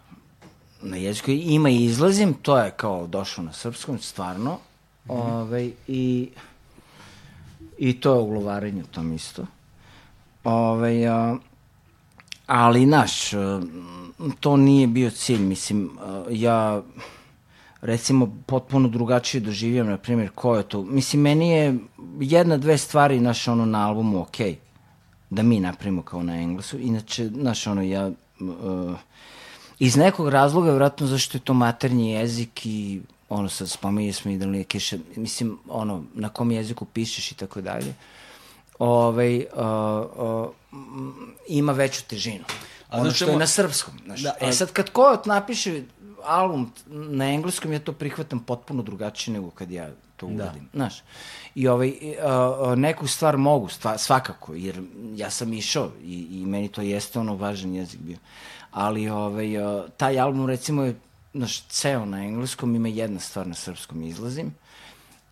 Na jeziku ima i izlazim, to je kao došlo na srpskom, stvarno. Mm -hmm. ovaj, i, I to je uglovarenje tom isto. Ovaj, uh, ali, naš, uh, to nije bio cilj, mislim, uh, ja recimo potpuno drugačije doživljam, na primjer, ko je to. Mislim, meni je jedna, dve stvari, naš, ono, na albumu, okej, okay, da mi napravimo kao na englesu. Inače, naš, ono, ja, uh, iz nekog razloga, vratno zašto je to maternji jezik i ono sad spominje smo i da li je kiša, mislim, ono, na kom jeziku pišeš i tako dalje, ovaj, uh, uh, ima veću težinu. A ono što je na srpskom. Znaš. Da, e sad kad ko napiše album na engleskom, ja to prihvatam potpuno drugačije nego kad ja to da. uradim. Da. Znaš, i ovaj, uh, neku stvar mogu, stva, svakako, jer ja sam išao i, i meni to jeste ono važan jezik bio. Ali ovaj, uh, taj album recimo je naš ceo na engleskom, ima jedna stvar na srpskom izlazim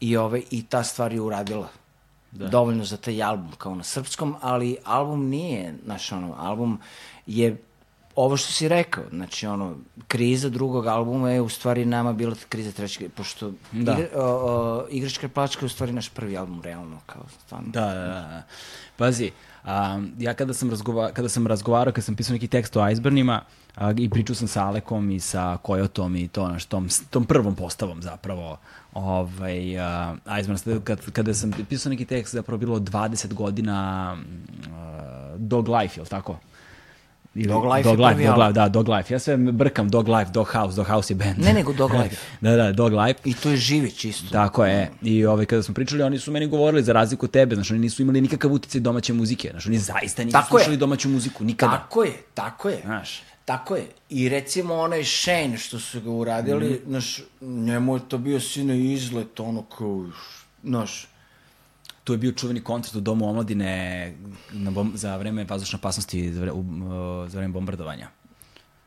i, ovaj, i ta stvar je uradila da. dovoljno za taj album kao na srpskom, ali album nije, naš ono, album je ovo što si rekao, znači ono, kriza drugog albuma je u stvari nama bila kriza trećeg, pošto da. igra, o, o, Igračka plačka je u stvari naš prvi album, realno, kao stvarno. Da, da, da. Pazi, a, ja kada sam, razgova, kada sam razgovarao, kada sam pisao neki tekst o Icebornima, a, i pričao sam sa Alekom i sa Kojotom i to, naš, tom, tom prvom postavom zapravo, ovaj, uh, Iceborn, kad, kada sam pisao neki tekst, zapravo bilo 20 godina uh, Dog Life, je li tako? Ili, Dog Life Dog Life, Dog Life, da, Dog Life. Ja sve brkam Dog Life, Dog House, Dog House je band. Ne, nego Dog Life. da, da, Dog Life. I to je Živić isto. Tako je. I ovaj, kada smo pričali, oni su meni govorili za razliku od tebe, znači oni nisu imali nikakav uticaj domaće muzike, znači oni zaista nisu tako slušali je. domaću muziku, nikada. Tako je, tako je. Znaš. Tako je. I recimo onaj Shane što su ga uradili, mm. znaš, njemu je to bio sine izlet, ono kao, znaš, tu je bio čuveni koncert u Domu omladine na bom, za vreme vazdušne opasnosti za, uh, za vreme bombardovanja.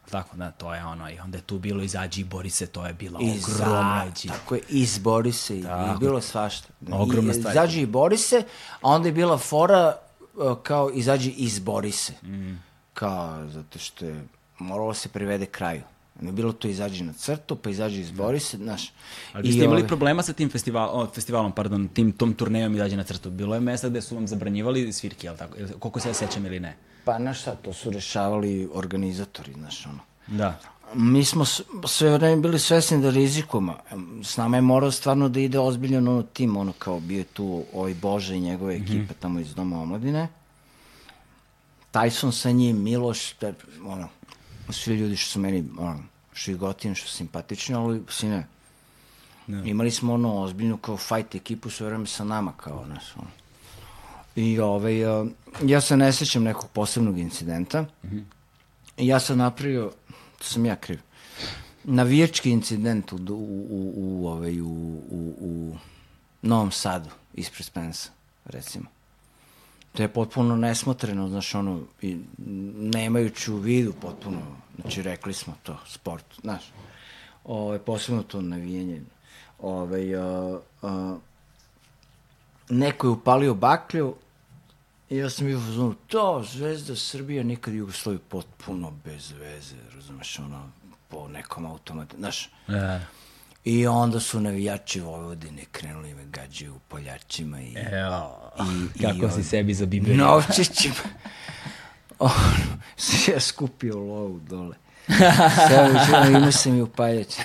Tako, da, to je ono, i onda je tu bilo izađi i bori se, to je bila Iza, ogromna ići. Tako je, izbori se, tako. i bilo svašta. Ogromna stvar. Izađi i bori se, a onda je bila fora uh, kao izađi i izbori se. Mm. Kao, zato što je moralo se privede kraju. Ne bilo to izađi na crtu, pa izađi izbori se, znaš. Ali ste imali ove... problema sa tim festival, o, festivalom, pardon, tim, tom turnejom izađi na crtu. Bilo je mesta gde su vam zabranjivali svirke, jel tako? Koliko se ja sećam ili ne? Pa, znaš šta, to su rešavali organizatori, znaš, ono. Da. Mi smo sve vreme bili svesni da rizikuma. S nama je morao stvarno da ide ozbiljno ono tim, ono kao bio je tu ovaj Bože i njegove ekipe mm -hmm. tamo iz Doma omladine. Tyson sa njim, Miloš, te, ono, svi ljudi što su meni, ono, što je gotin, što su simpatični, ali sine, ne. imali smo ono ozbiljnu kao fight ekipu sve vreme sa nama, kao nas, ono. I ovaj, ja se ne sećam nekog posebnog incidenta. Mm -hmm. Ja sam napravio, to sam ja kriv, navijački incident u, u, u, u, ovaj, u, u, u Novom Sadu, ispred Spensa, recimo to je potpuno nesmotreno, znaš, ono, i nemajući u vidu potpuno, znači, rekli smo to, sport, znaš, ove, posebno to navijenje, ove, a, a, neko je upalio baklju i ja sam bio u to, Zvezda Srbija, nikad Jugoslavija potpuno bez veze, razumeš, ono, po nekom automatu, znaš, yeah. I onda su navijači Vojvodine krenuli me gađaju u poljačima i... Evo, i, kako i si sebi za biberio. Novčićima. ono, se ja skupio lovu dole. Sve ima sam i u paljači.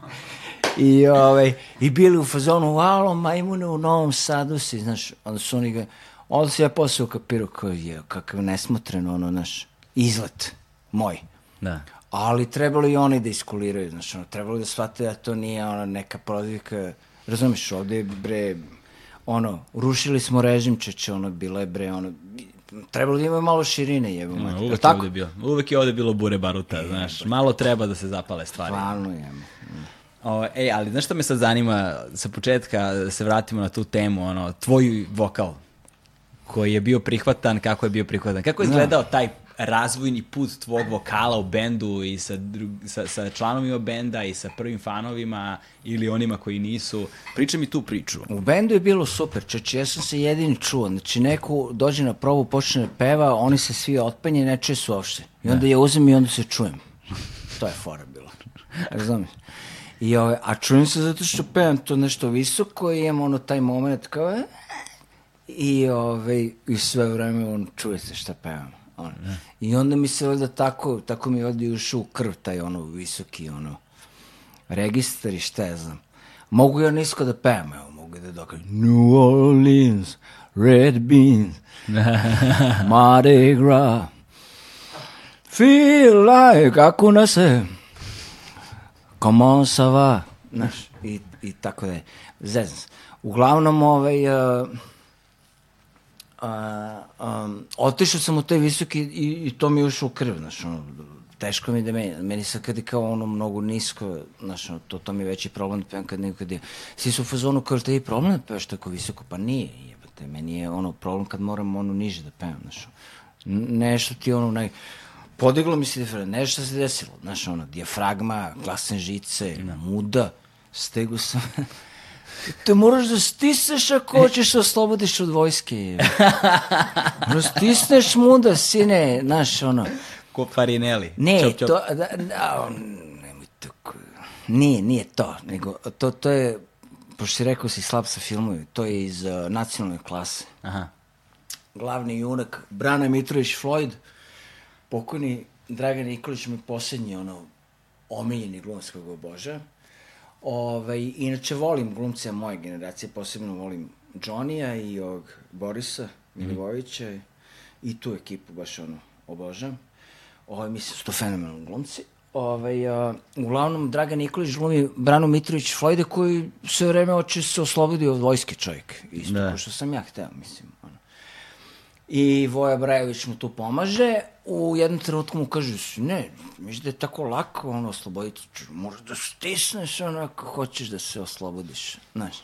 I, ovaj, I bili u fazonu, alo, majmune u Novom Sadu si, znaš, onda su oni ga, onda se ja posle ukapirao kao je, kakav nesmotren, ono, naš, izlet moj. Da ali trebalo i oni da iskuliraju, znači, ono, trebalo da shvate da to nije ono, neka prozivka, razumiješ, ovde je, bre, ono, rušili smo režim čeče, ono, bilo je, bre, ono, trebalo da ima malo širine, jebo no, mati. Uvek je ovde bilo, uvek je ovde bilo bure baruta, e, znaš, malo treba da se zapale stvari. Stvarno je. O, ej, ali znaš što me sad zanima sa početka, da se vratimo na tu temu, ono, tvoj vokal, koji je bio prihvatan, kako je bio prihvatan, kako je izgledao taj razvojni put tvog vokala u bendu i sa, drug, sa, sa članovima benda i sa prvim fanovima ili onima koji nisu. Priča mi tu priču. U bendu je bilo super, čeče, ja sam se jedini čuo. Znači, neko dođe na probu, počne da peva, oni se svi otpenje, ne čuje se uopšte. I onda ja uzem i onda se čujem. To je fora bilo. Razumiješ? I ove, a čujem se zato što pevam to nešto visoko i imam ono taj moment kao e, i, ove, i sve vreme on čuje se šta pevam. On. I onda mi se valjda tako, tako mi ovdje ušao u krv taj ono visoki ono registar i šta ja znam. Mogu ja nisko da pevam, evo, mogu da dokažem New Orleans, Red Beans, Mardi Gras, Feel like, kako na se, comment ça va, znaš, i, i tako da je, zezam se. Uglavnom, ovaj, uh, uh, um, otišao sam u taj visoki i, i to mi je ušlo u krv, znaš, ono, teško mi da meni, meni sad kad je kao ono mnogo nisko, znaš, ono, to, to mi je veći problem da pevam kad neko kad je, svi su u fazonu kao što je problem da pevaš tako visoko, pa nije, jebate, meni je ono problem kad moram ono niže da pevam, znaš, ono. nešto ti ono, naj, podiglo mi se diferent, nešto se desilo, znaš, ono, dijafragma, glasne žice, muda, stegu sam, Te moraš da stisneš ako hoćeš da oslobodiš od vojske. Da stisneš muda, sine, znaš, ono. Ko Farinelli. Ne, Čop, čop. to, da, da, nemoj tako, nije, nije to, nego to, to je, pošto si rekao si slab sa filmovi, to je iz uh, nacionalne klase. Aha. Glavni junak, Brana Mitrović Floyd, pokojni Dragan Nikolić mi posljednji, ono, omiljeni glumac obožavam. Ovaj, inače volim glumce moje generacije, posebno volim Johnny-a i ovog Borisa Milivojevića i tu ekipu baš ono obožavam. Ovaj, mislim su to fenomenalni glumci. Ovaj, a, uglavnom, Dragan Nikolić glumi Branu Mitrović Flojde koji sve vreme hoće se oslobodi od vojske čovjek. Isto Da. da. kao što sam ja hteo, mislim. Ono. I Voja Brajović mu tu pomaže. U jednom trenutku mu kaže, ne, misliš da je tako lako ono, osloboditi. ću, Možeš da stisneš ono ako hoćeš da se oslobodiš. Znaš.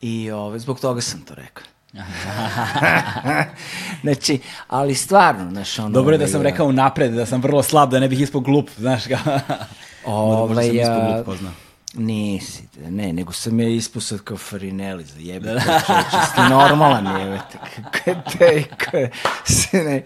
I ove, zbog toga sam to rekao. znači, ali stvarno, znaš, ono... Dobro je da sam ovaj, rekao napred, da sam vrlo slab, da ne bih ispao glup, znaš ga. Možda Ovaj, sam ispao glup, ko zna. Nisi, ne, nego sam je ispao sad kao Farinelli za čovječe, ste normalan je te, kako je, se ne,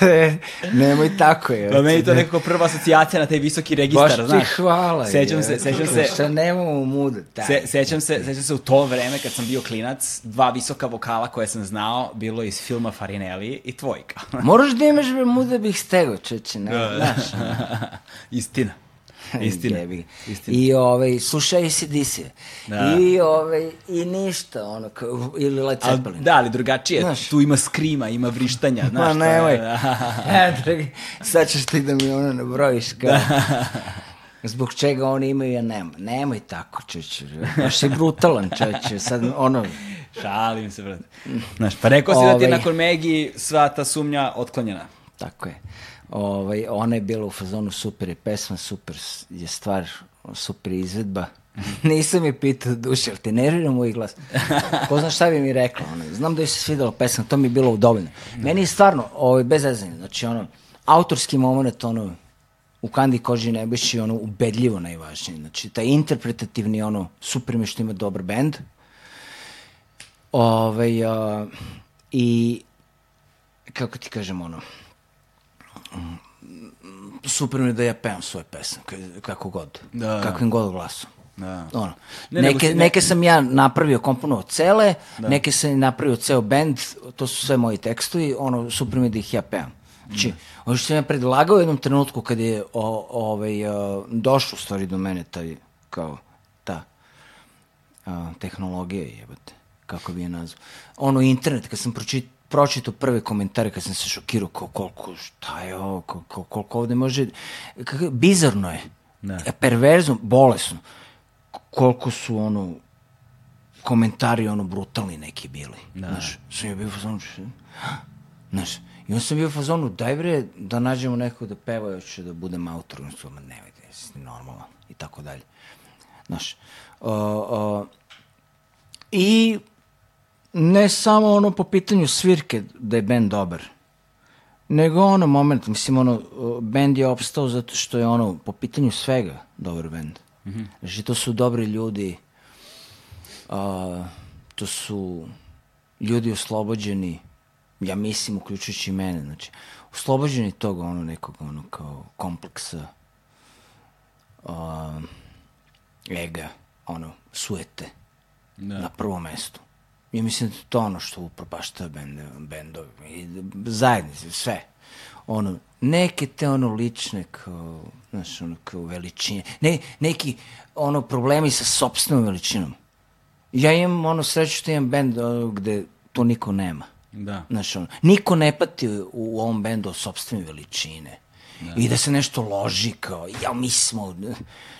ne, nemoj tako je. Pa meni to nekako prva asocijacija na taj visoki registar, Baš ti znaš. hvala. Sećam se, sećam se, Šta nemamo muda, taj. Se, sećam se, sećam se u to vreme kad sam bio klinac, dva visoka vokala koje sam znao, bilo iz filma Farinelli i tvojka. Moraš da imaš muda bih stegao, čeče, ne, znaš. Istina. Istina. Istina. I ovaj, slušaj ACDC. Da. I, ovaj, I ništa, ono, kao, ili Led Zeppelin. da, ali drugačije. Znaš. Tu ima skrima, ima vrištanja, znaš. Ma je- nemoj. E, dragi, sad ćeš ti da mi ono nabrojiš kao... Zbog čega oni imaju, ja nema. Nemoj tako, čeće. Baš si brutalan, čeće. Sad, ono, Šalim se, brate. Znaš, pa rekao si da ti je Ovaj. nakon Megi sva ta sumnja otklonjena. tako je. Ovaj, ona je bila u fazonu super je pesma, super je stvar, super je izvedba. Nisam je pitao duše, ali te nervira moj glas. Ko zna šta bi mi rekla. Ono. Znam da joj se svidela pesma, to mi je bilo dovoljno. Meni je stvarno, ovaj, bez zezanja, znači ono, autorski moment, ono, u Kandi Koži Nebojši, ono, ubedljivo najvažnije. Znači, taj interpretativni, ono, super mi što ima dobar bend. Ovaj, a, I, kako ti kažem, ono, super mi je da ja pevam svoje pesme, kako god, Da. kakvim god glasom. Da. Ono. Ne, neke, ne- neke sam ja napravio komponovao cele, neke sam napravio ceo bend, to su sve moji tekstovi, ono, super mi je da ih ja pevam. Znači, ono što sam ja predlagao u jednom trenutku kad je o, ovaj, a, došlo u stvari do mene taj, kao, ta a, tehnologija jebate, kako bi je nazvao. Ono internet, kad sam pročit, pročitao prve komentare, kad sam se šokirao, kao koliko, šta je ovo, koliko, koliko ovde može, kako, bizarno je, Da. E, perverzno, bolesno, koliko su ono, komentari ono brutalni neki bili. Da. Znaš, sam ja bio fazonu? Znaš, i on sam bio u fazonu, daj bre da nađemo nekog da peva, još ću da budem autor. On su, ma nemojte, jesi normalan i tako dalje. Znaš, uh, uh, i ne samo ono po pitanju svirke da je band dobar, nego ono moment, mislim ono, bend je opstao zato što je ono, po pitanju svega, dobar bend. Mm -hmm. Znači, to su dobri ljudi, a, to su ljudi oslobođeni, ja mislim, uključujući mene, znači, oslobođeni toga ono nekog ono kao kompleksa, a, ega, ono, suete, da. na prvom mestu. I mislim da to ono što upropašta bend, bendovi, i zajednice, sve. Ono, neke te ono lične kao, znaš, ono kao veličine, ne, neki ono problemi sa sobstvenom veličinom. Ja imam ono sreću što imam bend gde to niko nema. Da. Znaš, ono, niko ne pati u ovom bendu od sobstvene veličine. Da. I da se nešto loži kao, ja mi smo,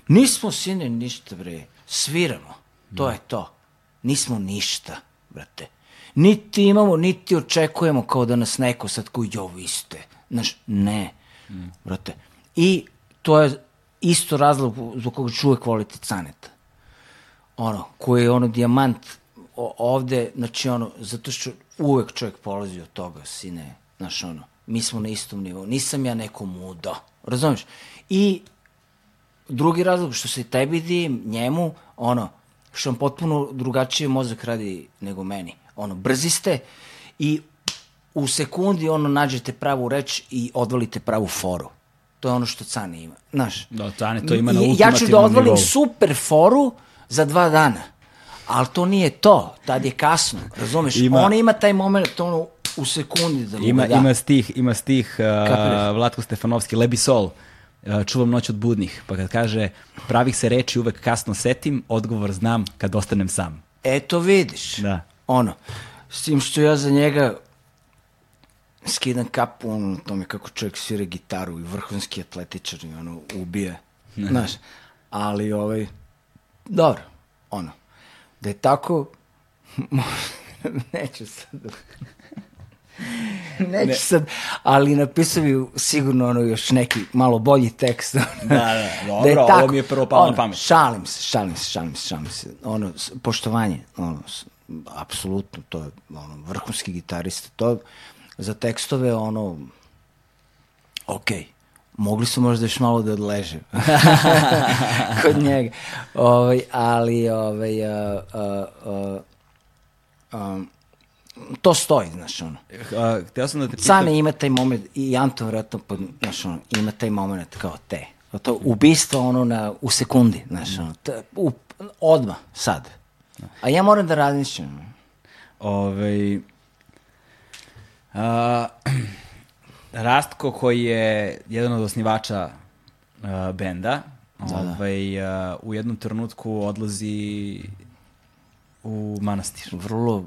nismo sine ništa bre, sviramo, to da. je to. Nismo ništa brate. Niti imamo, niti očekujemo kao da nas neko sad koji, jo, vi ste. Znaš, ne, mm. brate. I to je isto razlog zbog koga čuvek volite Caneta. Ono, koji je ono dijamant ovde, znači ono, zato što uvek čovjek polazi od toga, sine, znaš ono, mi smo na istom nivou, nisam ja neko mudo, razumiješ? I drugi razlog što se tebi dim, njemu, ono, što vam potpuno drugačije mozak radi nego meni. Ono, brzi ste i u sekundi ono nađete pravu reč i odvalite pravu foru. To je ono što Cane ima. Znaš, da, Cane to ima na ultimativnom Ja ću da odvalim nivou. super foru za dva dana. Ali to nije to. Tad je kasno. Razumeš? Ima, On ima taj moment, ono, u sekundi da ima, da. Ima stih, ima stih uh, Vlatko Stefanovski, Lebi Sol čuvam noć od budnih, pa kad kaže pravih se reči uvek kasno setim, odgovor znam kad ostanem sam. Eto vidiš. Da. Ono, s tim što ja za njega skidam kapu, ono, tome kako čovjek svira gitaru i vrhunski atletičar i ono, ubije. Ne. Znaš, ali ovaj, dobro, ono, da je tako, neću sad da- Neću ne. sad, ali napisao bi sigurno ono još neki malo bolji tekst. da, da, dobro, da je tako, ovo mi je prvo palo na pamet. Šalim se, šalim se, šalim se, šalim se. Ono, poštovanje, ono, apsolutno, to je ono, vrhunski gitarista. To za tekstove, ono, okej. Okay mogli su možda još malo da odleže kod njega. Ovaj, ali ovaj, uh, uh, um, to stoji, znaš, ono. A, htio sam da te pitam... Cane ima taj moment, i Anton vratno, znaš, ono, ima taj moment kao te. To ubistvo, ono, na, u sekundi, znaš, ono, te, u, odma, sad. A ja moram da razmišljam. Ove, a, Rastko, koji je jedan od osnivača a, benda, da, da. ovaj, a, u jednom trenutku odlazi u manastir. Vrlo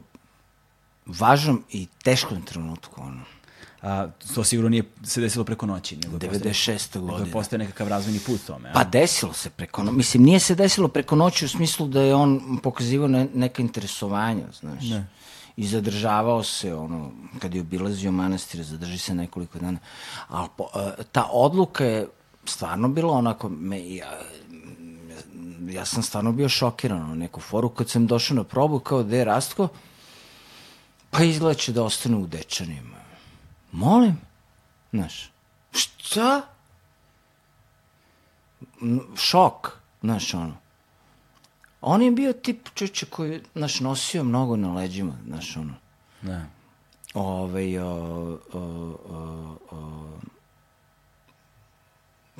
važnom i teškom trenutku. Ono. A, to sigurno nije se desilo preko noći. Nego 96. godina. Nego postoje nekakav razvojni put tome. A? Pa desilo se preko noći. Mislim, nije se desilo preko noći u smislu da je on pokazivao ne, neka interesovanja, znaš. Ne. I zadržavao se, ono, kad je obilazio manastir, zadrži se nekoliko dana. Ali po, ta odluka je stvarno bila onako, me, ja, ja sam stvarno bio šokiran na neku foru kad sam došao na probu kao da je Rastko, Pa izgleda će da ostane u dečanima. Molim? Znaš, šta? Šok, znaš, ono. On je bio tip čeče koji, znaš, nosio mnogo na leđima, znaš, ono. Da. Ove, o, o, o, o,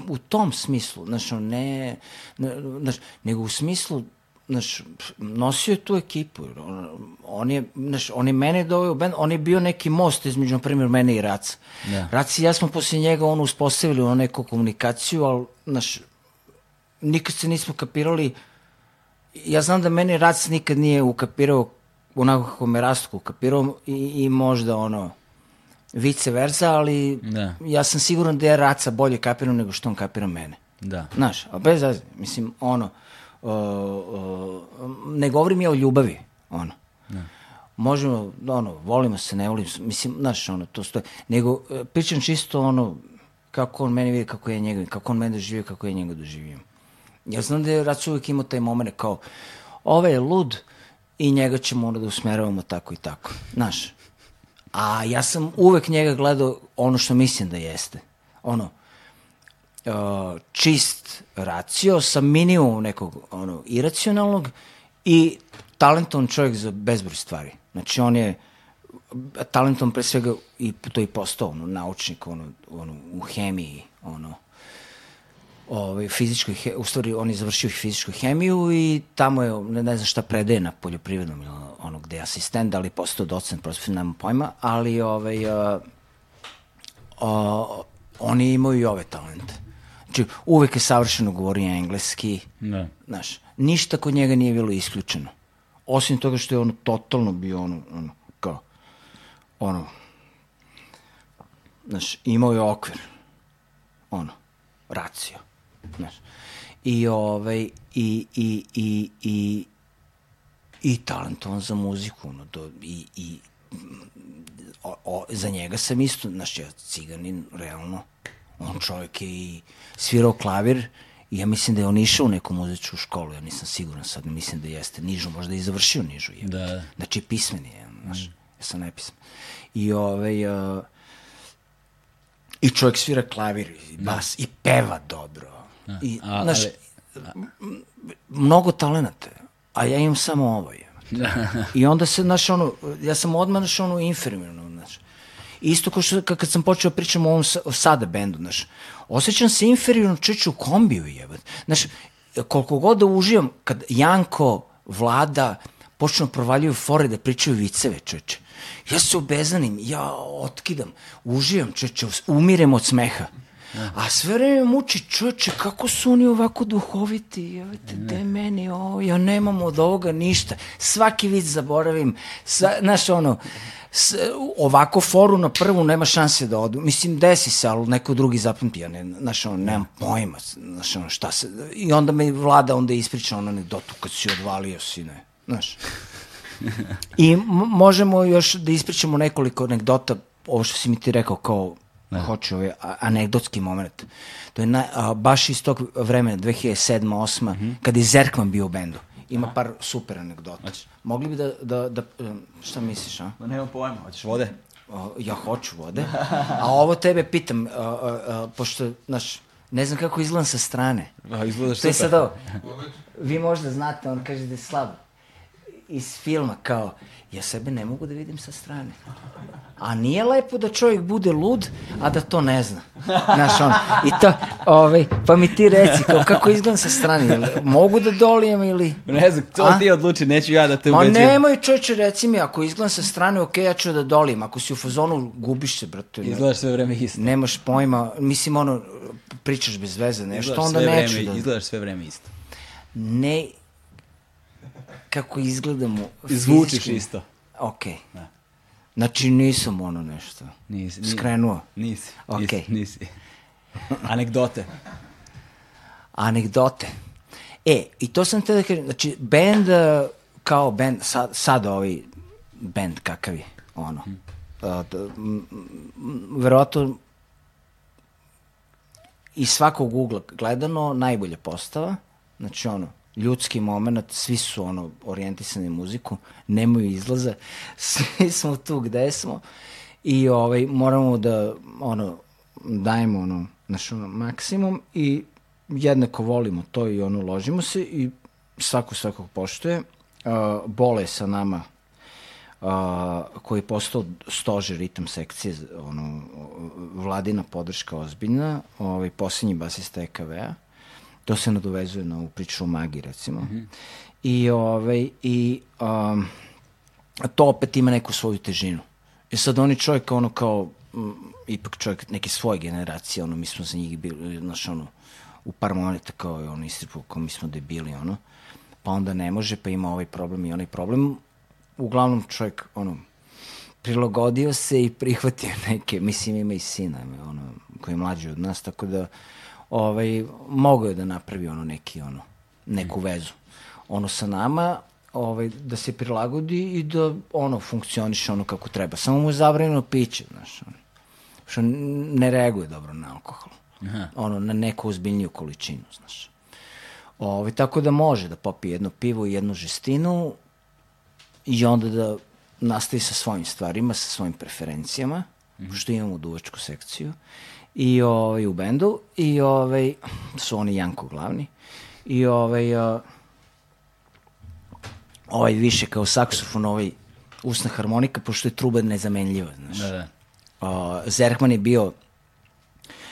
u tom smislu, znaš, ne, ne, znaš, nego u smislu znaš, nosio je tu ekipu. On, on je, znaš, on je mene doveo band, on je bio neki most između, na primjer, mene i Raca. Yeah. Rac i ja smo posle njega ono uspostavili ono neku komunikaciju, ali, znaš, nikad se nismo kapirali. Ja znam da mene Rac nikad nije ukapirao onako kako me Rastko ukapirao i, i možda ono, vice versa, ali da. ja sam siguran da je Raca bolje kapirao nego što on kapira mene. Da. Znaš, a bez mislim, ono, uh, uh, ne govorim ja o ljubavi, ono. Ne. Možemo, ono, volimo se, ne volimo se, mislim, znaš, ono, to stoje. Nego, uh, pričam čisto, ono, kako on meni vidi, kako je njega, kako on mene doživio, kako je njega doživio. Ja znam da je Rac uvijek imao taj moment kao, ovaj je lud i njega ćemo ono da usmeravamo tako i tako. Znaš, A ja sam uvek njega gledao ono što mislim da jeste. Ono, uh, čist racio sa minimum nekog ono, iracionalnog i talentovan čovjek za bezbroj stvari. Znači, on je talentom pre svega i to i postao ono, naučnik ono, ono, u hemiji, ono, ovaj, fizičkoj, u stvari on je završio fizičku hemiju i tamo je, ne, ne znam šta predaje na poljoprivrednom ili ono gde je asistent, ali postao docent, prosto nemam pojma, ali ovaj, uh, uh, oni imaju i ove talente. Znači, uvek je savršeno govorio engleski, Da. znaš, ništa kod njega nije bilo isključeno. Osim toga što je ono totalno bio ono, ono kao, ono, znaš, imao je okvir, ono, racio, znaš. I ovaj, i, i, i, i, i talentovan za muziku, ono, do, i, i o, o, za njega sam isto, znaš, ja ciganin, realno, on čovjek je i svirao klavir i ja mislim da je on išao u neku muzičku školu, ja nisam siguran sad, mislim da jeste nižu, možda i završio nižu. Je. Da, da. Znači, pismen je, znaš, ja sam nepismen. I ovaj, uh, i čovjek svira klavir i bas i peva dobro. I, a- znaš, m- mnogo talenata, a ja imam samo ovo. Je. I onda se, znaš, ono, ja sam odmah, znaš, ono, infirmirano, znaš. Isto kao što, kad sam počeo pričam o ovom o sada bendu, znaš, osjećam se inferiorno čeče u kombiju, jebate. Znaš, koliko god da uživam, kad Janko, Vlada, počnu da provaljuju fore da pričaju viceve, čeče. Ja se obezanim, ja otkidam, uživam, čeče, umirem od smeha. A sve vreme me muči, čoveče, kako su oni ovako duhoviti, jevete, de meni ovo, ja nemam od ovoga ništa. Svaki vid zaboravim, sva, znaš, ono, s, ovako foru na prvu nema šanse da odu. Mislim, desi se, ali neko drugi zapamti, ja ne, znaš, ono, nemam pojma, znaš, ono, šta se, i onda me vlada onda ispriča ono anegdotu kad si odvalio, sine, znaš. I možemo još da ispričamo nekoliko anegdota, ovo što si mi ti rekao kao ne. hoću ovaj anegdotski moment. To je na, a, baš iz tog vremena, 2007. 8. Mm -hmm. kada je Zerkman bio u bendu. Ima par super anegdota. Mogli bi da, da, da, um, šta misliš, a? Ma nemam pojma, hoćeš vode? O, ja hoću vode. A ovo tebe pitam, a, a, a, pošto, znaš, ne znam kako izgledam sa strane. A, izgledaš To je super. sad ovo. Vi možda znate, on kaže da je slab. Iz filma, kao, ja sebe ne mogu da vidim sa strane. A nije lepo da čovjek bude lud, a da to ne zna. Znaš, on, i to, ovaj, pa mi ti reci, kao, kako izgledam sa strane, jel mogu da dolijem ili... Ne znam, to A? ti odluči, neću ja da te Ma ubeđujem. nemoj čovječe, reci mi, ako izgledam sa strane, okej, ja ću da dolijem. Ako si u fazonu, gubiš se, brate. Izgledaš sve vreme isto. Nemaš pojma, mislim, ono, pričaš bez veze, nešto, Izgledaš onda neću vreme, da... Izgledaš sve vreme isto. Ne, kako izgledamo Zvučiš fizički. isto. Okej. Znači nisam ono nešto. Nisi, ni- Skrenuo. Nisi. Okej. Nisi. nisi. Anegdote. Anegdote. E, i to sam te da kažem, znači, band, eh, kao band, sad, sad ovaj band kakav je, ono, a, da, m, m, verovatno iz svakog ugla gledano najbolja postava, znači ono, ljudski moment, svi su ono orijentisani muziku, nemaju izlaza, svi smo tu gde smo i ovaj, moramo da ono, dajemo ono, naš ono, maksimum i jednako volimo to i ono, ložimo se i svako svakog poštuje. Uh, Bole sa nama uh, koji je postao stožer ritam sekcije, ono, vladina podrška ozbiljna, ovaj, posljednji basista EKV-a, to se nadovezuje na ovu priču o magiji, recimo. Mm -hmm. I, ovaj, i um, to opet ima neku svoju težinu. I sad oni čovjek ono kao, m, ipak čovjek neke svoje generacije, ono, mi smo za njih bili, znaš, ono, u par moneta kao je ono istripu, kao mi smo debili, ono, pa onda ne može, pa ima ovaj problem i onaj problem. Uglavnom čovjek, ono, prilagodio se i prihvatio neke, mislim ima i sina, ono, koji je mlađi od nas, tako da ovaj, mogao je da napravi ono neki, ono, neku vezu. Ono sa nama, ovaj, da se prilagodi i da ono funkcioniše ono kako treba. Samo mu je zabranjeno piće, znaš, ono, što ne reaguje dobro na alkohol. Aha. Ono, na neku ozbiljniju količinu, znaš. Ovaj, tako da može da popije jedno pivo i jednu žestinu i onda da nastavi sa svojim stvarima, sa svojim preferencijama, mm -hmm. što imamo duvačku sekciju, i ovaj, u bendu, i ovaj, su oni Janko glavni, i ovaj, ovaj više kao saksofon, ovaj usna harmonika, pošto je truba nezamenljiva, znaš. Da, da. Uh, Zerkman je bio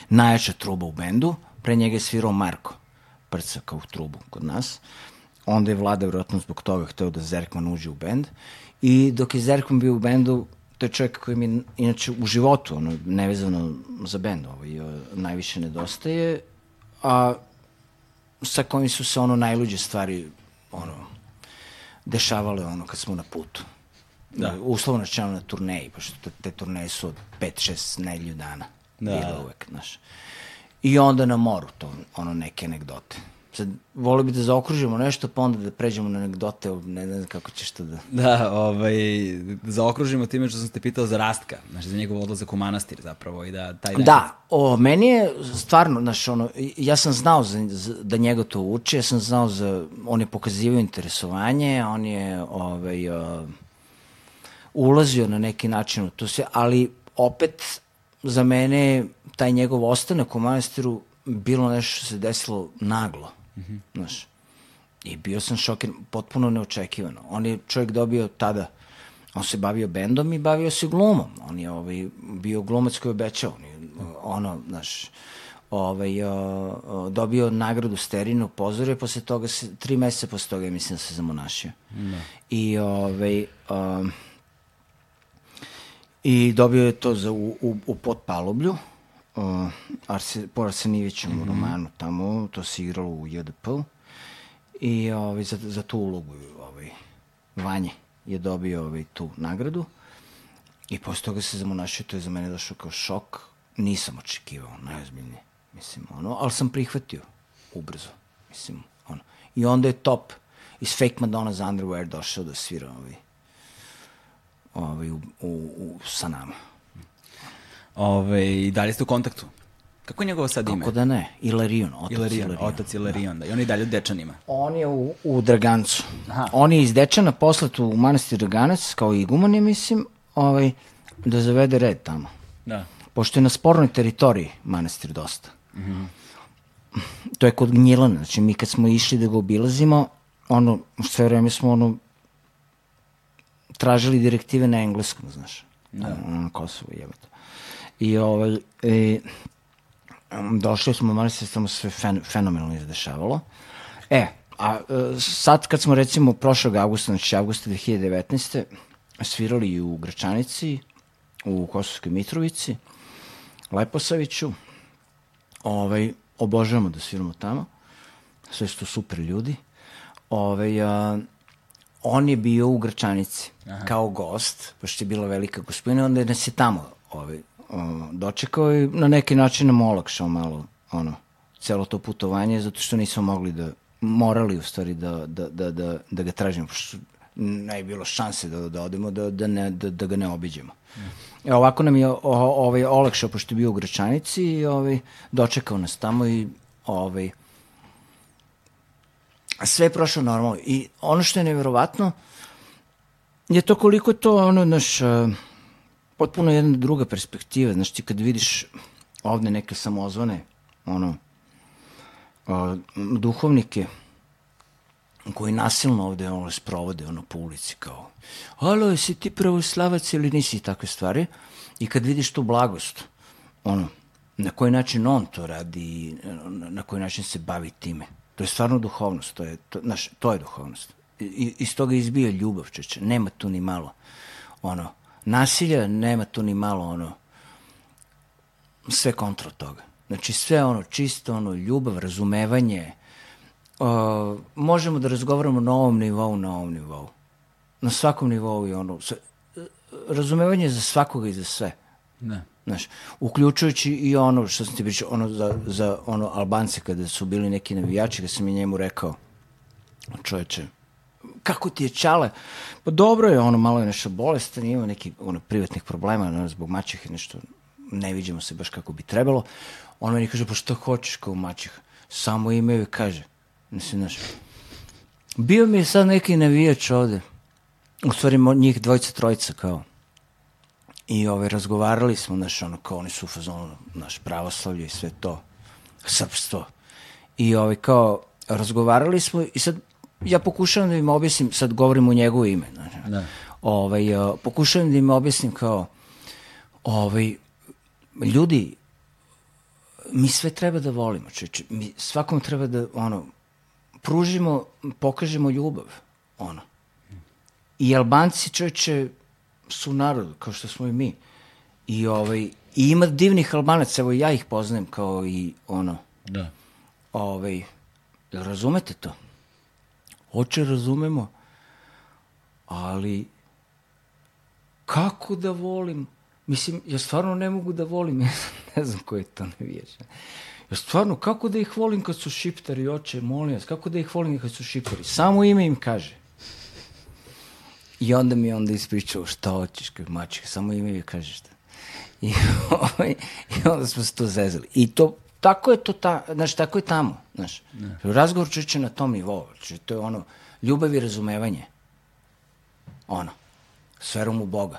najjača truba u bendu, pre njega je svirao Marko, prca kao trubu kod nas. Onda je Vlada vjerojatno zbog toga hteo da Zerkman uđe u bend. I dok je Zerkman bio u bendu, to je čovjek koji mi inače u životu, ono, nevezano za bend, ovaj, najviše nedostaje, a sa kojim su se ono najluđe stvari ono, dešavale ono kad smo na putu. Da. Uslovno čano na turneji, pošto te, te turneje su od 5-6 nedelju dana. Da. Bilo uvek, znaš. I onda na moru, to, ono, neke anegdote. Sad, volio bi da zaokružimo nešto, pa onda da pređemo na anegdote, ne, ne znam kako ćeš to da... Da, ovaj, da zaokružimo time što sam te pitao za Rastka, znači za njegov odlazak u manastir zapravo i da taj... Da, o, meni je stvarno, znaš, ono, ja sam znao za, za, da njega to uči, ja sam znao za, on je pokazivao interesovanje, on je, ovaj, uh, ulazio na neki način u to sve, ali opet za mene taj njegov ostanak u manastiru bilo nešto što se desilo naglo. Mm -hmm. Znaš. I bio sam šokiran, potpuno neočekivano. On je čovjek dobio tada, on se bavio bendom i bavio se glumom. On je ovaj, bio glumac koji obećao. On je, ono, znaš, ovaj, o, o, dobio nagradu Sterinu pozore, posle toga se, tri meseca posle toga mislim da se zamonašio. Da. I ovaj, um, I dobio je to za, u, u, u potpaloblju, uh, Arse, po Arsenijevićem mm -hmm. romanu tamo, to se igralo u JDP. I ovaj, za, za tu ulogu ovaj, Vanje je dobio ovaj, tu nagradu. I posle toga se zamonašio, to je za mene došao kao šok. Nisam očekivao, najozbiljnije. Mislim, ono, ali sam prihvatio ubrzo. Mislim, ono. I onda je top iz Fake Madonna's Underwear došao da svira ovaj, ovaj, u, u, u, sa nama. Ove, I dalje ste u kontaktu? Kako je njegovo sad ime? Kako da ne? Ilarion, otac Ilarion. Ilarion. Otac Ilarion, da. da. I on je dalje u Dečanima? On je u, u Dragancu. Aha. On je iz Dečana poslat u manastir Draganac, kao iguman je, mislim, ovaj, da zavede red tamo. Da. Pošto je na spornoj teritoriji manastir dosta. Mm -hmm. To je kod Gnjilana. Znači, mi kad smo išli da ga obilazimo, ono, sve vreme smo ono, tražili direktive na engleskom, znaš. Da. Na Kosovo, jebate. I ovaj, i, došli smo, mali se samo sve fen, fenomenalno izdešavalo. E, a e, sad kad smo recimo prošlog augusta, znači augusta 2019. svirali u Gračanici, u Kosovskoj Mitrovici, Leposaviću, ovaj, obožavamo da sviramo tamo, sve su to super ljudi. Ovaj, a, on je bio u Gračanici Aha. kao gost, pošto je bila velika gospodina, onda je nas je tamo ovaj, dočekao i na neki način nam olakšao malo ono, celo to putovanje, zato što nismo mogli da, morali u stvari da, da, da, da, da ga tražimo, pošto ne je bilo šanse da, da odemo, da, da, ne, da, da ga ne obiđemo. E, ovako nam je o, ovaj, olakšao, pošto je bio u Gračanici i ovaj, dočekao nas tamo i ovaj, sve je prošlo normalno. I ono što je nevjerovatno je to koliko to ono, naš, potpuno jedna druga perspektiva. Znaš, ti kad vidiš ovde neke samozvane, ono, uh, duhovnike, koji nasilno ovde ono, sprovode ono, po ulici kao alo, jesi ti pravoslavac ili nisi takve stvari i kad vidiš tu blagost ono, na koji način on to radi na koji način se bavi time To je stvarno duhovnost, to je, to, znaš, to je duhovnost. I, iz toga izbija ljubav, čeče. Nema tu ni malo, ono, nasilja, nema tu ni malo, ono, sve kontra toga. Znači, sve ono, čisto, ono, ljubav, razumevanje, o, možemo da razgovaramo na ovom nivou, na ovom nivou. Na svakom nivou je ono, sve, razumevanje za svakoga i za sve. Ne. Znaš, uključujući i ono što sam ti pričao, ono za, za ono Albance kada su bili neki navijači, kada sam i njemu rekao, čoveče, kako ti je čale? Pa dobro je, ono malo je nešto bolestan, ima neki ono, privatnih problema, ono, zbog mačehe nešto, ne vidimo se baš kako bi trebalo. On meni kaže, pa što hoćeš kao mačeha? Samo imaju kaže. Mislim, znaš, bio mi je sad neki navijač ovde. u stvari njih dvojica, trojica kao. I ovaj, razgovarali smo, znaš, ono, kao oni su u fazonu, naš pravoslavlje i sve to, srpstvo. I ovaj, kao, razgovarali smo i sad ja pokušavam da im objasnim, sad govorim u njegovo ime, Da. ovaj, uh, pokušavam da im objasnim kao, ovaj, ljudi, mi sve treba da volimo, čeče, mi svakom treba da, ono, pružimo, pokažemo ljubav, ono. I Albanci, čovječe, su narod, kao što smo i mi. I, ovaj, i ima divnih Albanaca, evo ja ih poznajem kao i ono, Da. ovaj, razumete to? Oče razumemo, ali kako da volim? Mislim, ja stvarno ne mogu da volim, ja ne znam ko je to navijač. Ja stvarno, kako da ih volim kad su šiptari, oče, molim vas, kako da ih volim kad su šiptari? Samo ime im kaže. I onda mi je onda ispričao šta hoćeš, kao mačka, samo ime mi kaže šta. I, ovaj, I onda smo se to zezali. I to, tako je to, ta, znaš, tako je tamo, znaš. Razgovor čuće na tom nivou, znači, to je ono, ljubav i razumevanje. Ono, s verom u Boga.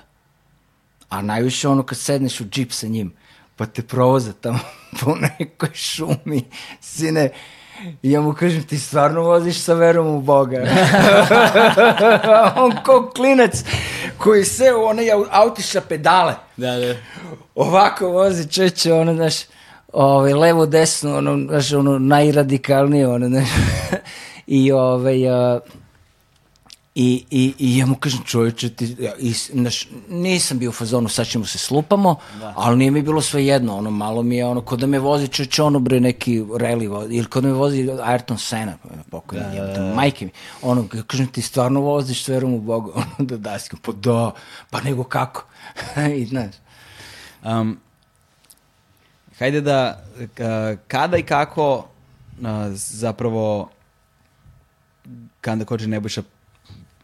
A najviše ono kad sedneš u džip sa njim, pa te provoza tamo po nekoj šumi, sine, i ja mu kažem, ti stvarno voziš sa verom u Boga. On ko klinac koji se u onaj au- autiša pedale. Da, da. Ovako vozi čeče, ono, znaš, ovaj, levo, desno, ono, znaš, ono, najradikalnije, ono, znaš, i, ovaj, a, i, i, i ja mu kažem, čovječe, ti, ja, i, znaš, nisam bio u fazonu, sad ćemo se slupamo, ali nije mi bilo sve jedno, ono, malo mi je, ono, kod da me vozi čovječe, ono, bre, neki rally ili kod da me vozi Ayrton Senna, pokojni, da, majke mi, ono, ja kažem, ti stvarno voziš s verom u Boga, ono, da daski, pa da, pa nego kako, i, znaš, Um, hajde da, ka- kada i kako zapravo kada kođe Nebojša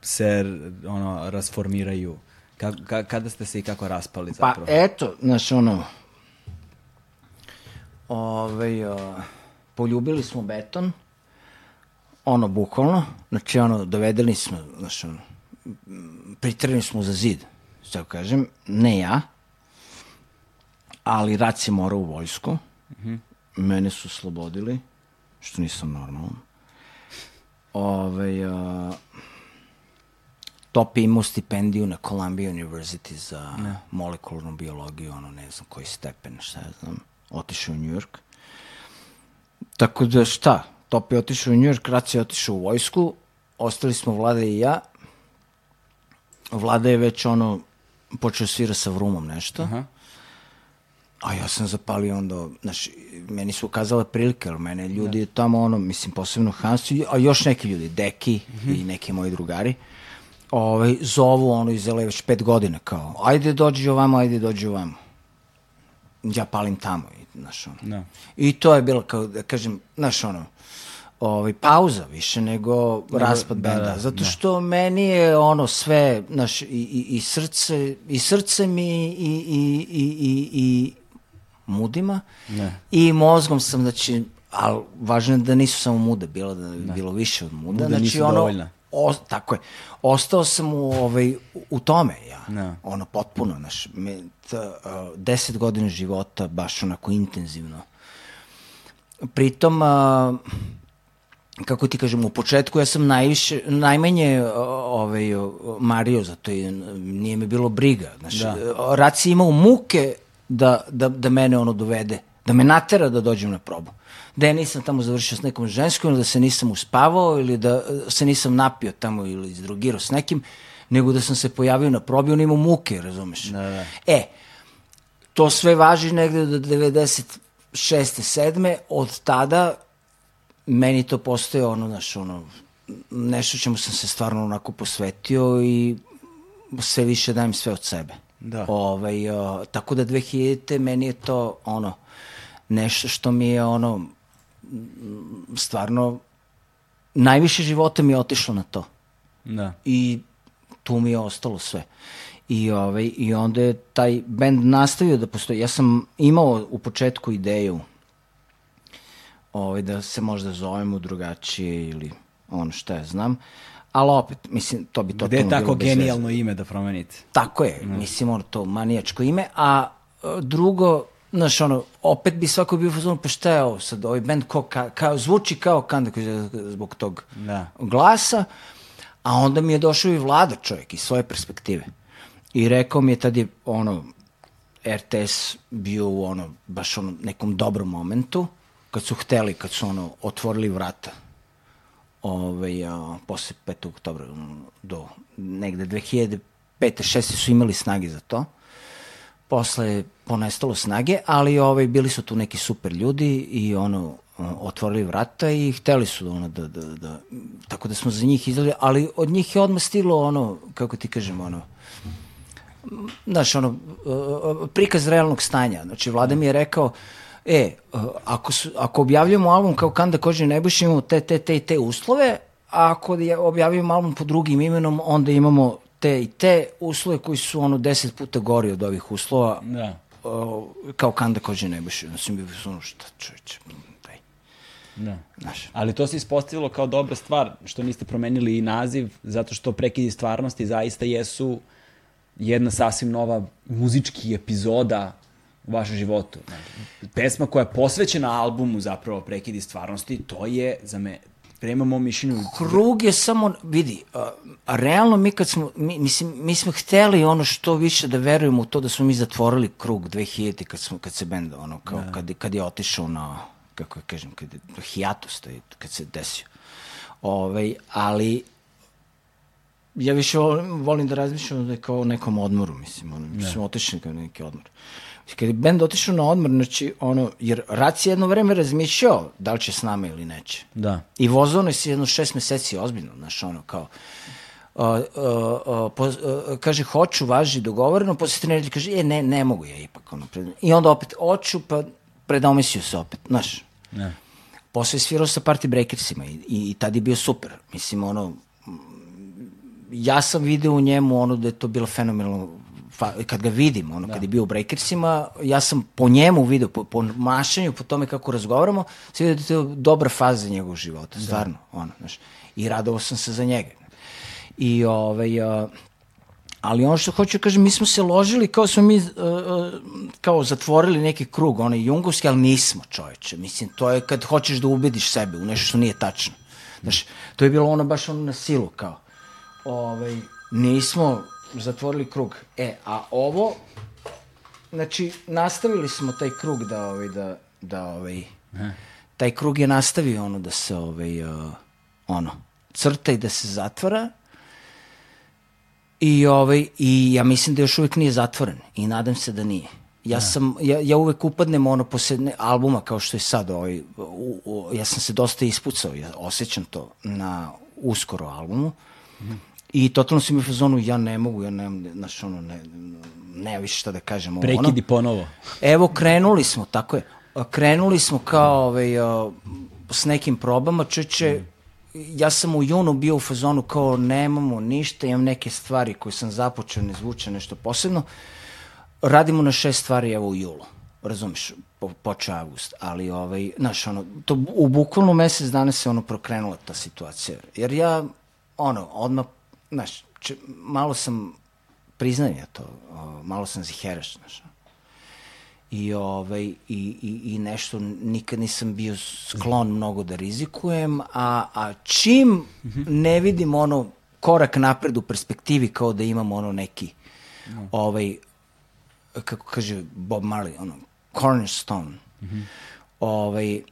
se ono, rasformiraju? Ka, ka- kada ste se i kako raspali Pa zapravo? eto, znaš, ono, ovaj, o, poljubili smo beton, ono, bukvalno, znači, ono, dovedeni smo, znaš, ono, m, pritreni smo za zid, tako kažem, ne ja, ali rat se morao u vojsku, mene su slobodili, što nisam normalan. Ove, a, Top je imao stipendiju na Columbia University za molekularnu biologiju, ono ne znam koji stepen, šta ja znam, otišao u New York. Tako da šta, Top je otišao u New York, Rac je otišao u vojsku, ostali smo Vlada i ja. Vlada je već ono, počeo svira sa vrumom nešto. Aha. A ja sam zapalio onda, znaš, meni su ukazale prilike, ali mene ljudi tamo, ono, mislim, posebno Hansu, a još neki ljudi, Deki i neki moji drugari, ovaj, zovu ono iz LA već pet godina, kao, ajde dođi ovamo, ajde dođi ovamo. Ja palim tamo, i, znaš, ono. Da. I to je bilo, kao da kažem, znaš, ono, ovaj, pauza više nego raspad da, benda. da, Zato što meni je ono sve, znaš, i, i, i srce, i srce mi i, i, i, i, i mudima Ne. i mozgom sam, znači, ali važno je da nisu samo mude, bilo da je bilo više od muda. Muda znači, nisu ono, dovoljna. O, tako je. Ostao sam u, ovaj, u tome, ja. Da. Ono, potpuno, znaš, me, t, uh, deset godina života, baš onako intenzivno. Pritom, a, kako ti kažem, u početku ja sam najviše, najmanje ovaj, mario za to i nije mi bilo briga. Znaš, Da. Raci imao muke da, da, da mene ono dovede, da me natera da dođem na probu. Da ja nisam tamo završio s nekom ženskom ili da se nisam uspavao ili da e, se nisam napio tamo ili izdrogirao s nekim, nego da sam se pojavio na probi, on imao muke, razumeš? Da, da. E, to sve važi negde do 96. 7. Od tada meni to postoje ono, znaš, ono, nešto čemu sam se stvarno onako posvetio i sve više dajem sve od sebe. Da. Ovaj, o, tako da 2000. meni je to ono, nešto što mi je ono, stvarno, najviše života mi je otišlo na to Da. i tu mi je ostalo sve. I, ovaj, I onda je taj bend nastavio da postoji. Ja sam imao u početku ideju ovaj, da se možda zovemo drugačije ili ono šta ja znam, ali opet, mislim, to bi totalno Gde je tako genijalno ime da promenite? Tako je, mislim, ono to manijačko ime, a e, drugo, znaš, ono, opet bi svako bio u fazonu, pa šta je ovo sad, ovaj band ko, ka, kao, zvuči kao Kanda koji zbog tog Da. glasa, a onda mi je došao i vlada čovjek iz svoje perspektive. I rekao mi je tad je, ono, RTS bio u ono, baš ono, nekom dobrom momentu, kad su hteli, kad su ono, otvorili vrata ovaj, a, posle 5. oktobra ono, do negde 2005. 6. su imali snage za to. Posle je ponestalo snage, ali ovaj, bili su tu neki super ljudi i ono, otvorili vrata i hteli su ono da, da, da, tako da smo za njih izdali, ali od njih je odmah stilo ono, kako ti kažem, ono, znaš, ono, uh, prikaz realnog stanja. Znači, vlada mi je rekao, e, uh, ako, su, ako objavljujemo album kao Kanda Kođe Nebojš, imamo te, te, te i te uslove, a ako je- objavljujemo album pod drugim imenom, onda imamo te i te uslove koji su ono deset puta gori od ovih uslova, Da. uh, kao Kanda Kođe Nebojš. Ja sam bio ono, šta čovječe, daj, Da. znaš. Ali to se ispostavilo kao dobra stvar, što niste promenili i naziv, zato što prekidi stvarnosti zaista jesu jedna sasvim nova muzički epizoda u vašem životu. Pesma koja je posvećena albumu zapravo prekidi stvarnosti, to je za me, prema mom mišljenju, Krug je samo, vidi, a, a realno mi kad smo, mi, mislim, mi smo hteli ono što više da verujemo u to da smo mi zatvorili krug 2000 kad, smo, kad se benda, ono, kao, kad, kad je otišao na, kako ja kažem, kad je hijatus, taj, kad se desio. Ove, ali ja više volim, volim da razmišljam da je kao o nekom odmoru, mislim, ono, mi smo otišli kao neki odmor. Kad je bend otišao na odmor, znači, ono, jer Rac je jedno vreme razmišljao da li će s nama ili neće. da. I vozao nas je jedno šest meseci ozbiljno, znaš, ono, kao, uh, uh, uh, po, uh, kaže, hoću, važi, dogovoreno, posle tri nedelje kaže, e, ne, ne mogu ja ipak, ono, pred... i onda opet, hoću, pa predomislio se opet, znaš. Ne. Posle je svirao sa Party Breakersima i, i, i tad je bio super. Mislim, ono, ja sam video u njemu ono da je to bilo fenomenalno kad ga vidim, ono, kad je bio u Breakersima, ja sam po njemu video, po, po mašanju, po tome kako razgovaramo, sam vidio da je to dobra faza njegovog života, stvarno, ono, znaš, i radovao sam se za njega. I, ovaj, a, ali ono što hoću da kažem, mi smo se ložili kao smo mi, uh, kao zatvorili neki krug, onaj jungovski, ali nismo čoveče. Mislim, to je kad hoćeš da ubediš sebe u nešto što nije tačno. Znaš, to je bilo ono baš ono na silu, kao. Ovaj, nismo zatvorili krug. E, a ovo, znači, nastavili smo taj krug da, ovaj, da, da, ovaj, taj krug je nastavio ono da se, ovaj, uh, ono, crta i da se zatvara, I, ovaj, I ja mislim da još uvijek nije zatvoren i nadam se da nije. Ja, sam, ja, ja uvek upadnem ono posle ne- albuma kao što je sad ovaj, u, u, ja sam se dosta ispucao, ja osjećam to na uskoro albumu i totalno sam mi u fazonu ja ne mogu, ja nemam, znaš ono, ne, ne više šta da kažem. ovo, ono. Prekidi ponovo. Evo, krenuli smo, tako je. Krenuli smo kao ovaj, a, s nekim probama, čeče, ja sam u junu bio u fazonu kao nemamo ništa, imam neke stvari koje sam započeo, ne zvuče nešto posebno. Radimo na šest stvari evo u julu. Razumeš, po, počeo avgust, ali ovaj, znaš, ono, to u bukvalno mesec dana se ono prokrenula ta situacija. Jer ja, ono, odmah, znaš, če, malo sam, priznajem ja to, o, malo sam ziheraš, znaš, i, ovaj, i, i, i nešto nikad nisam bio sklon mnogo da rizikujem, a, a čim ne vidim ono korak napred u perspektivi kao da imam ono neki ovaj, kako kaže Bob Marley, ono, cornerstone. Ovaj,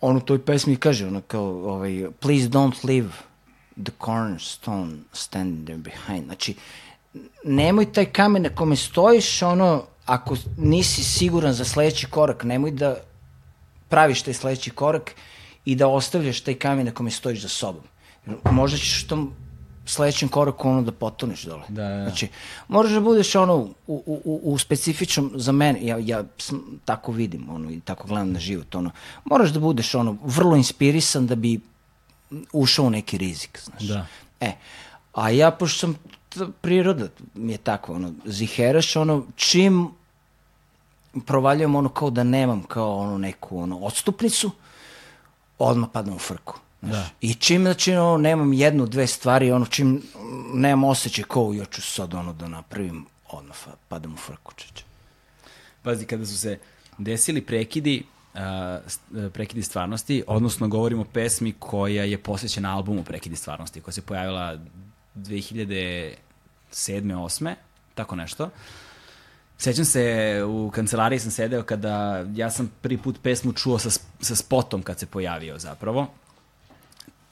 on u toj pesmi kaže, ono kao, ovaj, please don't leave the cornerstone standing there behind. Znači, nemoj taj kamen na kome stojiš, ono, ako nisi siguran za sledeći korak, nemoj da praviš taj sledeći korak i da ostavljaš taj kamen na kome stojiš za sobom. Možda ćeš u tom sledećem koraku ono da potoneš dole. Da, da, da. Znači, moraš da budeš ono u, u, u, u specifičnom, za mene, ja, ja sam, tako vidim ono, i tako gledam na život, ono, moraš da budeš ono vrlo inspirisan da bi ušao u neki rizik, znaš. Da. E, a ja, pošto sam, priroda mi je takva, ono, ziheraš, ono, čim provaljujem ono kao da nemam kao ono neku ono odstupnicu, odmah padnem u frku. Znaš. Da. I čim, znači, ono, nemam jednu, dve stvari, ono, čim nemam osjećaj kao, ja ću sad ono da napravim, odmah padam u frku, čeče. Pazi, kada su se desili prekidi, uh, prekidi stvarnosti, odnosno govorimo o pesmi koja je posvećena albumu Prekidi stvarnosti, koja se pojavila 2007. 8. tako nešto. Sećam se, u kancelariji sam sedeo kada ja sam prvi put pesmu čuo sa, sa spotom kad se pojavio zapravo.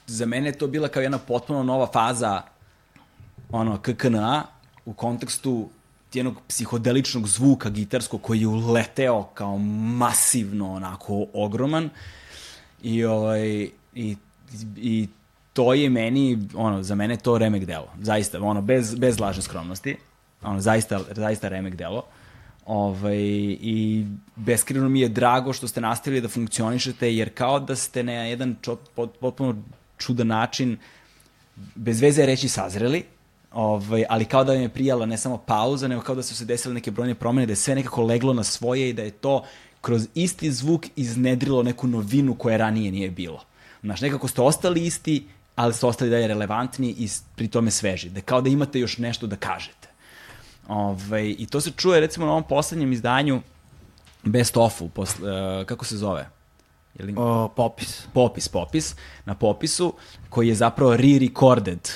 Za mene je to bila kao jedna potpuno nova faza ono, KKNA u kontekstu jednog psihodeličnog zvuka gitarskog koji je uleteo kao masivno onako ogroman. I ovaj i, i to je meni ono za mene to remek delo. Zaista ono bez bez lažne skromnosti. Ono zaista zaista remek delo. Ovaj, I beskreno mi je drago što ste nastavili da funkcionišete, jer kao da ste na jedan čo, pot, potpuno čudan način bez veze reći sazreli, ovaj, ali kao da vam je prijala ne samo pauza, nego kao da su se desile neke brojne promene, da je sve nekako leglo na svoje i da je to kroz isti zvuk iznedrilo neku novinu koja ranije nije bilo. Znaš, nekako ste ostali isti, ali ste ostali dalje relevantni i pri tome sveži. Da kao da imate još nešto da kažete. Ovaj, I to se čuje recimo na ovom poslednjem izdanju Best Ofu, posle, uh, kako se zove? Je li... O, popis. popis, popis, na popisu, koji je zapravo re-recorded.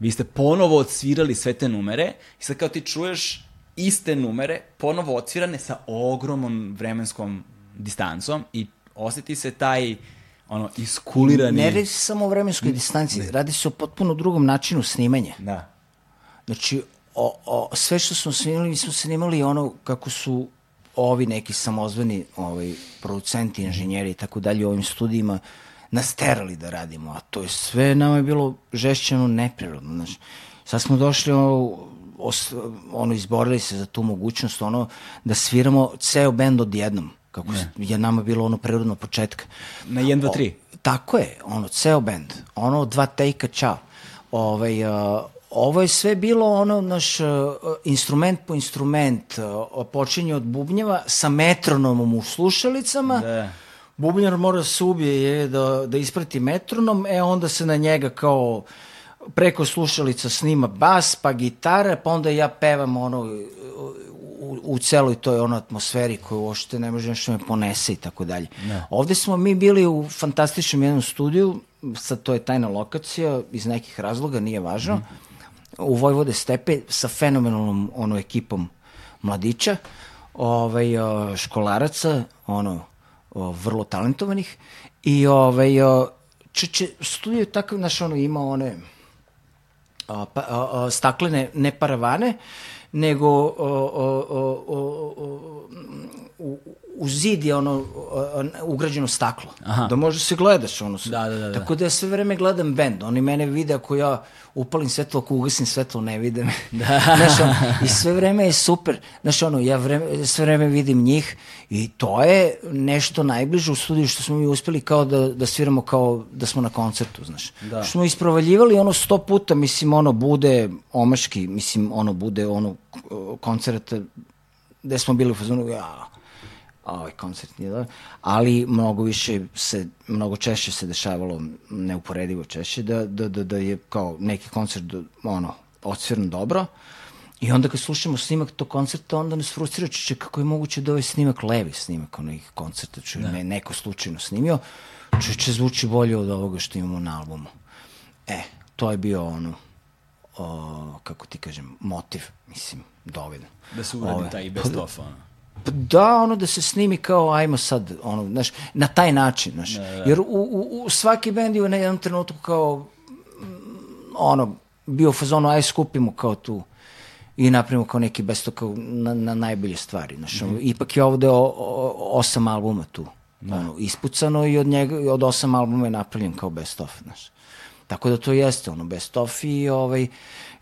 Vi ste ponovo odsvirali sve te numere i sad kao ti čuješ iste numere, ponovo odsvirane sa ogromnom vremenskom distancom i osjeti se taj ono, iskulirani... Ne radi se samo o vremenskoj distanci, radi se o potpuno drugom načinu snimanja. Da. Znači, o, o, sve što smo snimali, mi smo snimali ono kako su ovi neki samozvani ovaj, producenti, inženjeri i tako dalje u ovim studijima nas terali da radimo, a to je sve nama je bilo žešćeno neprirodno. Znači, sad smo došli ono, os, ono, izborili se za tu mogućnost, ono, da sviramo ceo bend odjednom, kako ne. je nama bilo ono prirodno početka. Na 1, 2, 3. O, tako je, ono, ceo bend. Ono, dva tejka, čao. Ovaj, uh, ovo je sve bilo ono, naš uh, instrument po instrument, uh, počinje od bubnjeva sa metronomom u slušalicama, Da. Bubnjar mora da se ubije je, da, da isprati metronom, e onda se na njega kao preko slušalica snima bas, pa gitara, pa onda ja pevam ono u, u celoj toj ono atmosferi koju uopšte ne može nešto me ponese i tako dalje. Ovde smo mi bili u fantastičnom jednom studiju, sad to je tajna lokacija, iz nekih razloga, nije važno, mm. u Vojvode Stepe sa fenomenalnom ono ekipom mladića, ovaj, školaraca, ono, o, vrlo talentovanih i ovaj, o, čeče, studio je takav, znaš, ono, ima one a, pa, a, staklene, ne paravane, nego o, o, o, o, o, u, u zid je ono ugrađeno staklo. Aha. Da može se gledaš ono. Da, da, da, da. Tako da ja sve vreme gledam bend. Oni mene vide ako ja upalim svetlo, ako ugasim svetlo, ne vide me. Da. Znaš, ono, I sve vreme je super. Znaš, ono, ja vreme, sve vreme vidim njih i to je nešto najbliže u studiju što smo mi uspeli kao da, da sviramo kao da smo na koncertu, znaš. Da. Što smo isprovaljivali ono sto puta, mislim, ono bude omaški, mislim, ono bude ono koncert gde smo bili u fazonu, ja, ovaj koncert nije dobar, ali mnogo više se, mnogo češće se dešavalo, neuporedivo češće, da, da, da, da je kao neki koncert, da, ono, odsviran dobro, I onda kad slušamo snimak tog koncerta, onda nas frustrira če kako je moguće da ovaj snimak levi snimak onih koncerta, če da. ne, neko slučajno snimio, če zvuči bolje od ovoga što imamo na albumu. E, to je bio ono, o, kako ti kažem, motiv, mislim, dovoljno. Da se uradi taj best of, ono. Da, ono da se snimi kao ajmo sad, ono, znaš, na taj način, znaš. Da, da. Jer u, u, u svaki bend je u jednom trenutku kao, mm, ono, bio fazonu, aj skupimo kao tu i napravimo kao neki best of kao na, na najbolje stvari, znaš. Mm. Ipak je ovde o, o, osam albuma tu, da. ono, ispucano i od njega, od osam albuma je napravljen kao best of, znaš. Tako da to jeste ono best of i ovaj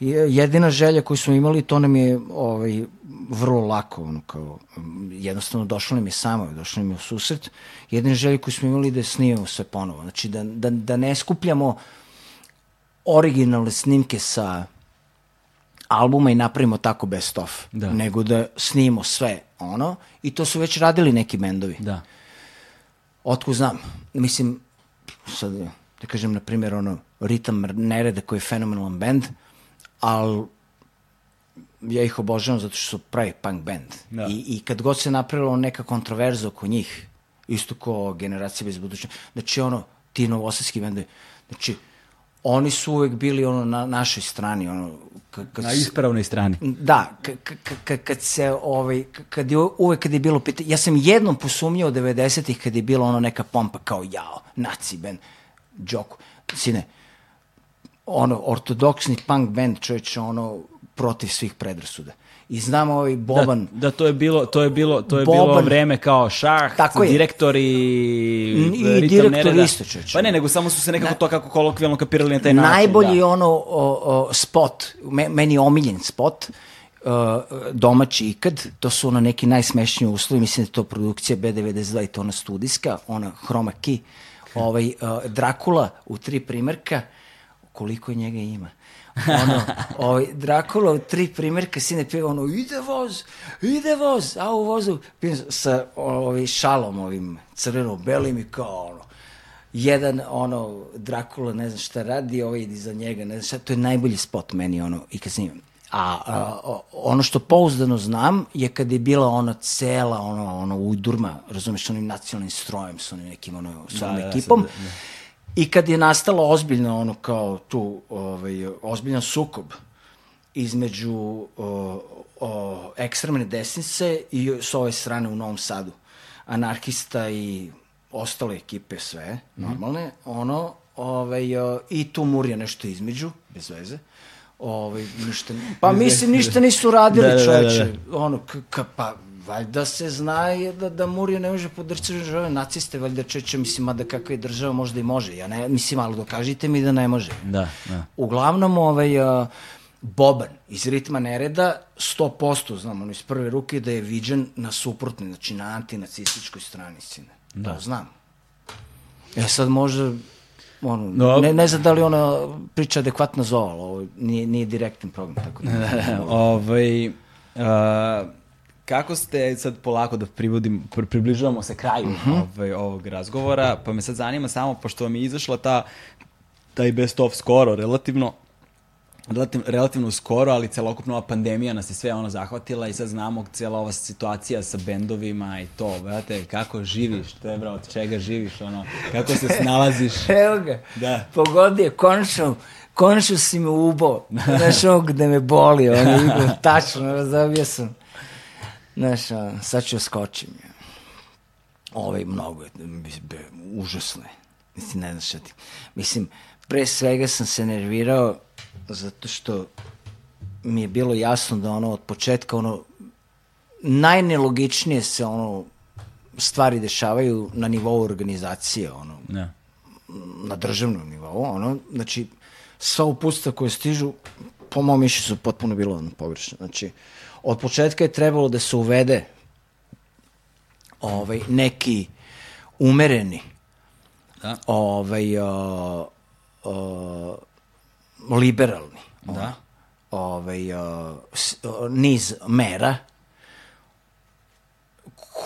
jedina želja koju smo imali to nam je ovaj vrlo lako ono kao jednostavno došlo nam je samo došlo nam je u susret jedina želja koju smo imali da snimamo sve ponovo znači da, da, da ne skupljamo originalne snimke sa albuma i napravimo tako best of Da. nego da snimimo sve ono i to su već radili neki bendovi Da. Otko znam? Mislim, sad da kažem, na primjer, ono, Ritam Nereda koji je fenomenalan band, ali ja ih obožavam zato što su pravi punk band. Da. I, I kad god se napravila neka kontroverza oko njih, isto ko generacija bez budućnosti, znači ono, ti novosadski bendovi, znači, oni su uvek bili ono na našoj strani, ono, kad, Na ispravnoj strani. Da, kad se ovaj kad je uvek kad je bilo pitanje, ja sam jednom posumnjao 90-ih kad je bilo ono neka pompa kao jao, naci band, džoku. Sine, ono, ortodoksni punk band, čovječe, ono, protiv svih predrasuda. I znam ovaj Boban, Da, da, to je bilo, to je bilo, to je bilo Boban. vreme kao šah, Tako je. direktori, I direktori nereda. isto, čoveče. Pa ne, nego samo su se nekako to kako kolokvijalno kapirali na taj način. najbolji da. ono o, o, spot, me, meni je omiljen spot, uh, domaći ikad, to su ono neki najsmešniji uslovi, mislim da je to produkcija B92 i to ona studijska, ona Chroma Key, ovaj, uh, Drakula u tri primerka, koliko njega ima? ono, ovaj, Drakula u tri primjerka sine peva ono, ide voz, ide voz, a u vozu pijem sa ovaj, šalom ovim crveno-belim i kao ono, jedan ono Drakula ne znam šta radi, ovaj ide za njega, ne znam šta, to je najbolji spot meni ono i kad snimam. A, a ono što pouzdano znam je kad je bila ona cela ono ono udurma, razumeš, onim nacionalnim strojem, sa onim nekim ono sa da, da, ekipom. sad, da. I kad je nastalo ozbiljno ono kao tu ovaj ozbiljan sukob između o, o, ekstremne desnice i s ove strane u Novom Sadu. Anarhista i ostale ekipe sve, normalne, ono, ovaj, o, i tu Murija nešto između, bez veze. Ovaj, ništa, pa mislim, ništa nisu radili, Da, da, da, čoveče. da. Ono, k, k, pa, valjda se zna je da, da Murija ne može podrcati države naciste, valjda čeče, mislim, mada kakva je država, možda i može. Ja ne, mislim, ali dokažite mi da ne može. Da, da. Uglavnom, ovaj, a, Boban iz ritma nereda, 100% znam, ono iz prve ruke da je viđen na suprotnoj, znači na antinacističkoj strani, sine. Da. To znam. E sad možda, ono, No. ne, ne znam da li ona priča adekvatno za ovo, ovo nije, nije direktan program, tako da. ovaj, a, kako ste, sad polako da privodim, pri- približavamo se kraju Mhm. ovaj, ovog razgovora, pa me sad zanima samo, pošto vam je izašla ta, taj best of skoro, relativno, relativ, relativno skoro, ali celokupna ova pandemija nas je sve ono zahvatila i sad znamo cijela ova situacija sa bendovima i to, brate, kako živiš, treba, od čega živiš, ono, kako se snalaziš. Evo ga, Da. pogodio, konačno, konačno si me ubo, znaš ovo gde me boli, ono, tačno, razobio sam. Znaš, ono, sad ću skočim. Ovaj, mnogo je, be, užasno je. Mislim, ne znaš šta ti. Mislim, pre svega sam se nervirao zato što mi je bilo jasno da ono od početka ono najnelogičnije se ono stvari dešavaju na nivou organizacije ono Da. na državnom nivou, ono, znači, sva upustva koje stižu, po mom mišlju su potpuno bilo ono, pogrešno. Znači, od početka je trebalo da se uvede ovaj, neki umereni Da. ovaj, uh, uh, liberalni Da. ovaj, uh, s, uh, niz mera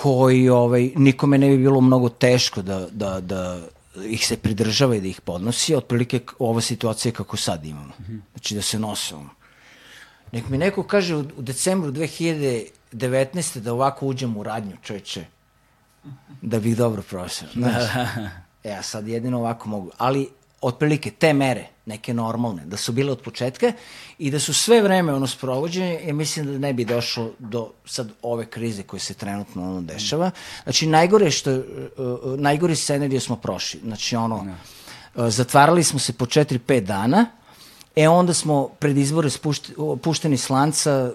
koji ovaj, nikome ne bi bilo mnogo teško da, da, da ih se pridržava i da ih podnosi, otprilike ova situacija kako sad imamo. Znači da se nose ono. Nek mi neko kaže u, u decembru 2019. da ovako uđem u radnju, čovječe, da bih dobro prošao. Znaš? E, a sad jedino ovako mogu. Ali, otprilike, te mere, neke normalne, da su bile od početka i da su sve vreme ono sprovođenje, ja mislim da ne bi došlo do sad ove krize koje se trenutno ono dešava. Znači, najgore što, uh, najgori scenarij smo prošli. Znači, ono, uh, zatvarali smo se po 4-5 dana, e onda smo pred izbore spušti, pušteni s lanca,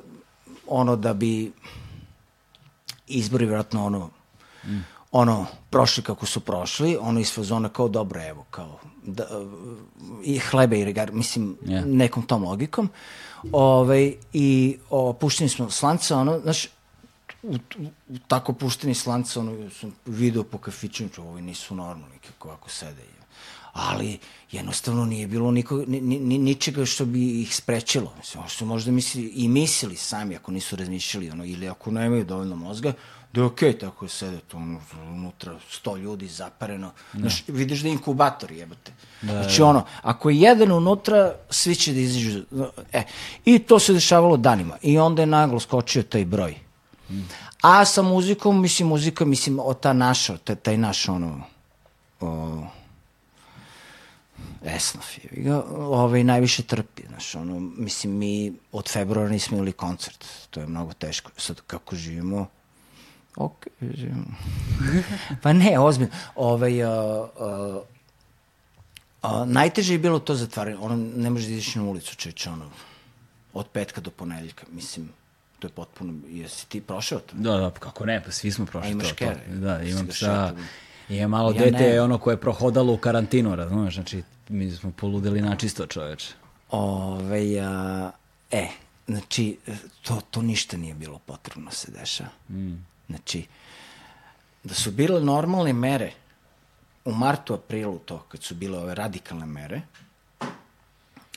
ono da bi izbori vjerojatno ono ono prošli kako su prošli, ono iz fazona kao dobro evo kao da, i hlebe i regar, mislim Ja. nekom tom logikom. Ovaj i o, pušteni smo slanca, ono, znaš, u, u, u tako pušteni slanca, ono, sam video po kafićima, ovi nisu normalni kako ovako sede. Ali jednostavno nije bilo niko, ni, ni, ničega što bi ih sprečilo. Mislim, ono što možda misli, i mislili sami ako nisu razmišljali, ono, ili ako nemaju dovoljno mozga, da je okej okay, tako je sede tu unutra sto ljudi zapareno. Da. Znaš, vidiš da je inkubator jebate. Da, znači da. ono, ako je jedan unutra, svi će da izađu. E, I to se dešavalo danima. I onda je naglo skočio taj broj. Mm. A sa muzikom, mislim, muzika, mislim, o ta naša, taj, taj naš, ono, o, Esnaf je ga, ovaj, najviše trpi, znaš, ono, mislim, mi od februara nismo imali koncert, to je mnogo teško. Sad, kako živimo, ok, živimo. pa ne, ozbiljno, ovaj, uh, uh, uh, najteže je bilo to zatvaranje, ono, ne može da ideš na ulicu, čeče, ono, od petka do ponedeljka, mislim, to je potpuno, jesi ti prošao to? Da, da, kako ne, pa svi smo prošli A imaš to. kere? To. Da, imam sa... Ima malo ja dete ne. ono koje je prohodalo u karantinu, razumeš, znači mi smo poludeli načisto čoveče. Ove, a, e, znači, to, to ništa nije bilo potrebno se dešava. Mm. Znači, da su bile normalne mere u martu, aprilu to, kad su bile ove radikalne mere,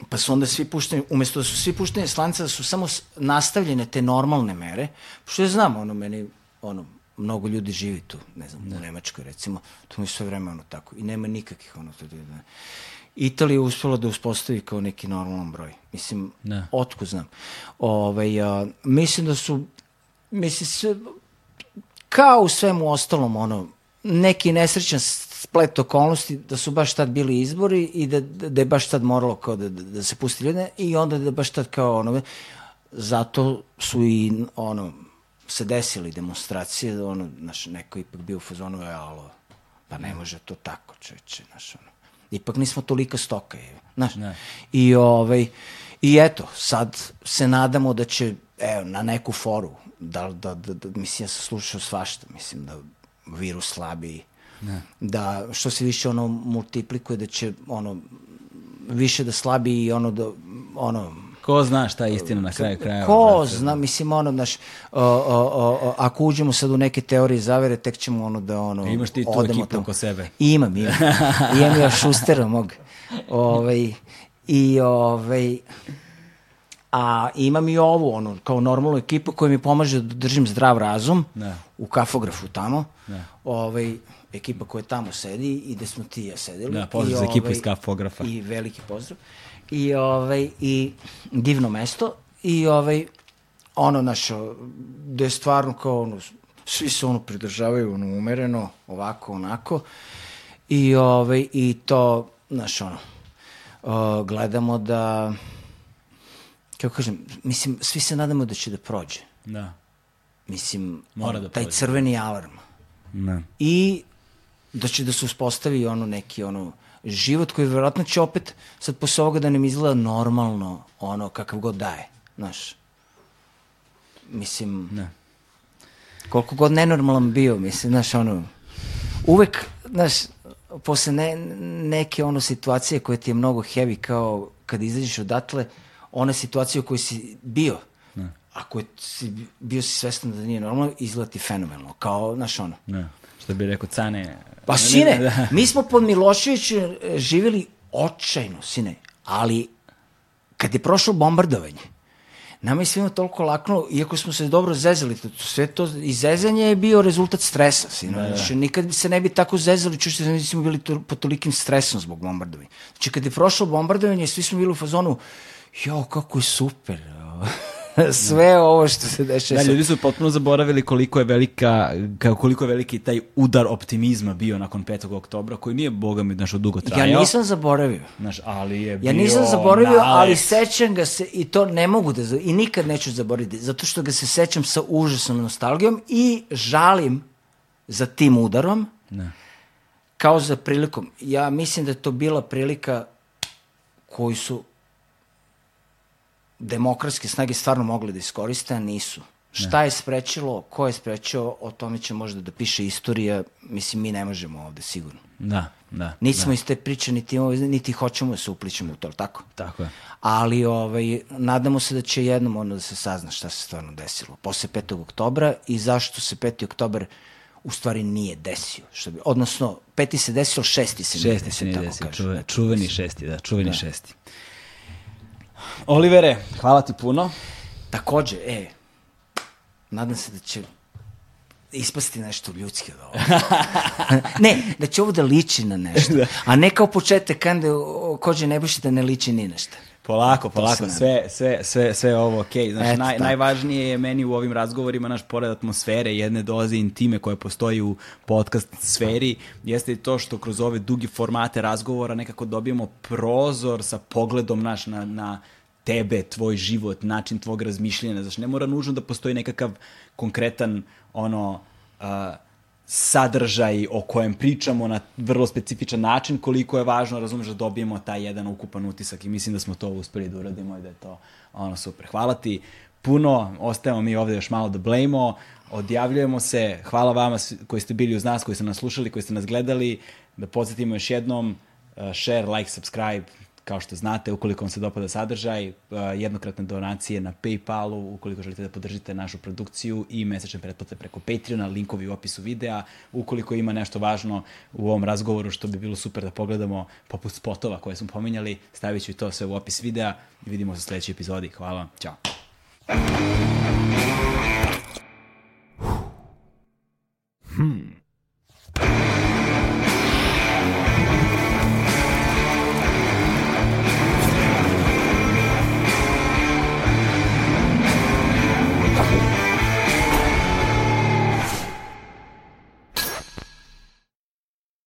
pa su onda svi pušteni, umesto da su svi pušteni slanca, da su samo nastavljene te normalne mere, što ja znam, ono, meni, ono, mnogo ljudi živi tu, ne znam, ne. u Nemačkoj recimo, tu mi sve vreme ono tako i nema nikakvih ono to da, Italija je uspela da uspostavi kao neki normalan broj. Mislim, ne. otko znam. Ovaj, a, mislim da su, mislim, sve, kao u svemu ostalom, ono, neki nesrećan splet okolnosti da su baš tad bili izbori i da, da je baš tad moralo kao da, da, da se pusti ljude i onda da baš tad kao ono, zato su i ono, se desili demonstracije, ono, znaš, neko ipak bio u fazonu, e, alo, pa ne može to tako, čeče, znaš, ono. Ipak nismo tolika stoka, je, znaš. Ne. I, ovaj, I eto, sad se nadamo da će, evo, na neku foru, da, da, da, da mislim, ja sam slušao svašta, mislim, da virus slabiji, ne. da što se više ono multiplikuje, da će ono više da slabi i ono da ono Ko zna šta je istina na kraju kraja? Ko zna, mislim, ono, znaš, o, o, o, ako uđemo sad u neke teorije zavere, tek ćemo ono da, ono, Imaš ti tu ekipu oko sebe? Imam, imam. imam ja šustera mog. Ovaj, I, ovaj, a imam i ovu, ono, kao normalnu ekipu koja mi pomaže da držim zdrav razum ne. u kafografu tamo. Ne. Ovaj, ekipa koja tamo sedi i da smo ti ja sedeli. Da, pozdrav za ekipu ovaj, iz kafografa. I veliki pozdrav i, ovaj, i divno mesto i ovaj, ono našo, da je stvarno kao ono, svi se ono pridržavaju ono umereno, ovako, onako i, ovaj, i to, znaš, ono, o, gledamo da, kako kažem, mislim, svi se nadamo da će da prođe. Da. Mislim, Mora da taj prođe. crveni alarm. Da. I da će da se uspostavi ono neki ono život koji verovatno će opet sad posle ovoga da nam izgleda normalno ono kakav god daje, znaš. Mislim, ne. koliko god nenormalan bio, mislim, znaš, ono, uvek, znaš, posle ne, neke ono situacije koje ti je mnogo heavy kao kad izađeš odatle, one situacije u kojoj si bio, ne. ako si bio si svestan da nije normalno, izgleda ti fenomenalno, kao, znaš, ono. Ne. Što bi rekao Cane, Pa sine, da. mi smo pod Miloševićem e, živjeli očajno, sine, ali kad je prošlo bombardovanje, nama je svima toliko laknulo, iako smo se dobro zezali, to, sve to, i zezanje je bio rezultat stresa, sine. Da, da. Znači, nikad se ne bi tako zezali, čušte da nismo bili to, pod tolikim stresom zbog bombardovanja. Znači, kad je prošlo bombardovanje, svi smo bili u fazonu, jo, kako je super, sve ovo što se dešava. Da, ljudi su potpuno zaboravili koliko je velika, koliko je veliki taj udar optimizma bio nakon 5. oktobra, koji nije, boga mi, znaš, dugo trajao. Ja nisam zaboravio. Znaš, ali je Ja nisam zaboravio, nalet. ali sećam ga se, i to ne mogu da, i nikad neću zaboraviti, zato što ga se sećam sa užasnom nostalgijom i žalim za tim udarom, ne. kao za prilikom. Ja mislim da je to bila prilika koju su demokratske snage stvarno mogli da iskoriste, a nisu. Šta je sprečilo, ko je sprečio, o tome će možda da piše istorija, mislim, mi ne možemo ovde sigurno. Da, da. Nismo da. iz te priče, niti, niti hoćemo da se upličemo u to, tako? Tako je. Ali, ovaj, nadamo se da će jednom ono da se sazna šta se stvarno desilo. Posle 5. oktobra i zašto se 5. oktobar u stvari nije desio. Što bi, odnosno, peti se desio, šesti se šesti nije desio, tako čuveni šesti, da, čuveni šesti. Olivere, hvala ti puno. Takođe, e, nadam se da će ispasti nešto ljudski od ovoga. ne, da će ovo da liči na nešto. A ne kao početak kande kođe Nebojša da ne liči ni na šta. Polako, polako, sve, sve, sve, sve ovo okej. Okay. Znači, Eto, naj, tako. najvažnije je meni u ovim razgovorima, naš pored atmosfere, jedne doze intime koje postoji u podcast sferi, jeste i to što kroz ove dugi formate razgovora nekako dobijemo prozor sa pogledom naš na, na tebe, tvoj život, način tvog razmišljanja. Znači, ne mora nužno da postoji nekakav konkretan, ono, uh, sadržaj o kojem pričamo na vrlo specifičan način, koliko je važno, razumeš, da dobijemo taj jedan ukupan utisak i mislim da smo to uspeli da uradimo i da je to ono super. Hvala ti puno, ostajemo mi ovde još malo da blejmo, odjavljujemo se, hvala vama koji ste bili uz nas, koji ste nas slušali, koji ste nas gledali, da podsjetimo još jednom, uh, share, like, subscribe, kao što znate, ukoliko vam se dopada sadržaj, eh, jednokratne donacije na Paypalu, ukoliko želite da podržite našu produkciju i mesečne pretplate preko Patreona, linkovi u opisu videa. Ukoliko ima nešto važno u ovom razgovoru što bi bilo super da pogledamo, poput spotova koje smo pominjali, stavit ću i to sve u opis videa i vidimo se u sledećoj epizodi. Hvala vam, čao. Hmm.